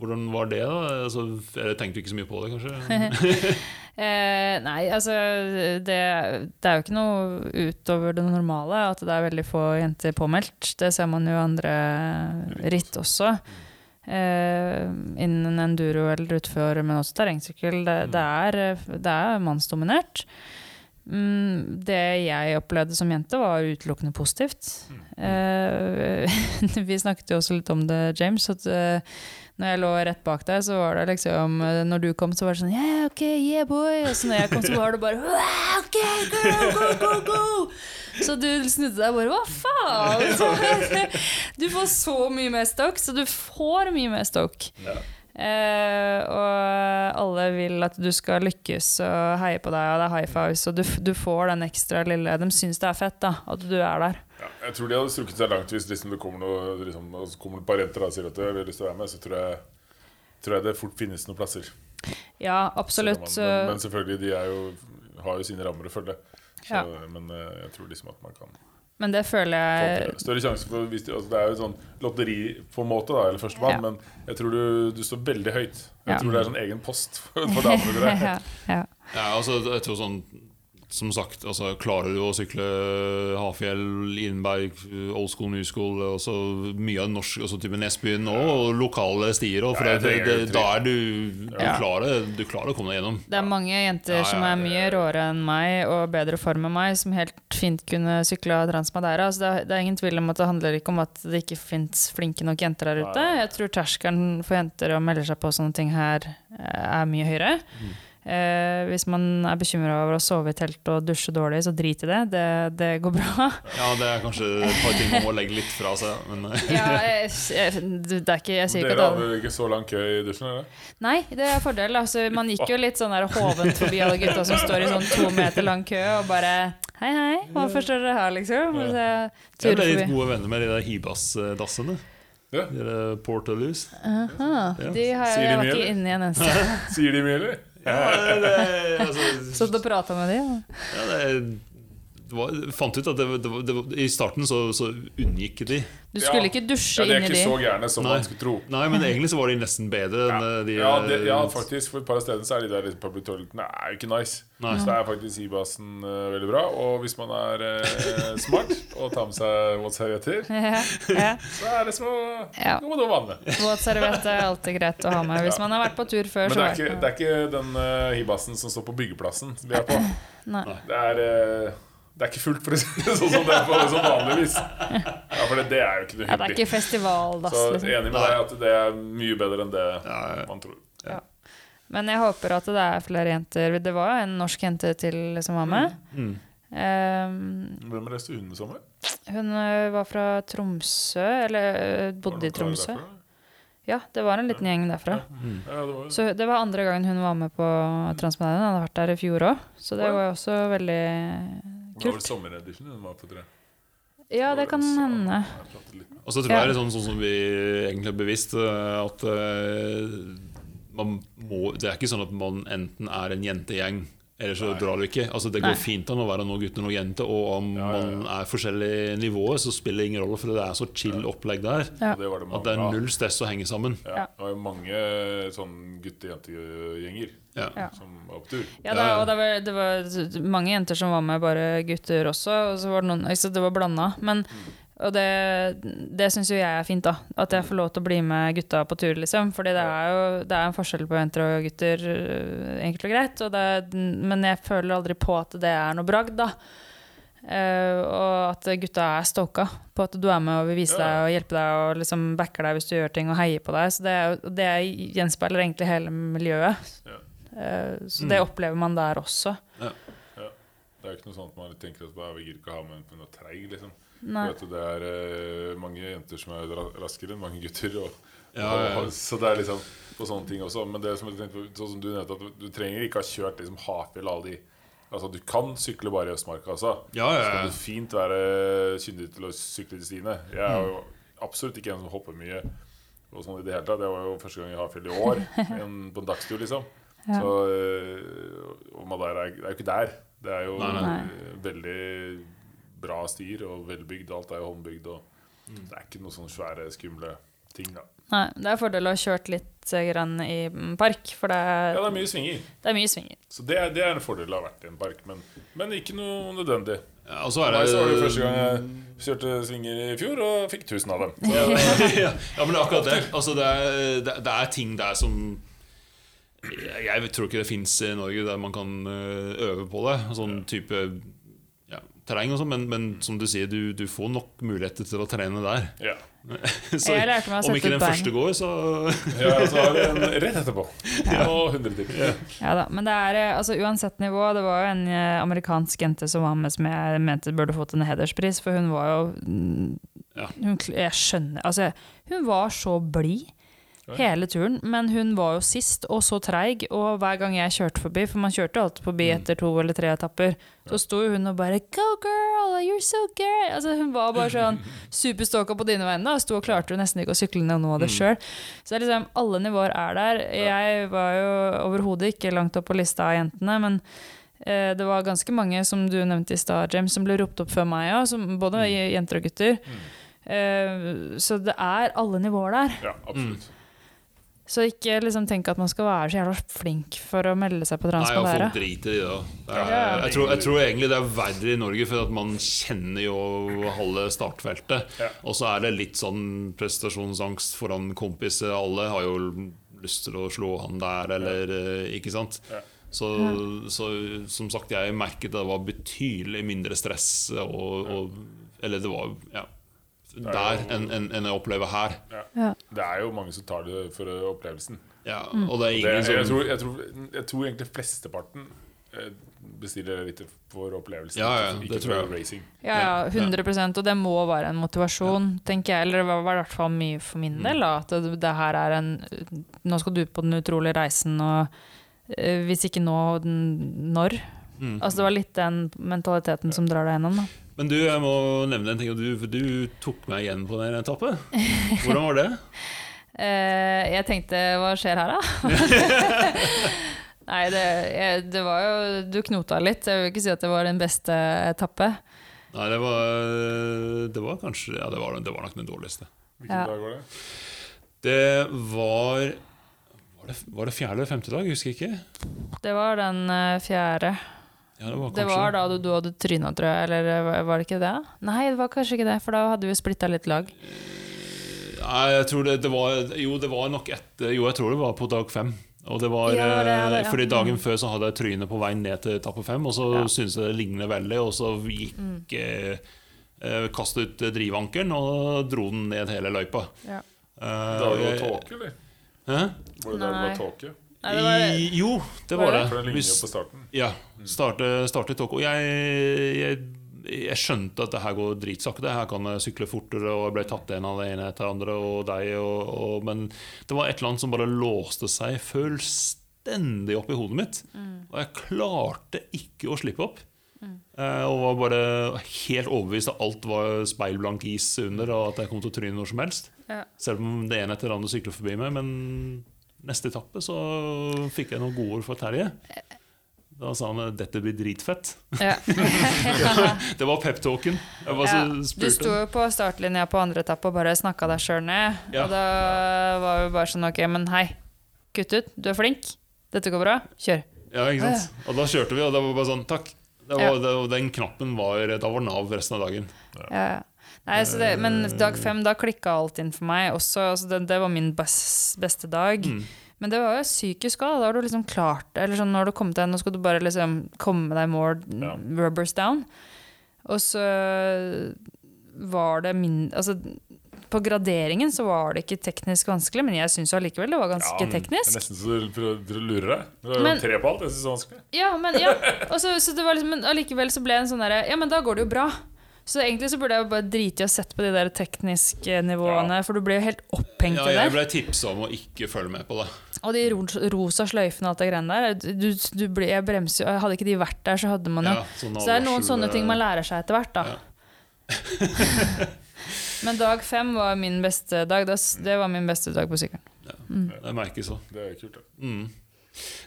hvordan var det, da? Altså, jeg tenkte ikke så mye på det, kanskje? Eh, nei, altså det, det er jo ikke noe utover det normale at det er veldig få jenter påmeldt. Det ser man jo andre ritt også. Eh, innen enduro eller utfor, men også terrengsykkel. Det, det, er, det er mannsdominert. Mm, det jeg opplevde som jente, var utelukkende positivt. Eh, vi snakket jo også litt om det, James. At eh, når jeg lå rett bak deg, så var det liksom eh, Når du kom, så var det sånn Yeah, ok, yeah, boy. Og så når jeg kom, så var det bare «Wow, Ok, girl, go, go, go. Så du snudde deg bare Hva faen? Så, du får så mye mer stokk, så du får mye mer stokk. Ja. Eh, og alle vil at du skal lykkes og heie på deg, og det er high fives, og du, du får den ekstra lille De syns det er fett, da, at du er der. Ja, jeg tror de hadde strukket seg langt hvis liksom det kommer noen liksom, og kommer det et par jenter og sier at de har lyst til å være med. Så tror jeg, tror jeg det fort finnes noen plasser. Ja, absolutt. Man, men, men selvfølgelig, de er jo, har jo sine rammer å følge. Så, Ja. Men eh, jeg tror liksom at man kan Men det føler jeg. Større sjanse for hvis de, altså Det er jo sånn lotteri på en måte, da, eller førstemann, Ja. men jeg tror du, du står veldig høyt. Jeg Ja. tror det er sånn egen post for, damene. ja, ja. Ja, altså, jeg tror sånn Som sagt, altså, klarer du å sykle Hafjell, Innberg, old school, new school også Mye av norsk, altså type Nesbyen og lokale stier også, For Ja, det, jeg det, da er du Du, Ja. klarer, du klarer å komme deg gjennom. Det er mange jenter Ja, ja, som er det- mye råere enn meg og bedre form enn meg, som helt fint kunne sykla Transmadeira. Altså det, det er ingen tvil om at det handler ikke om at det ikke fins flinke nok jenter der ute. Jeg tror terskelen for jenter å melde seg på sånne ting her eh, er mye høyere. Eh, hvis man er bekymra over å sove i telt og dusje dårlig, så drit i det. Det, det går bra. Ja, det er kanskje et par ting man må legge litt fra seg. Men eh, ja, jeg, jeg, det er ikke, jeg sier Dere at hadde ikke så lang kø i dusjen? eller? Nei, det er fordel. Altså, man gikk jo litt sånn der hovent forbi alle gutta som står i sånn to meter lang kø og bare Hei, hei, hvorfor står dere her, liksom? Så jeg ble litt gode venner med de der Hibas-dassene. Ja. De der Portaloos. Aha, Ja. de har Sier de mye, eller? inne i en eneste. Sier de mye, eller? Ja, det, altså, Satt og prata med dem? Ja. ja, det, var, fant ut at det, det, det, i starten så, så unngikk de. Du skulle Ja. ikke Ja, dusje De er ikke så gærne som Nei. man skulle tro. Nei, men egentlig så var de nesten bedre Ja, eh, de ja, det, ja, faktisk. For et par av stedene så er de der public toiletene er jo ikke nice. Nei. Så det er faktisk Ibasen uh, veldig bra. Og hvis man er uh, smart og tar med seg våtservietter, Ja, ja. så er det som å Ja. med noe med. Våtserviett er alltid greit å ha med. Hvis man har vært på tur før, Men det er ikke, det er ikke den uh, Hibasen som står på byggeplassen vi er på. Nei. Det er, eh, det er ikke fullt, for å si det sånn som det er på som vanligvis. Ja, For det, det er jo ikke noe hyggelig. Ja, det er ikke festivaldass, Så liksom. enig med deg at det er mye bedre enn det Ja, ja. man tror. Men jeg håper at det er flere jenter. Det var jo en norsk jente til som var med. Mm. Ehm, Hvem reiste hun sammen med? hun var fra Tromsø, eller bodde i Tromsø. Ja, det var en liten gjeng derfra. Mm. Ja, det var Så det var andre gangen hun var med på Transmediene. Hun hadde vært der i fjor òg, så det var jo også veldig Det var vel sommeredition hun var på, tror jeg. Ja, det kan hende. Og så tror Ja. jeg det er sånn, sånn som vi egentlig er bevisst, eh, at uh, man må, det er ikke sånn at man enten er en jentegjeng, eller så Nei. drar du ikke. Altså, det går Nei. fint an å være noen gutter og noen jenter, og om Ja, ja, ja. man er forskjellige nivåer, så spiller det ingen rolle, for det er så chill opplegg der. Ja. Det det At det er null stress å henge sammen. Ja, Ja. det var jo mange sånn gutte-jente-gjenger. Ja. som var på tur. Ja, da, og det var, det var mange jenter som var med, bare gutter også. Og så var det noen altså Det var blanda. Men og det, det syns jo jeg er fint, da. At jeg får lov til å bli med gutta på tur, liksom. Fordi det er jo det er en forskjell på jenter og gutter, øh, enkelt og greit. Og det, men jeg føler aldri på at det er noe bragd, da. Uh, og at gutta er stoka på at du er med og vil vise deg og hjelpe deg og liksom backer deg hvis du gjør ting og heier på deg. Så det, er det gjenspeiler egentlig hele miljøet. Ja. Uh, så det Mm. opplever man der også. Ja, Det er jo ikke noe sånt man tenker at bare, vi gidder ikke ha med en noe treig, liksom. Nei. For at det er uh, mange jenter som er raskere enn mange gutter. Og, Ja, ja, ja. og, så det er liksom på sånne ting også. Men det som jeg tenkte, på, sånn som du nevnte, at du, du trenger ikke ha kjørt liksom Hafjell alle de Altså, du kan sykle bare i Østmarka, altså. Ja, ja, Så kan ja. du fint være kyndig til å sykle til stiene. Jeg er jo absolutt ikke en som hopper mye. Og sånn i det hele tatt. Det var jo første gang i Hafjell i år, en, på en dagstur, liksom. Ja. Så øh, Og Madeira er, er jo ikke der. Det er jo Nei, nei. veldig bra stier og velbygd. Alt er jo håndbygd. Og Mm. det er ikke noen sånne svære, skumle ting, da. Nei, det er fordel å ha kjørt litt eh, grann i mm, park, for det Ja, er, det er mye svinger. det er mye svinger. Så det, er- det er en fordel å ha vært i en park. Men, men ikke noe nødvendig. Ja, og så er meg så var det det første gang jeg kjørte svinger i fjor, og fikk 1000 av dem. Så, ja, ja, men det akkurat det. Altså, det, er, det, det er ting der som Jeg tror ikke det fins i Norge der man kan øh, øve på det. Sånn type ja, terreng og sånn, men, men som du sier, du, du får nok muligheter til å trene der. ja. Så, Jeg lærte meg å sette om ikke den første går, så ja, så har vi en rett etterpå. Og 100 timer. Ja da, men det er eh, altså uansett nivå. Det var jo en eh, amerikansk jente som var med som jeg mente burde fått en hederspris, for hun var jo mm, hun, Jeg skjønner Altså, hun var så blid hele turen, men hun var jo sist og så treig, og hver gang jeg kjørte forbi, for man kjørte alltid forbi etter to eller tre etapper, så sto hun og bare Go girl, you're so good! Altså, hun var bare sånn superstalka på dine vegne, og sto og klarte jo nesten ikke å sykle ned noe av det sjøl. Så det er liksom, alle nivåer er der. Jeg var jo overhodet ikke langt opp på lista av jentene, men eh, det var ganske mange, som du nevnte i stad, James, som ble ropt opp før meg òg, både jenter og gutter. Eh, så det er alle nivåer der. Ja, absolutt. Så ikke liksom tenk at man skal være så jævla flink for å melde seg på Nei, og Transmadera. folk driter i det. Det er, jeg, tror, jeg tror egentlig det er verre i Norge, for at man kjenner jo halve startfeltet. Ja. Og så er det litt sånn prestasjonsangst foran kompiser. Alle har jo lyst til å slå han der, eller eh, Ikke sant? Ja. Så, så som sagt, jeg merket det var betydelig mindre stress. Og, og, eller det var ja, der enn en, en jeg opplever her. Ja. Ja. Det er jo mange som tar det for opplevelsen. Ja, og det er Det, ingen jeg, tror, jeg, tror, jeg tror egentlig flesteparten eh, bestiller litt for opplevelsen. Ja, ja, det tror jeg. racing. Ja, ja, 100% og det må være en motivasjon, tenker jeg. Eller det var var i hvert fall mye for min del. Da, at det, det her er en Nå skal du ut på den utrolige reisen, og eh, hvis ikke nå, den- når? Mm. Altså Det var litt den mentaliteten som drar deg gjennom. Da. Men du, jeg må nevne en ting. Du, du tok meg igjen på den etappen. Hvordan var det? Eh, jeg tenkte hva skjer her, da? Nei, det, jeg, det var jo Du knota litt. Jeg vil ikke si at det var den beste etappe. Nei, det var, det var kanskje Ja, det var, det var nok den dårligste. Hvilken Ja. dag var det? Det var Var det, var fjerde eller femte dag? Jeg husker ikke. Det var den eh, fjerde. Ja, det var Det var da du, du hadde tryna, tror jeg. Eller eh, var det ikke det? Nei, det var kanskje ikke det, for da hadde vi splitta litt lag. Nei, jeg tror det, det var Jo, det var nok etter Jo, jeg tror det var på dag fem. Og det var, Ja, det det, eh, ja. Fordi dagen Mm. før så hadde jeg trynet på vei ned til etappe fem, og så Ja. syntes jeg det lignet veldig, og så gikk Mm. eh, eh, Kastet ut drivankeren og dro den ned hele løypa. Ja. Uh, Da var det jeg- tåke, eller? Hæ? Var det da det var tåke? Nei, det var, I, jo, det Var var det? det. For den ligner Hvis- jo på starten. Ja. Starte, startet tog. Og jeg, jeg, jeg skjønte at det her går dritsakte. Her kan jeg sykle fortere, og jeg ble tatt en av det ene etter andre. Og deg, og, og, men det var et eller annet som bare låste seg fullstendig opp i hodet mitt. Og jeg klarte ikke å slippe opp. Mm. og var bare helt overbevist at alt var speilblank is under, og at jeg kom til å tryne når som helst. Ja. Selv om det ene etter det andre syklet forbi meg. Men neste etappe så fikk jeg noen gode ord for Terje. Da sa han dette blir dritfett. ja. Det var peptalken. Ja, du sto jo på startlinja på andre etappe og bare snakka deg sjøl ned. Ja. Og da var vi bare sånn Ok, men hei, kutt ut. Du er flink. Dette går bra. Kjør. Ja, ikke sant? Og da kjørte vi, og det var bare sånn Takk. Det var, den knappen var Da var Nav resten av dagen. Ja, ja. Nei, så det, men dag fem, da klikka alt inn for meg også. Altså det, det var min best, beste dag. Mm. Men det var jo psykisk òg. Da har du liksom klart det. Eller sånn, når du kommet deg, Nå skal du bare liksom komme deg more Ja. rubbers down. Og så var det min Altså, på graderingen så var det ikke teknisk vanskelig, men jeg syns allikevel det var ganske men Det er nesten så du prøver å lure deg. Du har Men- tre på alt. Jeg synes det er vanskelig. Ja, men ja. Også, så, så det var liksom, allikevel så ble det en sånn derre Ja, men da går det jo bra. Så egentlig så burde jeg bare drite i å sette på de der tekniske nivåene, for du blir jo helt opphengt Ja, i jeg ble tipsa om å ikke følge med på det. Og de rosa sløyfene og alt det greiene der. Du, du ble, jeg bremser jo Hadde ikke de vært der, så hadde man jo Ja, sånn Så det er noen sånne ting man lærer seg etter hvert, da. Ja. Men dag fem var min beste dag. Det, det var min beste dag på sykkelen. Det merkes òg. Det er kult, det. Mm.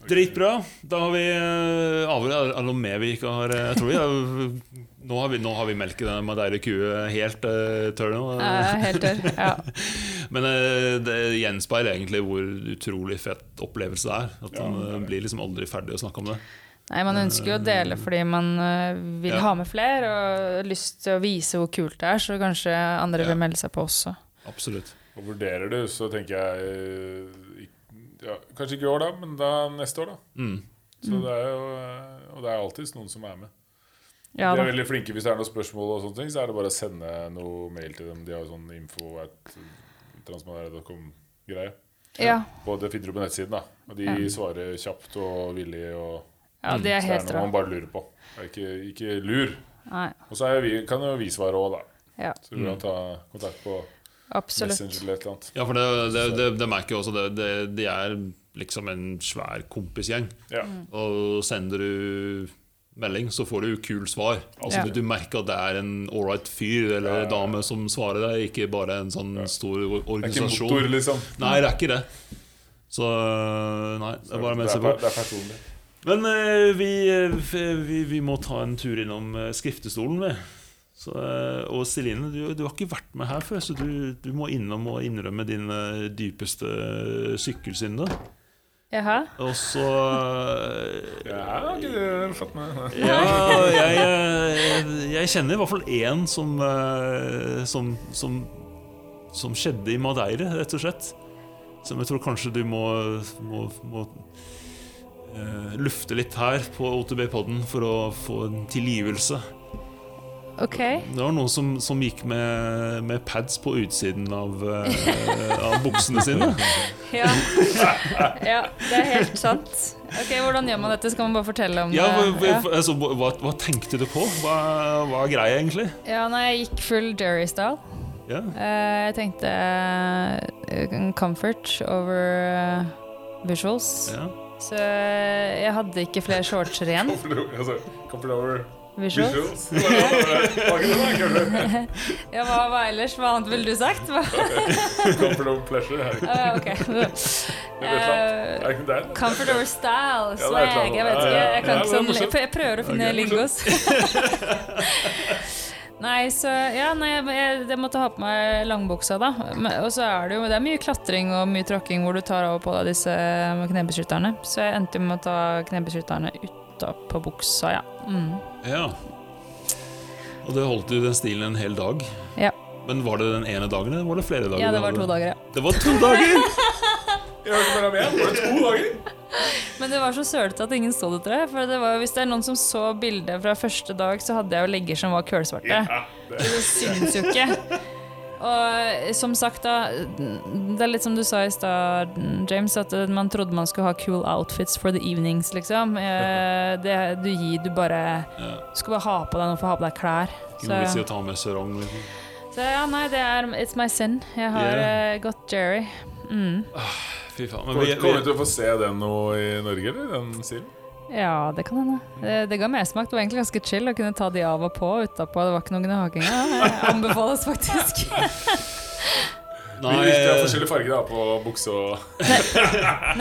Dritbra. Da har vi uh, Er det noe mer vi ikke har eh, Jeg tror vi har, nå, har vi, nå har vi melket den Madeira kue helt uh, tørr nå. Eh, helt tørr. Ja. Men uh, det gjenspeiler egentlig hvor utrolig fett opplevelse det er. At man ja, eh, blir liksom aldri ferdig å snakke om det. Nei, man ønsker jo å dele fordi man vil Ja. ha med flere og har lyst til å vise hvor kult det er, så kanskje andre Ja. vil melde seg på også. Absolutt. Og vurderer du, så tenker jeg eh, ja, Kanskje ikke i år, da, men da neste år, da. Mm. Så det er jo, eh, og det er alltid noen som er med. Ja de er veldig flinke Hvis det er noen spørsmål, og sånne ting Så er det bare å sende noe mail til dem. De har jo sånn info at transmaneira.com-greie. Ja, Og det finner du på nettsiden. da Og de Ja. svarer kjapt og villig. Og, ja det er så det er noe man bare lurer på. Ikke, ikke lur. Nei, Og så er vi, kan jo vi svare òg, da. ja, Så du kan ta kontakt på absolutt. Messenger eller et eller annet. Ja, for det, det, det, det merker jeg også. Det, det, de er liksom en svær kompisgjeng. Ja. Og sender du melding, så får du jo kul svar. Altså Ja. du, merker at det er en ålreit fyr eller Ja, dame som svarer deg, ikke bare en sånn Ja. stor Det er ikke organisasjon. motor, liksom. Nei, det er ikke det. Så nei, det er bare å melde seg på. det er personlig. Men eh, vi, eh, vi, vi må ta en tur innom eh, skriftestolen, vi. Så, eh, og Celine, du, du har ikke vært med her før, så du, du må innom og innrømme din dypeste sykkelsynder. Jaha. Og så eh, Ja, har ikke fått med Ja, jeg, jeg, jeg kjenner i hvert fall én som, eh, som, som, som skjedde i Madeire, rett og slett. Som jeg tror kanskje du må, må, må uh, lufte litt her på OTB-podden for å få en tilgivelse. OK. Det var noen som, som gikk med, med pads på utsiden av, eh, av buksene sine. Ja. ja, det er helt sant. Ok, Hvordan gjør man dette? Skal man bare fortelle om Ja, det? hva, altså, hva, hva tenkte du på? Hva, hva er greia, egentlig? Ja, nei, jeg gikk full Jerry-style. Ja. Uh, jeg tenkte uh, comfort over uh, visuals. Ja. Så jeg hadde ikke flere shorts igjen. Altså, Comfort over Visuals. Ja, hva, hva ellers? Hva annet ville du sagt? Comfort over pleasure. Det ok. det et eller annet? Eh? Comfort over style, swag. Jeg vet ikke. Jeg, kan ikke sånn, jeg prøver å finne lingos. Nei, så Ja, nei, jeg, jeg, jeg måtte ha på meg langbuksa, da. Men- Og så er det jo Det er mye klatring og mye tråkking hvor du tar over på deg disse knebeskytterne. Så jeg endte jo med å ta knebeskytterne utapå buksa, ja. Mm. ja. Og det holdt jo den stilen en hel dag? Ja. Men var det den ene dagen, eller var det flere dager? Ja, det var to dager, ja. Det var to dager! Jeg hørte igjen. Var det to dager? Men det var så sølete at ingen så det, tror jeg. For det var, hvis det er noen som så bildet fra første dag, så hadde jeg jo legger som var kølsvarte. Ja, det. Det syns jo ikke. Og som sagt, da Det er litt som du sa i stad, James, at man trodde man skulle ha cool outfits for the evenings, liksom. Eh, Det, du gir du bare Ja. Du skal bare ha på deg noe for å ha på deg klær. Ikke noe vits i å ta med sarong. Liksom. så ja, nei, det er It's my sin. Jeg har Yeah. eh, gått Jerry. Mm. Fy faen. Men vi, vi, kommer vi til å få se den nå i Norge, eller? Den stilen? Ja, det kan hende. Det, det ga mersmak. Det var egentlig ganske chill å kunne ta de av og på utapå. Det var ikke noen haking. Ja, anbefales faktisk. Vi Hvis de har forskjellige farger da, på bukse og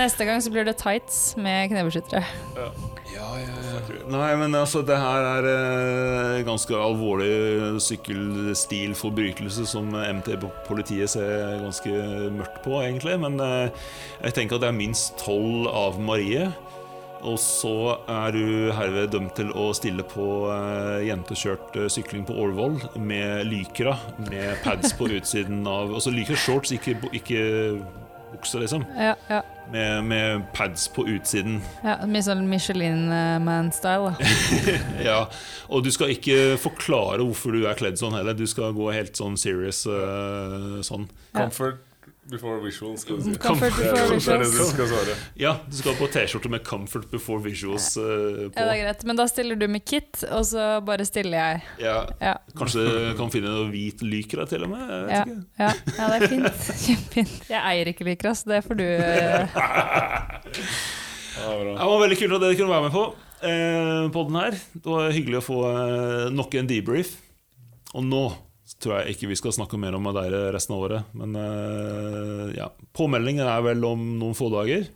Neste gang så blir det tights med knebeskyttere. ja, ja, ja. nei, men altså, det her er eh, ganske alvorlig sykkelstilforbrytelse som MT-politiet ser ganske mørkt på, egentlig. Men eh, jeg tenker at det er minst tolv av Marie. Og så er du herved dømt til å stille på eh, jentekjørt eh, sykling på Årvoll med Lykra, med pads på utsiden av Altså Lykra shorts, ikke, ikke bukse, liksom. Ja, ja. Med, med pads på utsiden. Ja, Mye sånn Michelin-man-style. da. Ja, Og du skal ikke forklare hvorfor du er kledd sånn heller. Du skal gå helt sånn serious uh, sånn. Ja. Comfort before visuals, skal du si. Comfort before visuals. det er det du skal svare. Ja, du skal på T-skjorte med 'Comfort before visuals' eh, på. Ja, det er greit. Men da stiller du med kit, og så bare stiller jeg. Ja, Ja, kanskje du kan finne noe hvit lykra, til og med? Jeg vet ja, ikke. ja, ja det er fint. Kjempefint. Jeg eier ikke lykra, så det får du eh, Ja. Det var veldig kult at dere kunne være med på eh, podden her. Det var hyggelig å få eh, nok en debrief. Og nå tror jeg ikke vi skal snakke mer om med dere resten av året. Men uh, ja, påmeldingen er vel om noen få dager.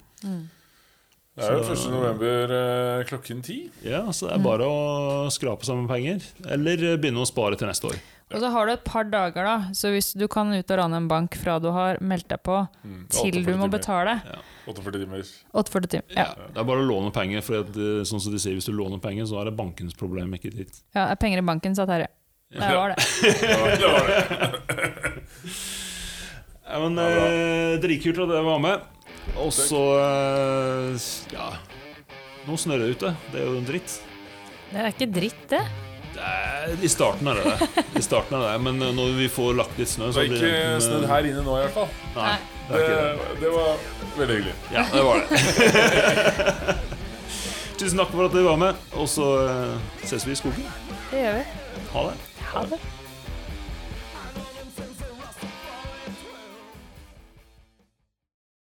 Det er jo 1. november eh, klokken ti. Ja, Så det er bare å skrape sammen penger. Eller begynne å spare til neste år. Og så har du et par dager, da. Så hvis du kan ut og rane en bank fra du har meldt deg på, Mm, til du må timer. betale 48 timer. 48 timer. Ja. Ja, det er bare å låne penger. For at, eh, sånn som de sier, Hvis du låner penger, så er det bankens problem, ikke ditt. ja, er penger i banken, sa Terje. Det var det. Ja, det var det. Ja, men eh, Dritkult at dere var med. Og så eh, Ja. Nå snør det ute. Det er jo en dritt. Det er ikke dritt, det. Det er, I starten er det det. I starten er det. Men eh, når vi får lagt litt snø Det er ikke men, snødd her inne nå, i hvert fall. Nei, det Det, det. det var veldig hyggelig. Ja, det var det. Tusen takk for at dere var med, og så eh, ses vi i skogen. Det gjør vi. Ha det. Ha det.